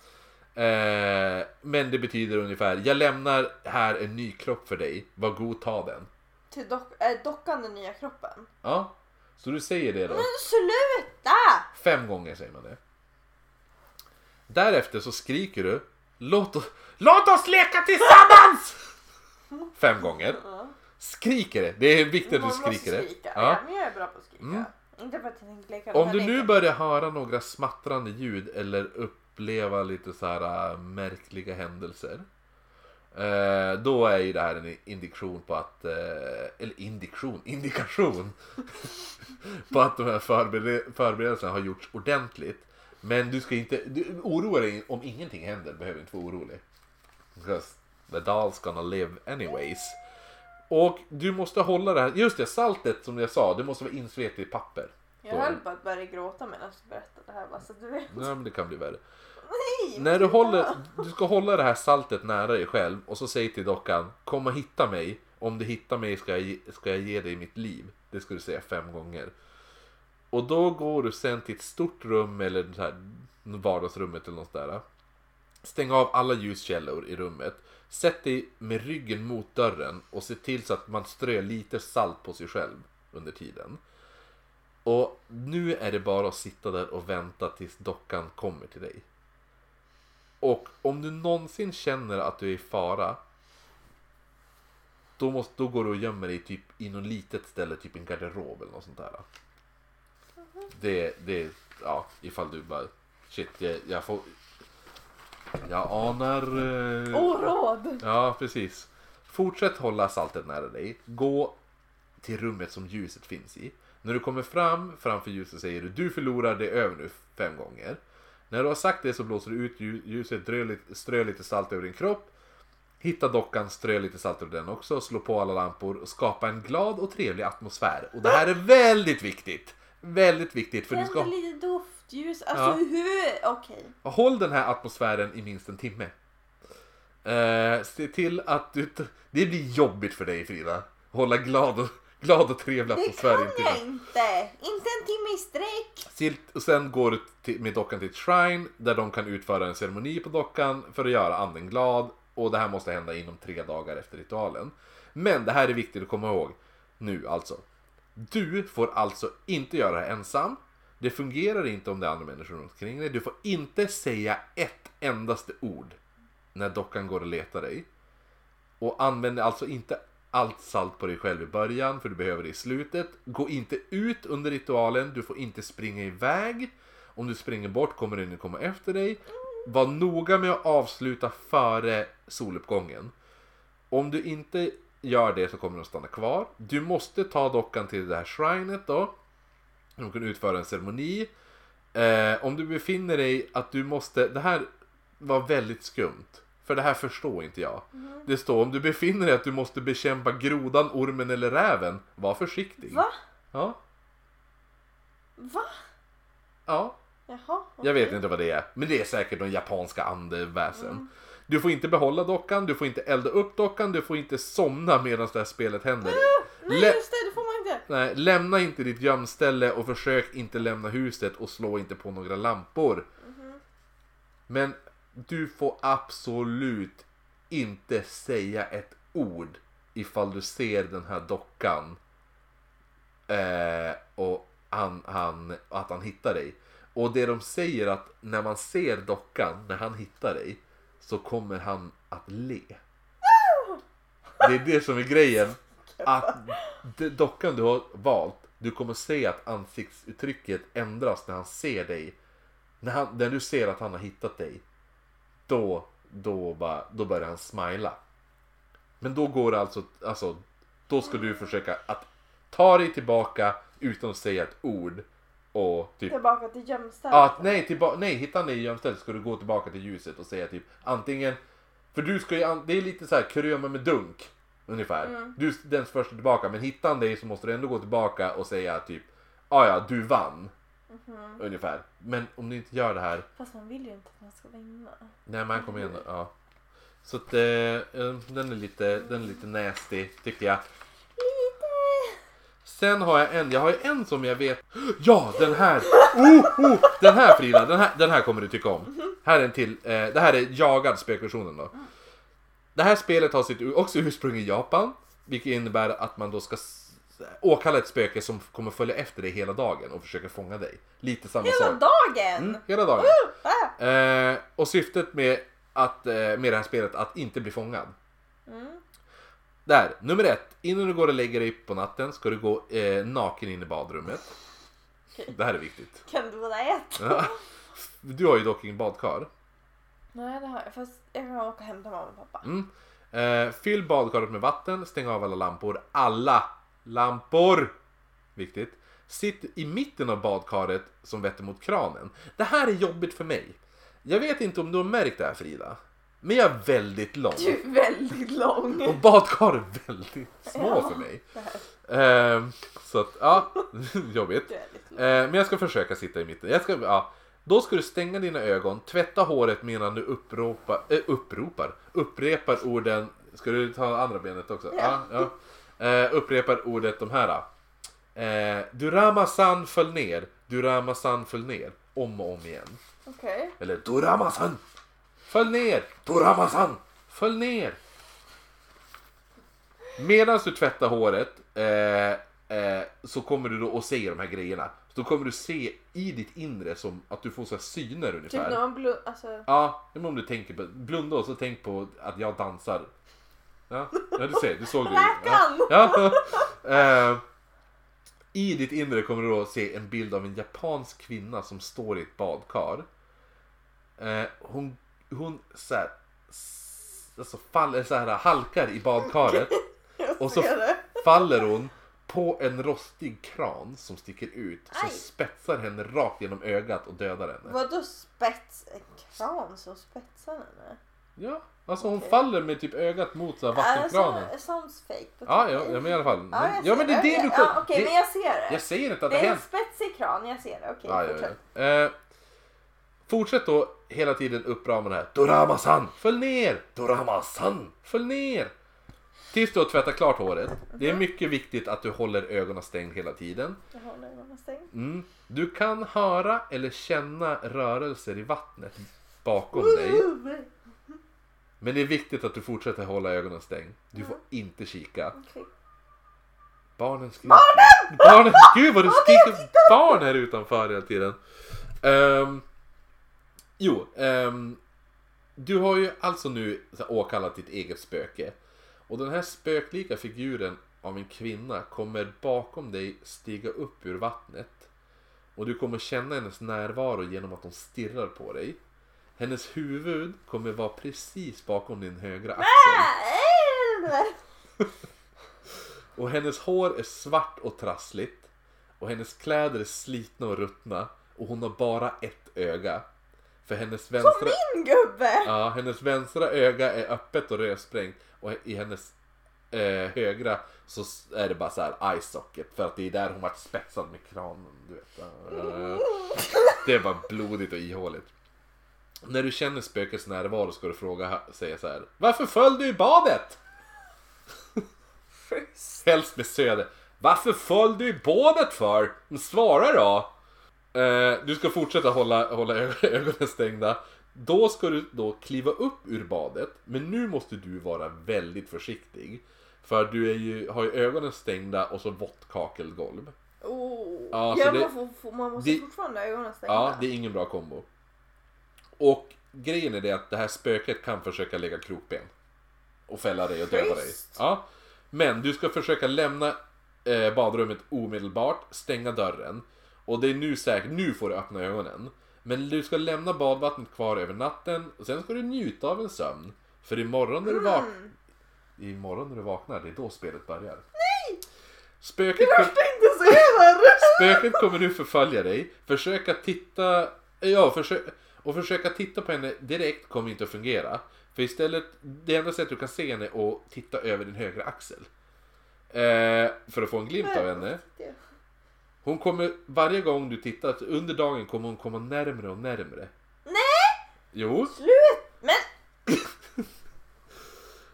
Eh, men det betyder ungefär, jag lämnar här en ny kropp för dig, var god ta den. Till dock, äh, dockan den nya kroppen. Ja, så du säger det då. Men sluta! Fem gånger säger man det. Därefter så skriker du Låt oss, låt oss leka tillsammans! Fem gånger. Skriker det. Det är viktigt att du skriker det. skrika. Ja. Ja. men jag är bra på att skrika. Mm. Inte för att jag leka Om du nu börjar höra några smattrande ljud eller uppleva lite så här äh, märkliga händelser. Eh, då är ju det här en indikation på att, eh, eller indikation, indikation på att de här förbered- förberedelserna har gjorts ordentligt. Men du ska inte, du, oroa dig om ingenting händer, behöver inte vara orolig. Because the doll's gonna live anyways. Och du måste hålla det här, just det, saltet som jag sa, det måste vara insvept i papper. Jag höll på att börja gråta medan du berättade det här bara så att du vet. Nej men det kan bli värre. Nej! När du håller, du ska hålla det här saltet nära dig själv och så säg till dockan Kom och hitta mig. Om du hittar mig ska jag, ge- ska jag ge dig mitt liv. Det ska du säga fem gånger. Och då går du sen till ett stort rum eller så här vardagsrummet eller något där. Stäng av alla ljuskällor i rummet. Sätt dig med ryggen mot dörren och se till så att man strör lite salt på sig själv under tiden. Och nu är det bara att sitta där och vänta tills dockan kommer till dig. Och om du någonsin känner att du är i fara då, måste, då går du och gömmer dig typ i något litet ställe, typ en garderob eller något sånt där. Det, det, ja, ifall du bara shit, jag, jag får... Jag anar... Eh, Oråd! Ja, precis. Fortsätt hålla saltet nära dig. Gå till rummet som ljuset finns i. När du kommer fram framför ljuset säger du du förlorar, det är över nu fem gånger. När du har sagt det så blåser du ut lju- ljuset, strö lite, salt över din kropp. Hitta dockan, strö lite salt över den också, slå på alla lampor och skapa en glad och trevlig atmosfär. Och det här är väldigt viktigt. Väldigt viktigt för du ska... Lite doftljus. Alltså Ja. hur? Okej. Håll den här atmosfären i minst en timme. Eh, se till att du... Det blir jobbigt för dig Frida. Hålla glad och, glad och trevlig Det en kan jag inte. Inte en timme i sträck. Och sen går du till, med dockan till ett shrine där de kan utföra en ceremoni på dockan för att göra anden glad. Och det här måste hända inom tre dagar efter ritualen. Men det här är viktigt att komma ihåg nu alltså. Du får alltså inte göra det här ensam. Det fungerar inte om det är andra människor runt omkring dig. Du får inte säga ett endaste ord när dockan går och letar dig. Och använd alltså inte allt salt på dig själv i början för du behöver det i slutet. Gå inte ut under ritualen, du får inte springa iväg. Om du springer bort kommer den komma efter dig. Var noga med att avsluta före soluppgången. Om du inte gör det så kommer den stanna kvar. Du måste ta dockan till det här shrinet då. De kan utföra en ceremoni. Eh, om du befinner dig att du måste, det här var väldigt skumt. För det här förstår inte jag. Det står om du befinner dig att du måste bekämpa grodan, ormen eller räven. Var försiktig. Va? Ja. Va? Ja. Jaha. Jag vet inte vad det är. Men det är säkert någon japanska andeväsen. Du får inte behålla dockan, du får inte elda upp dockan, du får inte somna medan det här spelet händer. Nej Lä- just det, det får man inte. Nej, lämna inte ditt gömställe och försök inte lämna huset och slå inte på några lampor. Men du får absolut inte säga ett ord ifall du ser den här dockan. Eh, och han, han, att han hittar dig. Och det de säger att när man ser dockan, när han hittar dig, så kommer han att le. Det är det som är grejen. Att dockan du har valt, du kommer se att ansiktsuttrycket ändras när han ser dig. När, han, när du ser att han har hittat dig, då, då, bara, då börjar han smila. Men då går det alltså, alltså, då ska du försöka att ta dig tillbaka utan att säga ett ord. Och typ Tillbaka till gömstället. Ja, att nej, tillba- nej, hittar ni i gömstället ska du gå tillbaka till ljuset och säga typ antingen För du ska ju, det är lite så här kröma med dunk Ungefär. Du är den första tillbaka men hittar han dig så måste du ändå gå tillbaka och säga typ ah, ja, du vann. Ungefär. Men om du inte gör det här, Fast man vill ju inte att man ska vinna. nej man kommer igen, ja. Så att eh, eh, den är lite, den är lite nasty tycker jag. Lite. Sen har jag en, jag har ju en som jag vet Ja, den här! Oh, oh, den här Frida, den här, den här kommer du tycka om. Här är en till, eh, det här är jagad spökversionen då. Det här spelet har sitt också ursprung i Japan. Vilket innebär att man då ska åkalla ett spöke som kommer följa efter dig hela dagen och försöka fånga dig. Lite samma Hela sak. dagen! Mm, hela dagen. Ah. Eh, och syftet med, att, eh, med det här spelet att inte bli fångad. Mm. Där, nummer ett. Innan du går och lägger dig på natten ska du gå eh, naken in i badrummet. Det här är viktigt. Kan du vara ett? Ja. Du har ju dock ingen badkar. Nej det har jag. Fast jag kan åka och hämta mamma och pappa. Mm. Eh, fyll badkaret med vatten, stäng av alla lampor. Alla lampor! Viktigt. Sitt i mitten av badkaret som vetter mot kranen. Det här är jobbigt för mig. Jag vet inte om du har märkt det här Frida. Men jag är väldigt lång. Du är väldigt lång. Och badkar är väldigt små Ja. för mig. Eh, så att, ja, jobbigt. Eh, men jag ska försöka sitta i mitten. Jag ska, ja. Då ska du stänga dina ögon, tvätta håret medan du uppropa, eh, uppropar, upprepar orden. Ska du ta andra benet också? Ja. ja. Eh, upprepar ordet de här. Eh, Durama-san föll ner, Durama-san föll ner. Om och om igen. Okej. Eller Durama-san föll ner, Durama-san föll ner. Medan du tvättar håret eh, eh, så kommer du då att se de här grejerna. Så då kommer du se i ditt inre som att du får så här syner Typ ungefär. när man blundar. Alltså. Ja, men om du tänker på, blunda och så tänk på att jag dansar. Ja, ja du ser, du såg det. Räkan! Ja. ja. Eh, I ditt inre kommer du då se en bild av en japansk kvinna som står i ett badkar. Eh, hon hon så här, alltså faller så här, halkar i badkaret. Och så det. faller hon på en rostig kran som sticker ut. Som spetsar henne rakt genom ögat och dödar henne. Vadå spets? En kran som spetsar henne? Ja, alltså hon faller med typ ögat mot så här, vattenkranen. Alltså, sounds fake. Ja, ja, ja, men i alla fall. Ja, jag ja, men det är det du. Ja, Okej, det, men jag ser det. Jag säger inte att det det är en spetsig kran, jag ser det. Okej, Ja, ja, fortsätt. ja. Eh, fortsätt då hela tiden upprama det här. Dorama-san, följ ner! Dorama-san, följ ner! Tills du har tvättat klart håret. Det är Mhm. mycket viktigt att du håller ögonen stängd hela tiden. Jag håller ögonen stängda. Mm. Du kan höra eller känna rörelser i vattnet bakom dig. Men det är viktigt att du fortsätter hålla ögonen stängda. Du får inte kika. Okej. Barnen skriker. Barnen! Barnen! Gud vad du skriker barn här utanför hela tiden. Ehm, jo, ehm, du har ju alltså nu åkallat ditt eget spöke. Och den här spöklika figuren av en kvinna kommer bakom dig stiga upp ur vattnet. Och du kommer känna hennes närvaro genom att hon stirrar på dig. Hennes huvud kommer vara precis bakom din högra axel. Och hennes hår är svart och trassligt. och hennes kläder är slitna och ruttna och hon har bara ett öga. För hennes vänstra, Min gubbe! ja, hennes vänstra öga är öppet och rödsprängt och i hennes eh, högra så är det bara så här eye socket för att det är där hon varit spetsad med kranen. Du vet. Det är bara blodigt och ihåligt. När du känner spökets närvaro ska du fråga, säga så här. Varför föll du i badet? Schysst. Helst med söder. Varför föll du i badet för? Men Svara då! Eh, du ska fortsätta hålla, hålla ögonen stängda. Då ska du då kliva upp ur badet. Men nu måste du vara väldigt försiktig. För du är ju, har ju ögonen stängda och så vått kakelgolv. Oh. Ja, så det- man, får, man måste det- fortfarande ha ögonen stängda. Ja, det är ingen bra kombo. Och grejen är det att det här spöket kan försöka lägga krokben. Och fälla dig och döda dig. Ja. Men du ska försöka lämna eh, badrummet omedelbart, stänga dörren. Och det är nu säkert, nu får du öppna ögonen. Men du ska lämna badvattnet kvar över natten och sen ska du njuta av en sömn. För imorgon när du vaknar... Mm. Imorgon när du vaknar, det är då spelet börjar. Nej! Spöket, kom, spöket kommer nu förfölja dig. Försöka titta... Ja, försök, och försöka titta på henne direkt kommer inte att fungera. För istället, det enda sättet du kan se henne är att titta över din högra axel. Eh, för att få en glimt av henne. Hon kommer, varje gång du tittar, under dagen kommer hon komma närmre och närmre. Nej! Jo, Slut! Men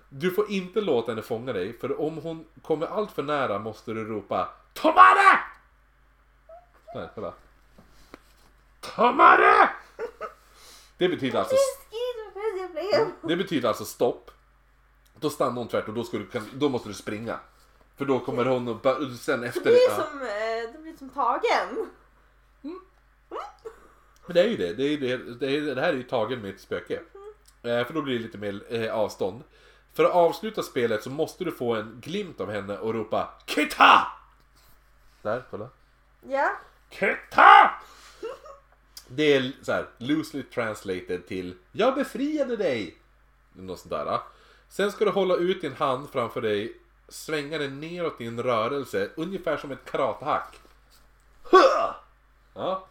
du får inte låta henne fånga dig, för om hon kommer allt för nära måste du ropa TOMARE! Nej, kolla. TOMARE! Det betyder alltså, det betyder alltså stopp. Då stannar hon tvärt och då, du, då måste du springa. För då kommer hon och sen efter... Det blir ja. som, eh, det blir som tagen. Men det är ju det. Det, är, det, det, är, det här är ju tagen med ett spöke. Eh, för då blir det lite mer eh, avstånd. För att avsluta spelet så måste du få en glimt av henne och ropa KITA! Där, kolla. Ja. KITA! Det är så här, loosely translated till Jag befriade dig! Något sånt där. Sen ska du hålla ut din hand framför dig, svänga den neråt i en rörelse, ungefär som ett karatehack. Ja.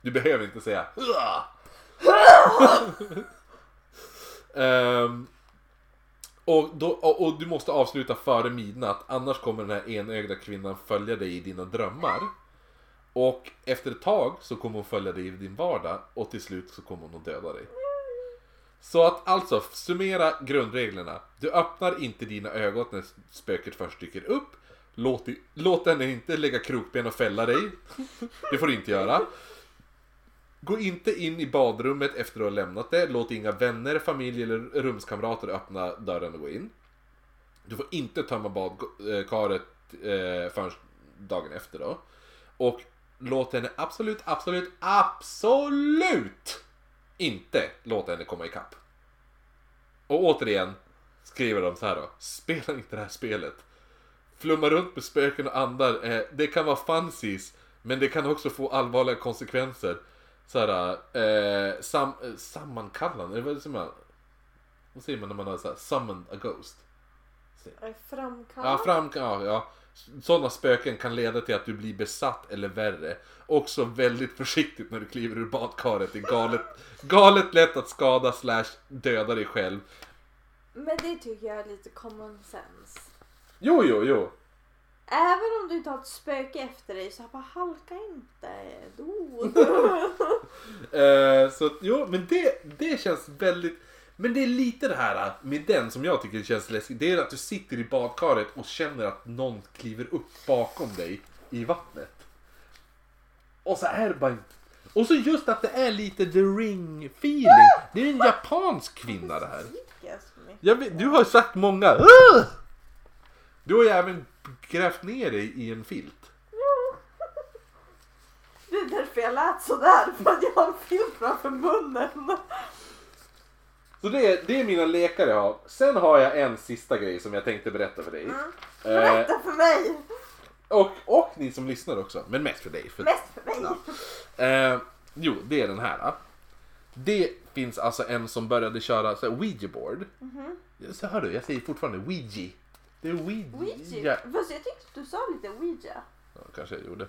Du behöver inte säga um, och, då, och, och du måste avsluta före midnatt, annars kommer den här enögda kvinnan följa dig i dina drömmar. Och efter ett tag så kommer hon följa dig i din vardag och till slut så kommer hon att döda dig. Så att alltså, summera grundreglerna. Du öppnar inte dina ögon när spöket först dyker upp. Låt, låt henne inte lägga krokben och fälla dig. Det får du inte göra. Gå inte in i badrummet efter att ha lämnat det. Låt inga vänner, familj eller rumskamrater öppna dörren och gå in. Du får inte tömma badkaret eh, förrän dagen efter då. Och låt henne absolut, absolut, absolut inte låta henne komma ikapp. Och återigen skriver de så här då. Spela inte det här spelet. Flumma runt med spöken och andar, eh, det kan vara fancies, men det kan också få allvarliga konsekvenser. Så här, eh, sam, eh, sammankallande, vad säger man? Vad säger man när man har så här, summoned a ghost? Framkallat. Ja, fram, ja, ja. Sådana spöken kan leda till att du blir besatt eller värre. Också väldigt försiktigt när du kliver ur badkaret. Det är galet, galet lätt att skada slash döda dig själv. Men det tycker jag är lite common sense. Jo, jo, jo. Även om du inte har ett spöke efter dig så bara halka inte. Då. Eh, så jo, men det, det känns väldigt... Men det är lite det här äh, med den som jag tycker känns läskigt. Det är att du sitter i badkaret och känner att någon kliver upp bakom dig i vattnet. Och så är det bara Och så just att det är lite the ring feeling. Det är en japansk kvinna det här. Jag vet, du har sagt många Du har ju även grävt ner dig i en filt. Det är därför jag lät sådär. För att jag har en filt framför munnen. Så det är, det är mina lekar jag har. Sen har jag en sista grej som jag tänkte berätta för dig. Mm. Eh, Berätta för mig. och, och ni som lyssnar också, men mest för dig. För, Mest för mig. eh, jo, det är den här. Det finns alltså en som började köra så här, Ouija board. Så hör du, jag säger fortfarande Ouija. Det är Ouija. Ouija. Fast jag tyckte du sa lite Ouija. Ja, kanske jag gjorde.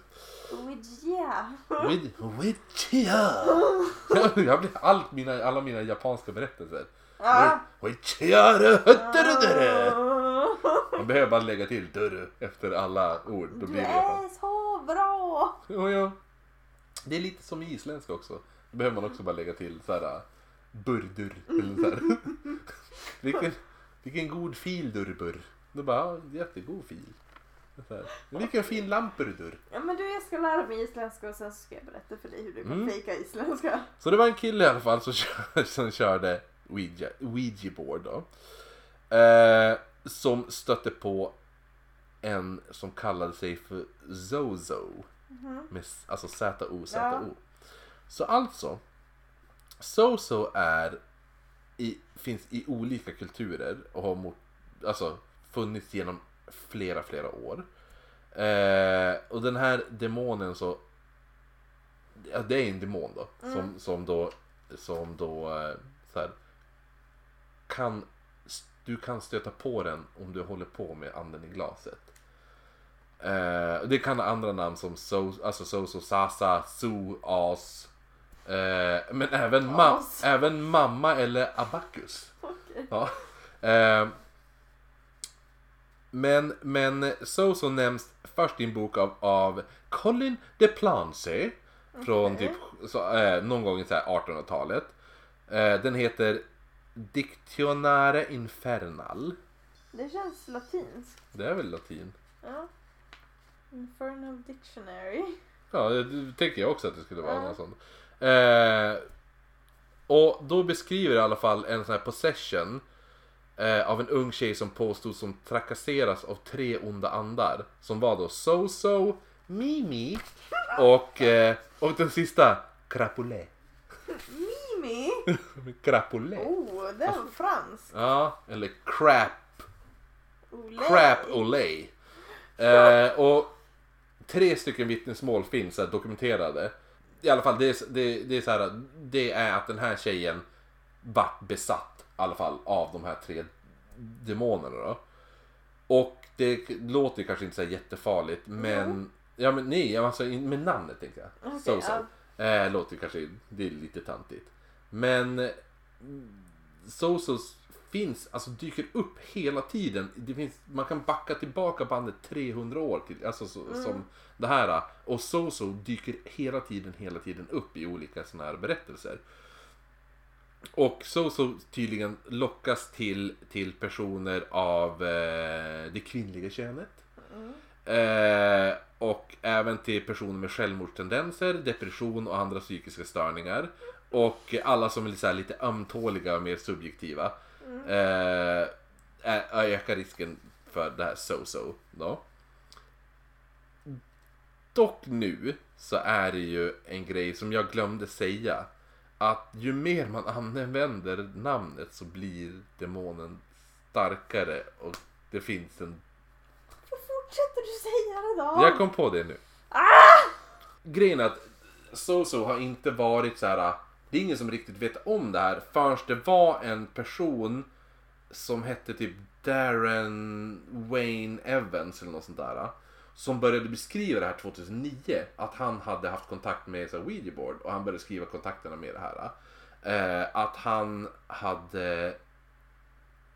Ouija. Ouija. Jag blir allt mina, alla mina japanska berättelser. Ja. Man behöver bara lägga till dörr efter alla ord. Då blir det är så bra! Jo, jo. Det är lite som i isländska också. Då behöver man också bara lägga till så här burdur. Eller så här. vilken, vilken god fil durrbur. Då bara, ja, jättegod fil. Vilken fin lamperdur. Ja men du jag ska lära mig isländska och sen så ska jag berätta för dig hur du kan Mm. fejka isländska. Så det var en kille i alla fall som, kör, som körde Ouija, Ouija board då. Eh, som stötte på en som kallade sig för Zozo. Med, s- alltså Z-O-Z-O. Så alltså. Zozo är i, finns i olika kulturer och har mot, alltså, funnits genom flera, flera år. Eh, och den här demonen så ja, det är en demon då. Som, som då, som då eh, så här, kan, du kan stöta på den om du håller på med anden i glaset. Eh, det kan ha andra namn som so, alltså Soso, Sasa, Su, As. Eh, men även, ma- även mamma eller Abacus. Okej. Ja. Men, men Soso nämns först i en bok av, av Colin de Plancy. Från typ så, eh, någon gång i så här 1800-talet. Eh, den heter Dictionare Infernal. Det känns latinskt. Det är väl latin? Ja. Infernal Dictionary. Ja, det tänker jag också att det skulle vara Ja. något sånt. Eh, och då beskriver i alla fall en sån här possession eh, av en ung tjej som påstod som trakasseras av tre onda andar. Som var då So-So, Mimi och, eh, och den sista Crapulé. Mimi! Crapulé. Oh, det var franskt. Ja, eller Crap. Crap Olay. Eh, och tre stycken vittnesmål finns här, dokumenterade. I alla fall, det är, det, det är så här, det är att den här tjejen vart besatt alla fall av de här tre demonerna då. Och det låter ju kanske inte så jättefarligt men Ja men nej, alltså med namnet tänker jag. Okej, so, so. Eh, låter kanske, det är lite tantigt. Men Sosos finns, alltså dyker upp hela tiden. Det finns, man kan backa tillbaka bandet 300 år till, alltså så, som det här. Och Soso dyker hela tiden, hela tiden upp i olika sådana här berättelser. Och Soso tydligen lockas till, till personer av eh, det kvinnliga könet. Eh, och även till personer med självmordstendenser, depression och andra psykiska störningar. Och alla som är lite, så här, lite ömtåliga och mer subjektiva. Eh, eh, eh ökar risken för det här so-so. Då. Dock nu så är det ju en grej som jag glömde säga. Att ju mer man använder namnet så blir demonen starkare och det finns en Varför fortsätter du säga det då? jag kom på det nu. Grejen är att Soso har inte varit så här. Det är ingen som riktigt vet om det här förrän det var en person som hette typ Darren Wayne Evans eller något sånt där. Som började beskriva det här 2009. Att han hade haft kontakt med så här, Ouija board och han började skriva kontakterna med det här. Eh, att han hade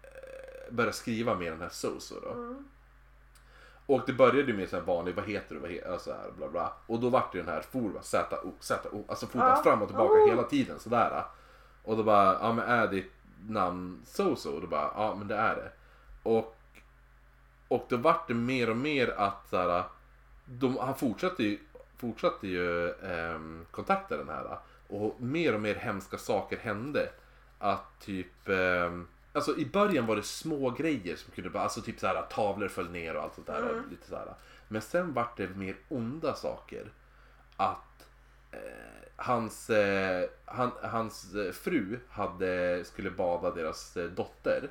eh, börjat skriva med den här Soso då. Och det började med så här vanlig, vad heter du, vad heter alltså här, bla bla. Och då vart det den här for, va, Z-O, Z-O, alltså for bara Ja. fram och tillbaka Oh. hela tiden sådär. Och då bara, ja men är ditt namn so-so? Och då bara, ja men det är det. Och, och då vart det mer och mer att så här, de, han fortsatte ju, fortsatte ju ehm, kontakta den här. Och mer och mer hemska saker hände. Att typ, ehm, alltså i början var det små grejer som kunde alltså typ så här tavlor föll ner och allt sånt där. Och lite så här. Men sen vart det mer onda saker. Att eh, hans, eh, han, hans eh, fru hade, skulle bada deras eh, dotter.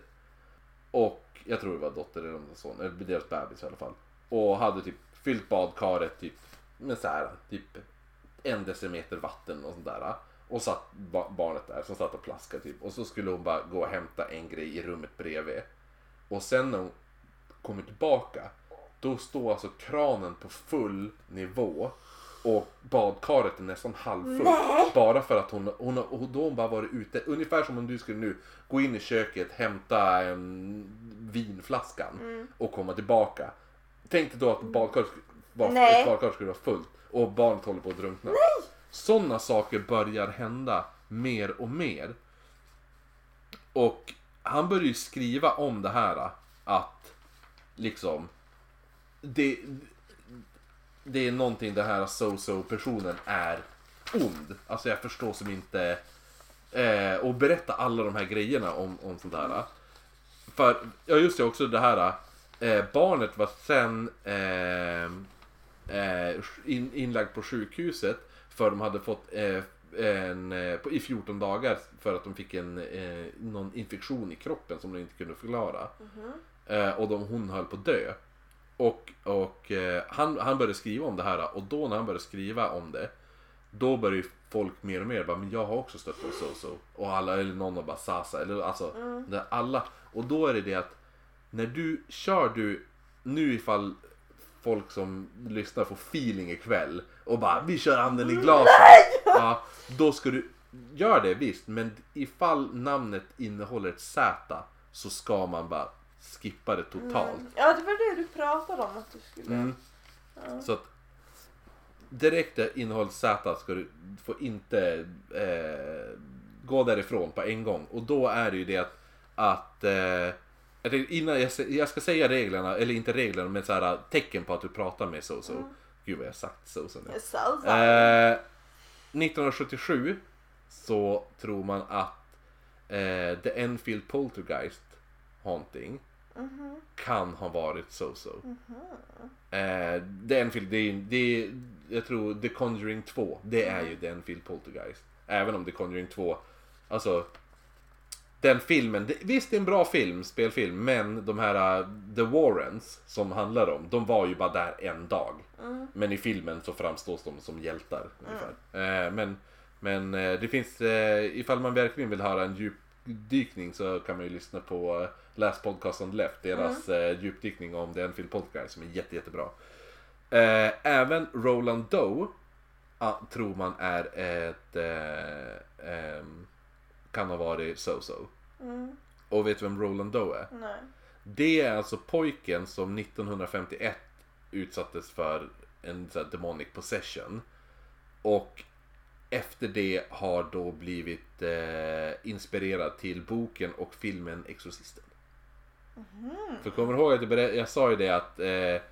Och jag tror det var dotter eller någon son, eller deras bebis i alla fall. Och hade typ fyllt badkaret typ med så här, typ en decimeter vatten och sånt där. Och satt barnet där som satt och plaskade typ. Och så skulle hon bara gå och hämta en grej i rummet bredvid. Och sen när hon kommer tillbaka då står alltså kranen på full nivå och badkaret är nästan halvfullt. Nej. Bara för att hon, hon, hon, då hon bara varit ute, ungefär som om du skulle nu gå in i köket, hämta en vinflaskan Mm. och komma tillbaka. Tänk dig då att badkaret, skulle vara- Nej. ett badkar skulle vara fullt och barnet håller på att drunkna. Sådana saker börjar hända mer och mer. Och han börjar ju skriva om det här att liksom det, det är någonting det här so-so personen är ond. Alltså jag förstår som inte eh, och berätta alla de här grejerna om, om sånt här. För, ja just det också det här eh, barnet var sen eh, eh, in, inlagd på sjukhuset för de hade fått eh, en, eh, på, i 14 dagar för att de fick en, någon infektion i kroppen som de inte kunde förklara. Eh, och de, hon höll på att dö. Och, och eh, han, han började skriva om det här och då när han började skriva om det då började folk mer och mer bara, men jag har också stött på så så Och alla, eller någon har bara Sasa, eller alltså, det, alla. Och då är det det att när du kör du, nu ifall folk som lyssnar får feeling ikväll och bara vi kör anden i glaset. Ja, då ska du, gör det visst, men ifall namnet innehåller ett Z så ska man bara skippa det totalt. Ja, det var det du pratade om att du skulle... Mm. Så att direkt det innehåller Z ska du få inte eh, gå därifrån på en gång. Och då är det ju det att, att eh, innan jag, jag ska säga reglerna, eller inte reglerna, men så här, tecken på att du pratar med so-so. Gud vad jag sagt so-so nu. Jag sa så. Eh, 1977 så tror man att eh, The Enfield Poltergeist Haunting kan ha varit so-so. Eh, The Enfield, det är, det är, jag tror The Conjuring 2, det är ju The Enfield Poltergeist. Även om The Conjuring 2, alltså den filmen, det, visst det är en bra film, spelfilm, men de här uh, The Warrens som handlar om, de var ju bara där en dag. Men i filmen så framstås de som hjältar ungefär. Eh, men men eh, det finns, eh, ifall man verkligen vill höra en djupdykning så kan man ju lyssna på eh, Last Podcast on the Left, deras eh, djupdykning om The Enfield Poltergeist som är jätte, jättebra. Eh, även Roland Doe ah, tror man är ett, eh, ehm, kan ha varit so-so. Mm. Och vet du vem Roland Doe är? Nej. Det är alltså pojken som 1951 utsattes för en så här, demonic possession. Och efter det har då blivit eh, inspirerad till boken och filmen Exorcisten. För kommer du ihåg att jag, sa ju det att eh,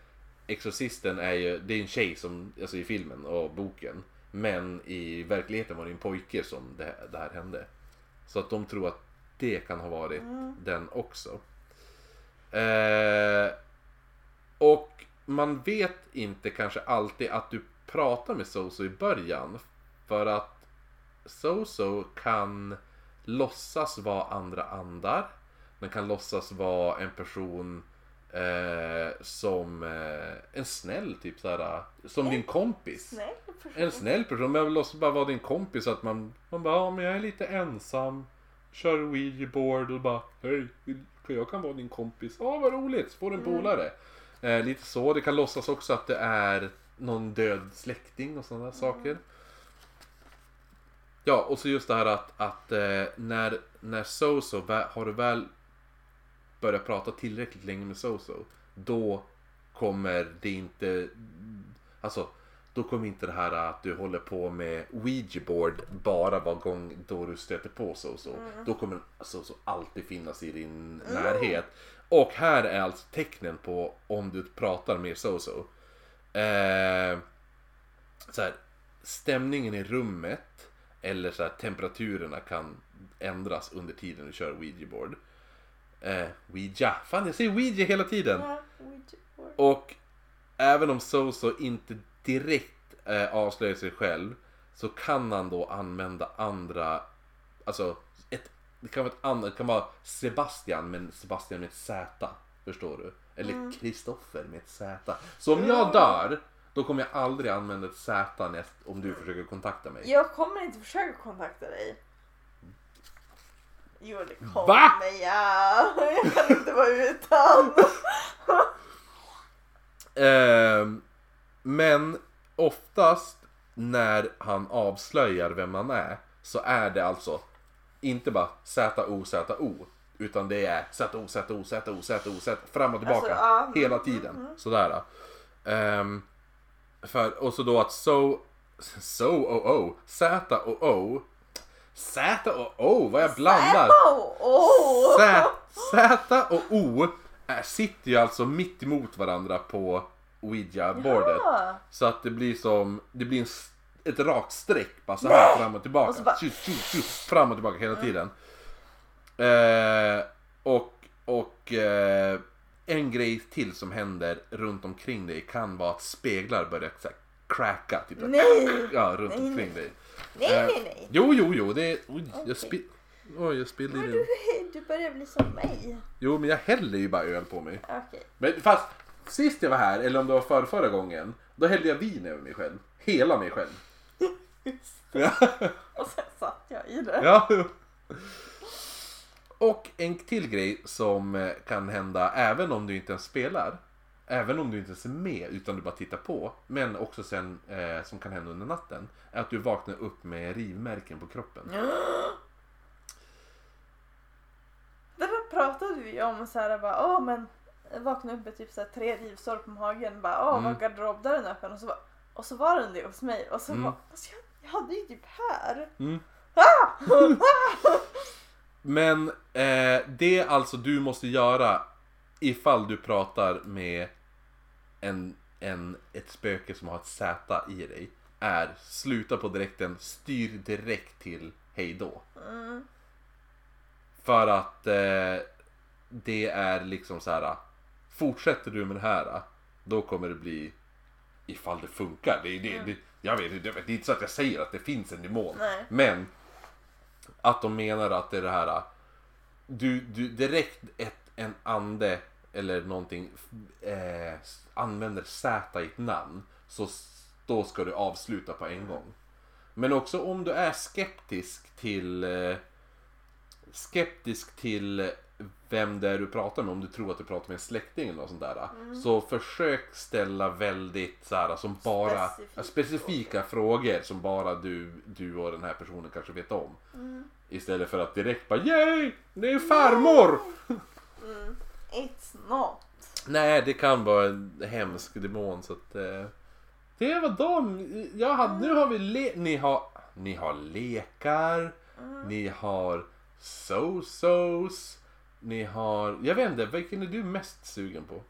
Exorcisten är ju, det är en tjej som, alltså i filmen och boken. Men i verkligheten var det en pojke som det, det här hände. Så att de tror att det kan ha varit den också. Eh, och man vet inte kanske alltid att du pratar med Soso i början. För att Soso kan låtsas vara andra andar. Den kan låtsas vara en person eh, som eh, en snäll typ såhär, som din kompis. Nej, En snäll person, men jag vill också bara vara din kompis så att man, man bara, ja men jag är lite ensam. Kör Ouija board och bara, hej, jag kan vara din kompis. Ja vad roligt, får en polare. Eh, lite så, det kan låtsas också att det är någon död släkting och sådana saker. Ja, och så just det här att, att eh, när, när Soso, har du väl börjat prata tillräckligt länge med Soso, då kommer det inte, alltså då kommer inte det här att du håller på med Ouija board bara var gång då du stöter på Soso. Då kommer Soso alltid finnas i din närhet. Och här är alltså tecknen på om du pratar med Soso. Eh, så här, stämningen i rummet eller så här, temperaturerna kan ändras under tiden du kör Ouija board. Eh, Ouija, fan jag säger Ouija hela tiden. Ja, Ouija. Och även om Soso inte direkt eh, avslöjar sig själv så kan han då använda andra, alltså ett, det kan vara ett annat, det kan vara Sebastian men Sebastian med ett Z. Förstår du? Eller Kristoffer med ett Z. Så om jag dör, då kommer jag aldrig använda ett Z näst, om du försöker kontakta mig. Jag kommer inte försöka kontakta dig. Jo, det kommer Va? jag. Jag kan inte vara utan. Ehm, men oftast när han avslöjar vem han är så är det alltså inte bara Z-O-Z-O utan det är Z-O, Z-O, Z-O, Z-O, Z fram och tillbaka Alltså, ja. hela tiden. Sådär. Ehm, för, och så då att so, so och O, Z och O, Z och O, vad jag blandar. Z, Z och O är, sitter ju alltså mitt emot varandra på Ouija-bordet. Ja. Så att det blir som, det blir en, ett rakt streck bara så här fram och tillbaka. Och bara- Tjus, tjus, tjus, fram och tillbaka hela tiden. Eh, och och eh, en grej till som händer runt omkring dig kan vara att speglar börjar så här, cracka. Typ, Nej! ja, runt Nej, omkring nej. dig. Nej, Eh, nej, nej. Jo, jo, jo. Det är, oj, Okej. jag, oj, jag spillde i den. du, du börjar bli som mig. Jo, men jag häller ju bara öl på mig. Okej. Men fast sist jag var här, eller om det var för förra gången, då hällde jag vin över mig själv. Hela mig själv. Ja. Och sen satt jag i det. ja. Och en till grej som eh, kan hända även om du inte ens spelar. Även om du inte ens är med utan du bara tittar på. Men också sen eh, som kan hända under natten. Är att du vaknar upp med rivmärken på kroppen. Det där pratade vi om så här bara, åh men vaknade upp med typ så här tre rivsår på magen. Bara, åh Mm. var garderobdörren öppen? Och så, och så var den det hos mig. Och så Mm. var, alltså, jag, jag hade ju typ här. Mm. Ah! Men eh, det alltså du måste göra ifall du pratar med en, en, ett spöke som har ett Z i dig är sluta på direkten, styr direkt till hejdå. Mm. För att eh, det är liksom så här. Fortsätter du med det här då kommer det bli ifall det funkar. Det, det, det, jag vet, det, det är inte så att jag säger att det finns en demon. Nej. Men att de menar att det är det här. Äh, du, du direkt ett, en ande eller någonting eh, använder Z i ett namn. Så då ska du avsluta på en gång. Men också om du är skeptisk till eh, skeptisk till vem det är du pratar med, om du tror att du pratar med en släkting eller något sånt där. Så försök ställa väldigt så här, som bara, Specifika specifika frågor som bara du, du och den här personen kanske vet om. Istället för att direkt bara Yay! Det är farmor! Mm. It's not. Nej, det kan vara en hemsk demon så att... Eh, det var de. Jag hade, nu har vi le, ni har, ni har lekar, ni har so-sos, ni har... Jag vet inte, vilken är du mest sugen på?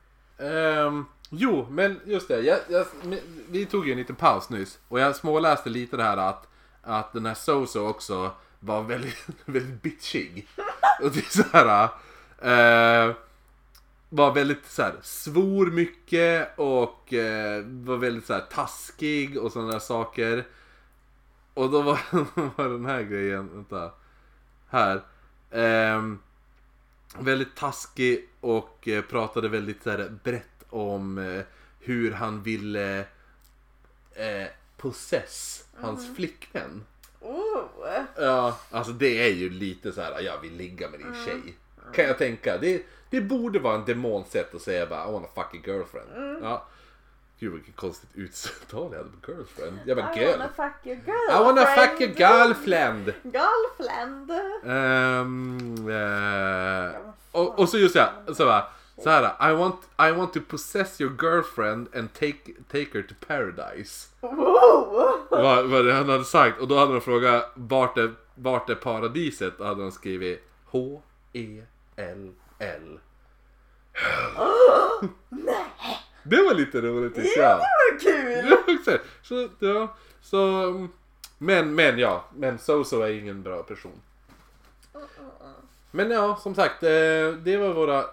Ehm, jo, men just det. Jag, jag, vi tog ju en liten paus nyss och jag småläste lite det här att, att den här so-so också var väldigt, väldigt bitchig. Och det är så här... Eh, var väldigt så här, svor mycket och eh, var väldigt så här, taskig och sådana där saker. Och då var, var den här grejen, vänta. Här. Ehm, väldigt taskig och eh, pratade väldigt så här, brett om eh, hur han ville eh, possess hans flickvän. Oh. Ja, alltså det är ju lite så här, jag vill ligga med din tjej. Kan jag tänka. Det, det borde vara en demonsätt att säga bara I wanna fuck your girlfriend. Ja. Gud vilket konstigt uttal jag hade på girlfriend. Jag bara I girl. wanna fuck your girlfriend. I wanna fuck your girlfriend. Girlfriend. Ehm, eh, och, och så just det, så bara, så här, I want, I want to possess your girlfriend and take, take her to paradise. Wow. vad, vad det han hade sagt. Och då hade de frågat vart är, vart är paradiset? Och hade de skrivit E H-E-L-L. Det var lite roligt tycker jag. Vad kul. Ja, så, ja, så, mm, men, men ja, men Soso är ingen bra person. Men ja, som sagt, eh, det var våra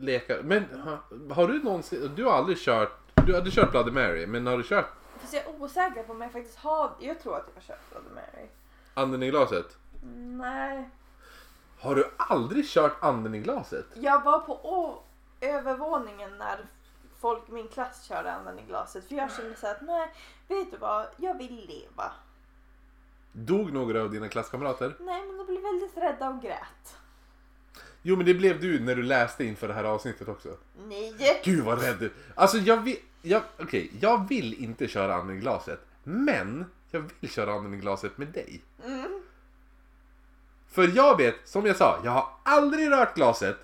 lekar. Men ha, har du någonsin, du har aldrig kört, du hade kört Bloody Mary, men har du kört Fast jag är osäker på om jag faktiskt har, jag tror att jag har kört Bloody Mary. anden i glaset? Nej. Har du aldrig kört anden i glaset? Jag var på övervåningen när folk i min klass körde anden i glaset. För jag kände så här att nej, vet du vad, jag vill leva. Dog några av dina klasskamrater? Nej, men de blev väldigt rädda och grät. Jo men det blev du när du läste inför det här avsnittet också. Nej. Gud vad rädd du Alltså jag vet, jag, okej, jag vill inte köra anden i glaset. Men jag vill köra anden i glaset med dig. Mm. För jag vet, som jag sa, jag har aldrig rört glaset.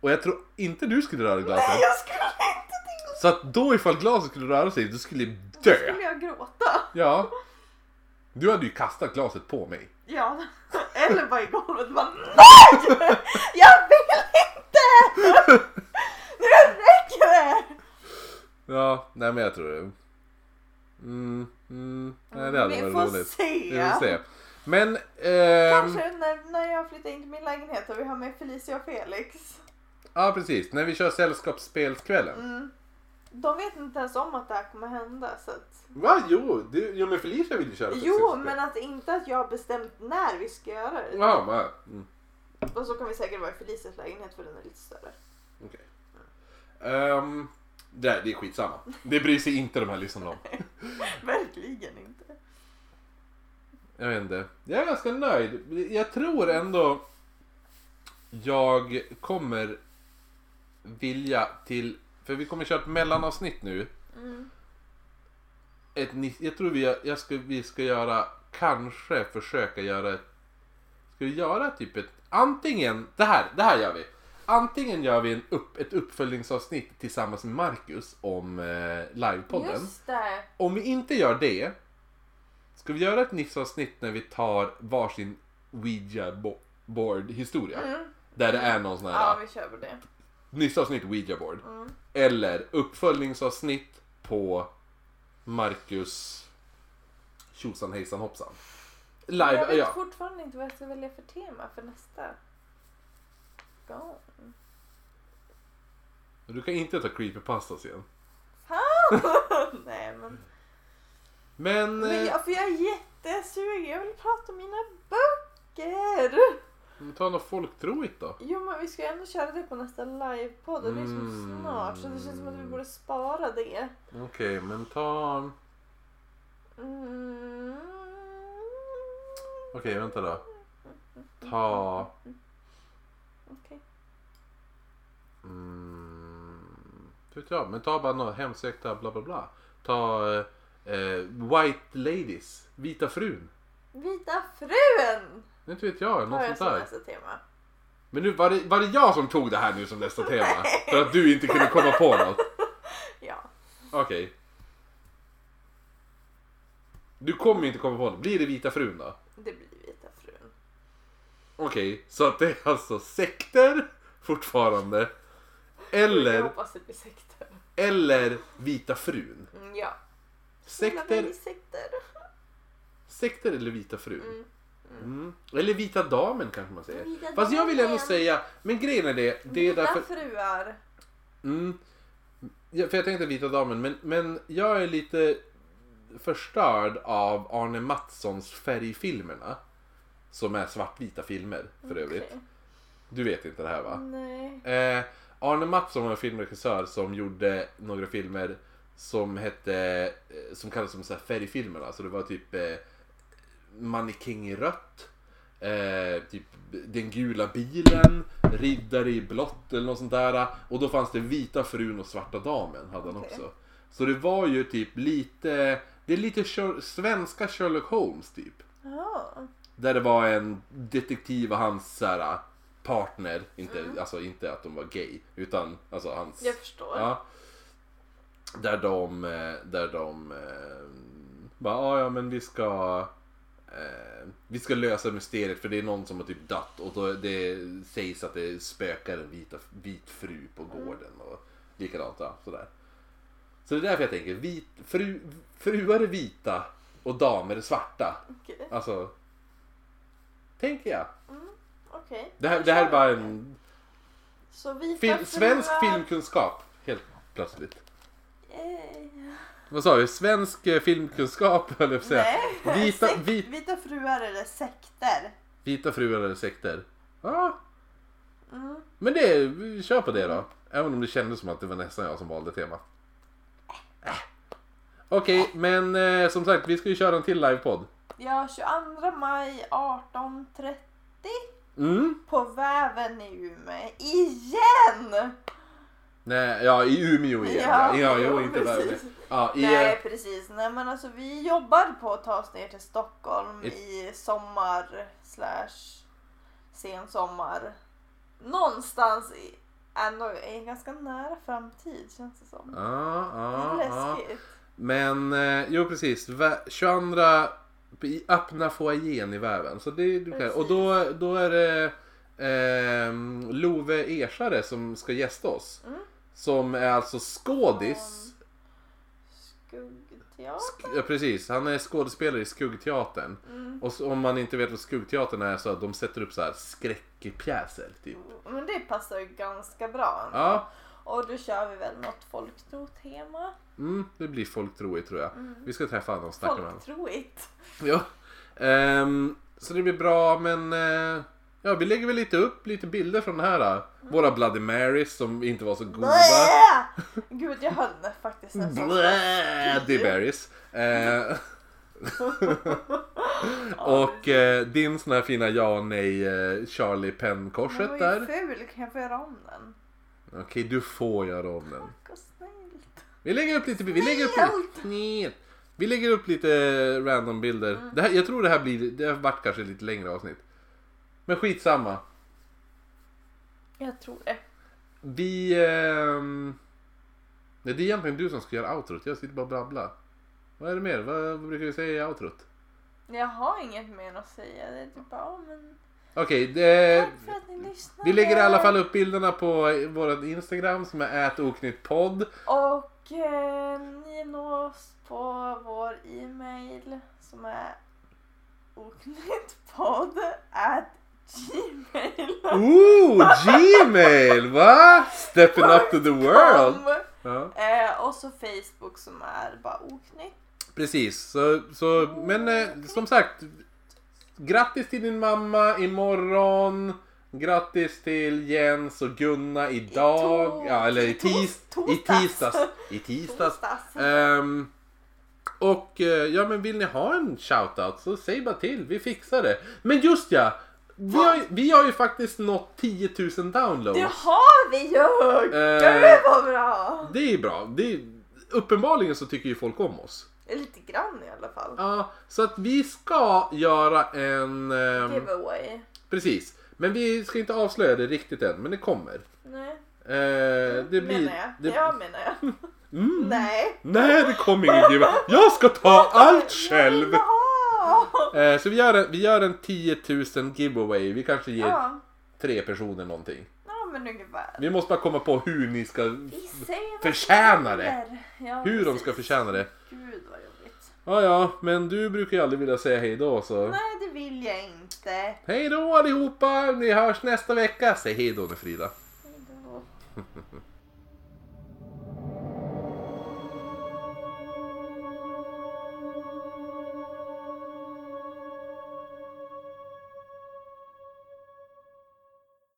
Och jag tror inte du skulle röra glaset. Nej, jag skulle inte Så att då ifall glaset skulle röra sig, då skulle jag Då dö. skulle jag gråta. Ja. Du hade ju kastat glaset på mig. Ja, eller bara i golvet bara NEJ! Jag vill inte! Nu räcker det! Ja, nej men jag tror det. Mm, mm, nej, det hade Vi varit får roligt. se. Vi får se. Men, ehm, Kanske när, när jag flyttar in till min lägenhet och vi har med Felicia och Felix. ja precis. När vi kör sällskapsspelskvällen. Mm. De vet inte ens om att det här kommer hända så att... Va? Jo, du, jo men Felicia vill ju köra Jo, men att inte att jag har bestämt när vi ska göra det. Ja, men, mm, Och så kan vi säkert vara i Felicias lägenhet för den är lite större. okej. Ehm, det, det är skitsamma. Det bryr sig inte de här lyssnarna om. Verkligen inte. Jag vet inte. Jag är ganska nöjd. Jag tror ändå jag kommer vilja till, för vi kommer köra ett mellanavsnitt nu. Mm. Ett, jag tror vi, jag ska, vi ska göra, kanske försöka göra ett, ska vi göra typ ett, antingen, det här, det här gör vi. Antingen gör vi en upp, ett uppföljningsavsnitt tillsammans med Marcus om eh, livepodden. Just det. Om vi inte gör det, ska vi göra ett nissavsnitt när vi tar varsin Ouija bo- board historia? Mm. Där det är någon sån här Ja, vi kör på det. nissavsnitt Ouija board. Mm. Eller uppföljningsavsnitt på Marcus tjosan hejsan hoppsan. jag Live, vet ja. fortfarande inte vad jag ska välja för tema för nästa gång. Du kan inte ta creepypastas igen. Nej men. Men... men eh, jag, för jag är jättesugen. Jag vill prata om mina böcker. Ta något folktroligt då. Jo men vi ska ju ändå köra det på nästa livepodd och det är så Mm. snart så det känns som att vi borde spara det. Okej, men ta... Mm. Okej, vänta då. Ta... Okej. Mm, vet jag, men ta bara något hemsökta bla bla bla. Ta eh, White Ladies, Vita frun. Vita frun! Inte vet jag, något jag sånt där. nästa tema. Men nu var det, var det jag som tog det här nu som nästa tema? För att du inte kunde komma på något? Ja. Okej. Du kommer inte komma på något. Blir det Vita frun då? Det blir Vita frun. Okej, så att det är alltså sekter fortfarande. Jag Eller, hoppas det blir sekter. eller Vita frun. Mm, ja. Sekter, sekter. sekter eller Vita frun. Mm. Mm. Eller Vita damen kanske man säger. Vita Fast jag vill ändå damen. säga, men grejen är det, det är Vita därför... fruar. Mm, Ja, för jag tänkte Vita damen, men, men jag är lite förstörd av Arne Mattssons färgfilmerna. Som är svartvita filmer för övrigt. Okej. Du vet inte det här va? Nej. Eh, Arne Mattsson var en filmregissör som gjorde några filmer som hette, eh, som kallades som så här färgfilmerna. Så det var typ eh, Mannekäng i rött, eh, typ Den gula bilen, Riddare i blått eller något sånt där. Och då fanns det Vita frun och Svarta damen hade han också. Så det var ju typ lite, det är lite svenska Sherlock Holmes typ. Ja. Där det var en detektiv och hans så här, partner, inte, alltså inte att de var gay, utan alltså hans... Jag förstår. Ja. Där de, eh, där de eh, bara, "Ah, ja men vi ska eh, vi ska lösa mysteriet för det är någon som har typ dött och då det sägs att det spökar en vita, vit fru på gården och likadant ja, sådär. Så det är därför jag tänker, vit, fru, fruar är vita och damer är svarta. Okej. Alltså, tänker jag. Okej. Det här, det här är bara en film, svensk filmkunskap, helt plötsligt. Eh, Vad sa du? Svensk eh, filmkunskap höll jag på att säga. Nej. Vita, Sek- vit, Vita fruar eller sekter. vita fruar eller sekter? Ja, Mm. men det, vi kör på det då. Även om det kändes som att det var nästan jag som valde tema. Äh. Okej, men eh, som sagt, vi ska ju köra en till livepodd. Ja, 22 maj 18.30 Mm. på Väven i Umeå. Igen! Nej, ja i Umeå igen. Ja, ja jo, inte där. precis. Ja, i, Nej precis, nej men alltså vi jobbar på att ta oss ner till Stockholm I- i sommar slash sensommar. Någonstans i, ändå i en ganska nära framtid känns det som. ja, ja, Lite ja. läskigt. Men, eh, jo precis. Vä- 22 i öppna foajén i Väven. Så det, du kan, och då, då är det eh, Love Ersare som ska gästa oss. Mm. Som är alltså skådis. Skuggteater? Sk- ja, precis, han är skådespelare i Skuggteatern. Mm. Och så, om man inte vet vad Skuggteatern är så att de sätter upp så här skräckpjäser. Typ. Men det passar ju ganska bra. ändå. Ja, Och då kör vi väl något folktro-tema. mm, det blir folktroigt tror jag. Mm. Vi ska träffa honom och snacka med honom. Folktroigt. Ja. Ehm, så det blir bra men eh, ja, vi lägger väl lite upp lite bilder från det här. Då. Våra Bloody Marys som inte var så goda. Blä! Gud jag höll faktiskt nästan. Blä, det är berries. Eh, och eh, din sån här fina ja och nej eh, Charlie Den Penn-korset var ju där. ful, kan jag få göra om den? Okej, du får göra om den. Och snällt. Vi lägger upp lite, vi lägger upp lite, Nej. vi lägger upp lite random bilder. Mm. Det här, jag tror det här blir, det har varit kanske lite längre avsnitt. Men skitsamma. Jag tror det. Vi... ehm, Nej, det är egentligen du som ska göra outrot. Jag sitter bara och babblar. Vad är det mer? Vad, brukar vi säga i outrot? Jag har inget mer att säga. Det är typ bara, ja, men Okej, det... tack för att ni lyssnade. Vi lägger i alla fall upp bilderna på vår Instagram som är ätoknyttpodd. Och eh, ni når oss på vår e-mail som är oknyttpodd gmail. Ooh, Gmail! Va? Stepping up to the world! Ja. Eh, och så Facebook som är bara oknytt. Precis, så, så men eh, som sagt. Grattis till din mamma imorgon. Grattis till Jens och Gunna idag. to- ja, eller i, i tis, tos- i tisdags. I tisdags. Ehm, och eh, ja men vill ni ha en shoutout så säg bara till, vi fixar det. Men just ja, vi har, ju- vi har ju faktiskt nått 10 000 downloads. Det har vi ju! Eh, Gud vad bra! Det är bra. Det är, uppenbarligen så tycker ju folk om oss. Lite grann i alla fall. Ja, så att vi ska göra en... ehm, Giveaway. precis. Men vi ska inte avslöja det riktigt än, men det kommer. Nej, Eh, det blir... menar jag. Det, Ja menar jag. mm, Nej. nej, det kommer ingen giveaway. Jag ska ta allt själv! Ja. Eh, så vi gör, en, vi gör en 10 000 giveaway. Vi kanske ger Ja. tre personer någonting. ja, men ungefär. Vi måste bara komma på hur ni ska... Vi ser vad Förtjäna det. händer. Ja, Hur de precis. ska förtjäna det. Gud vad jobbigt. Ja, ja, men du brukar ju aldrig vilja säga hej då så... Nej, det vill jag inte. Hej då allihopa! Vi hörs nästa vecka. Säg hej då nu Frida. Hej då.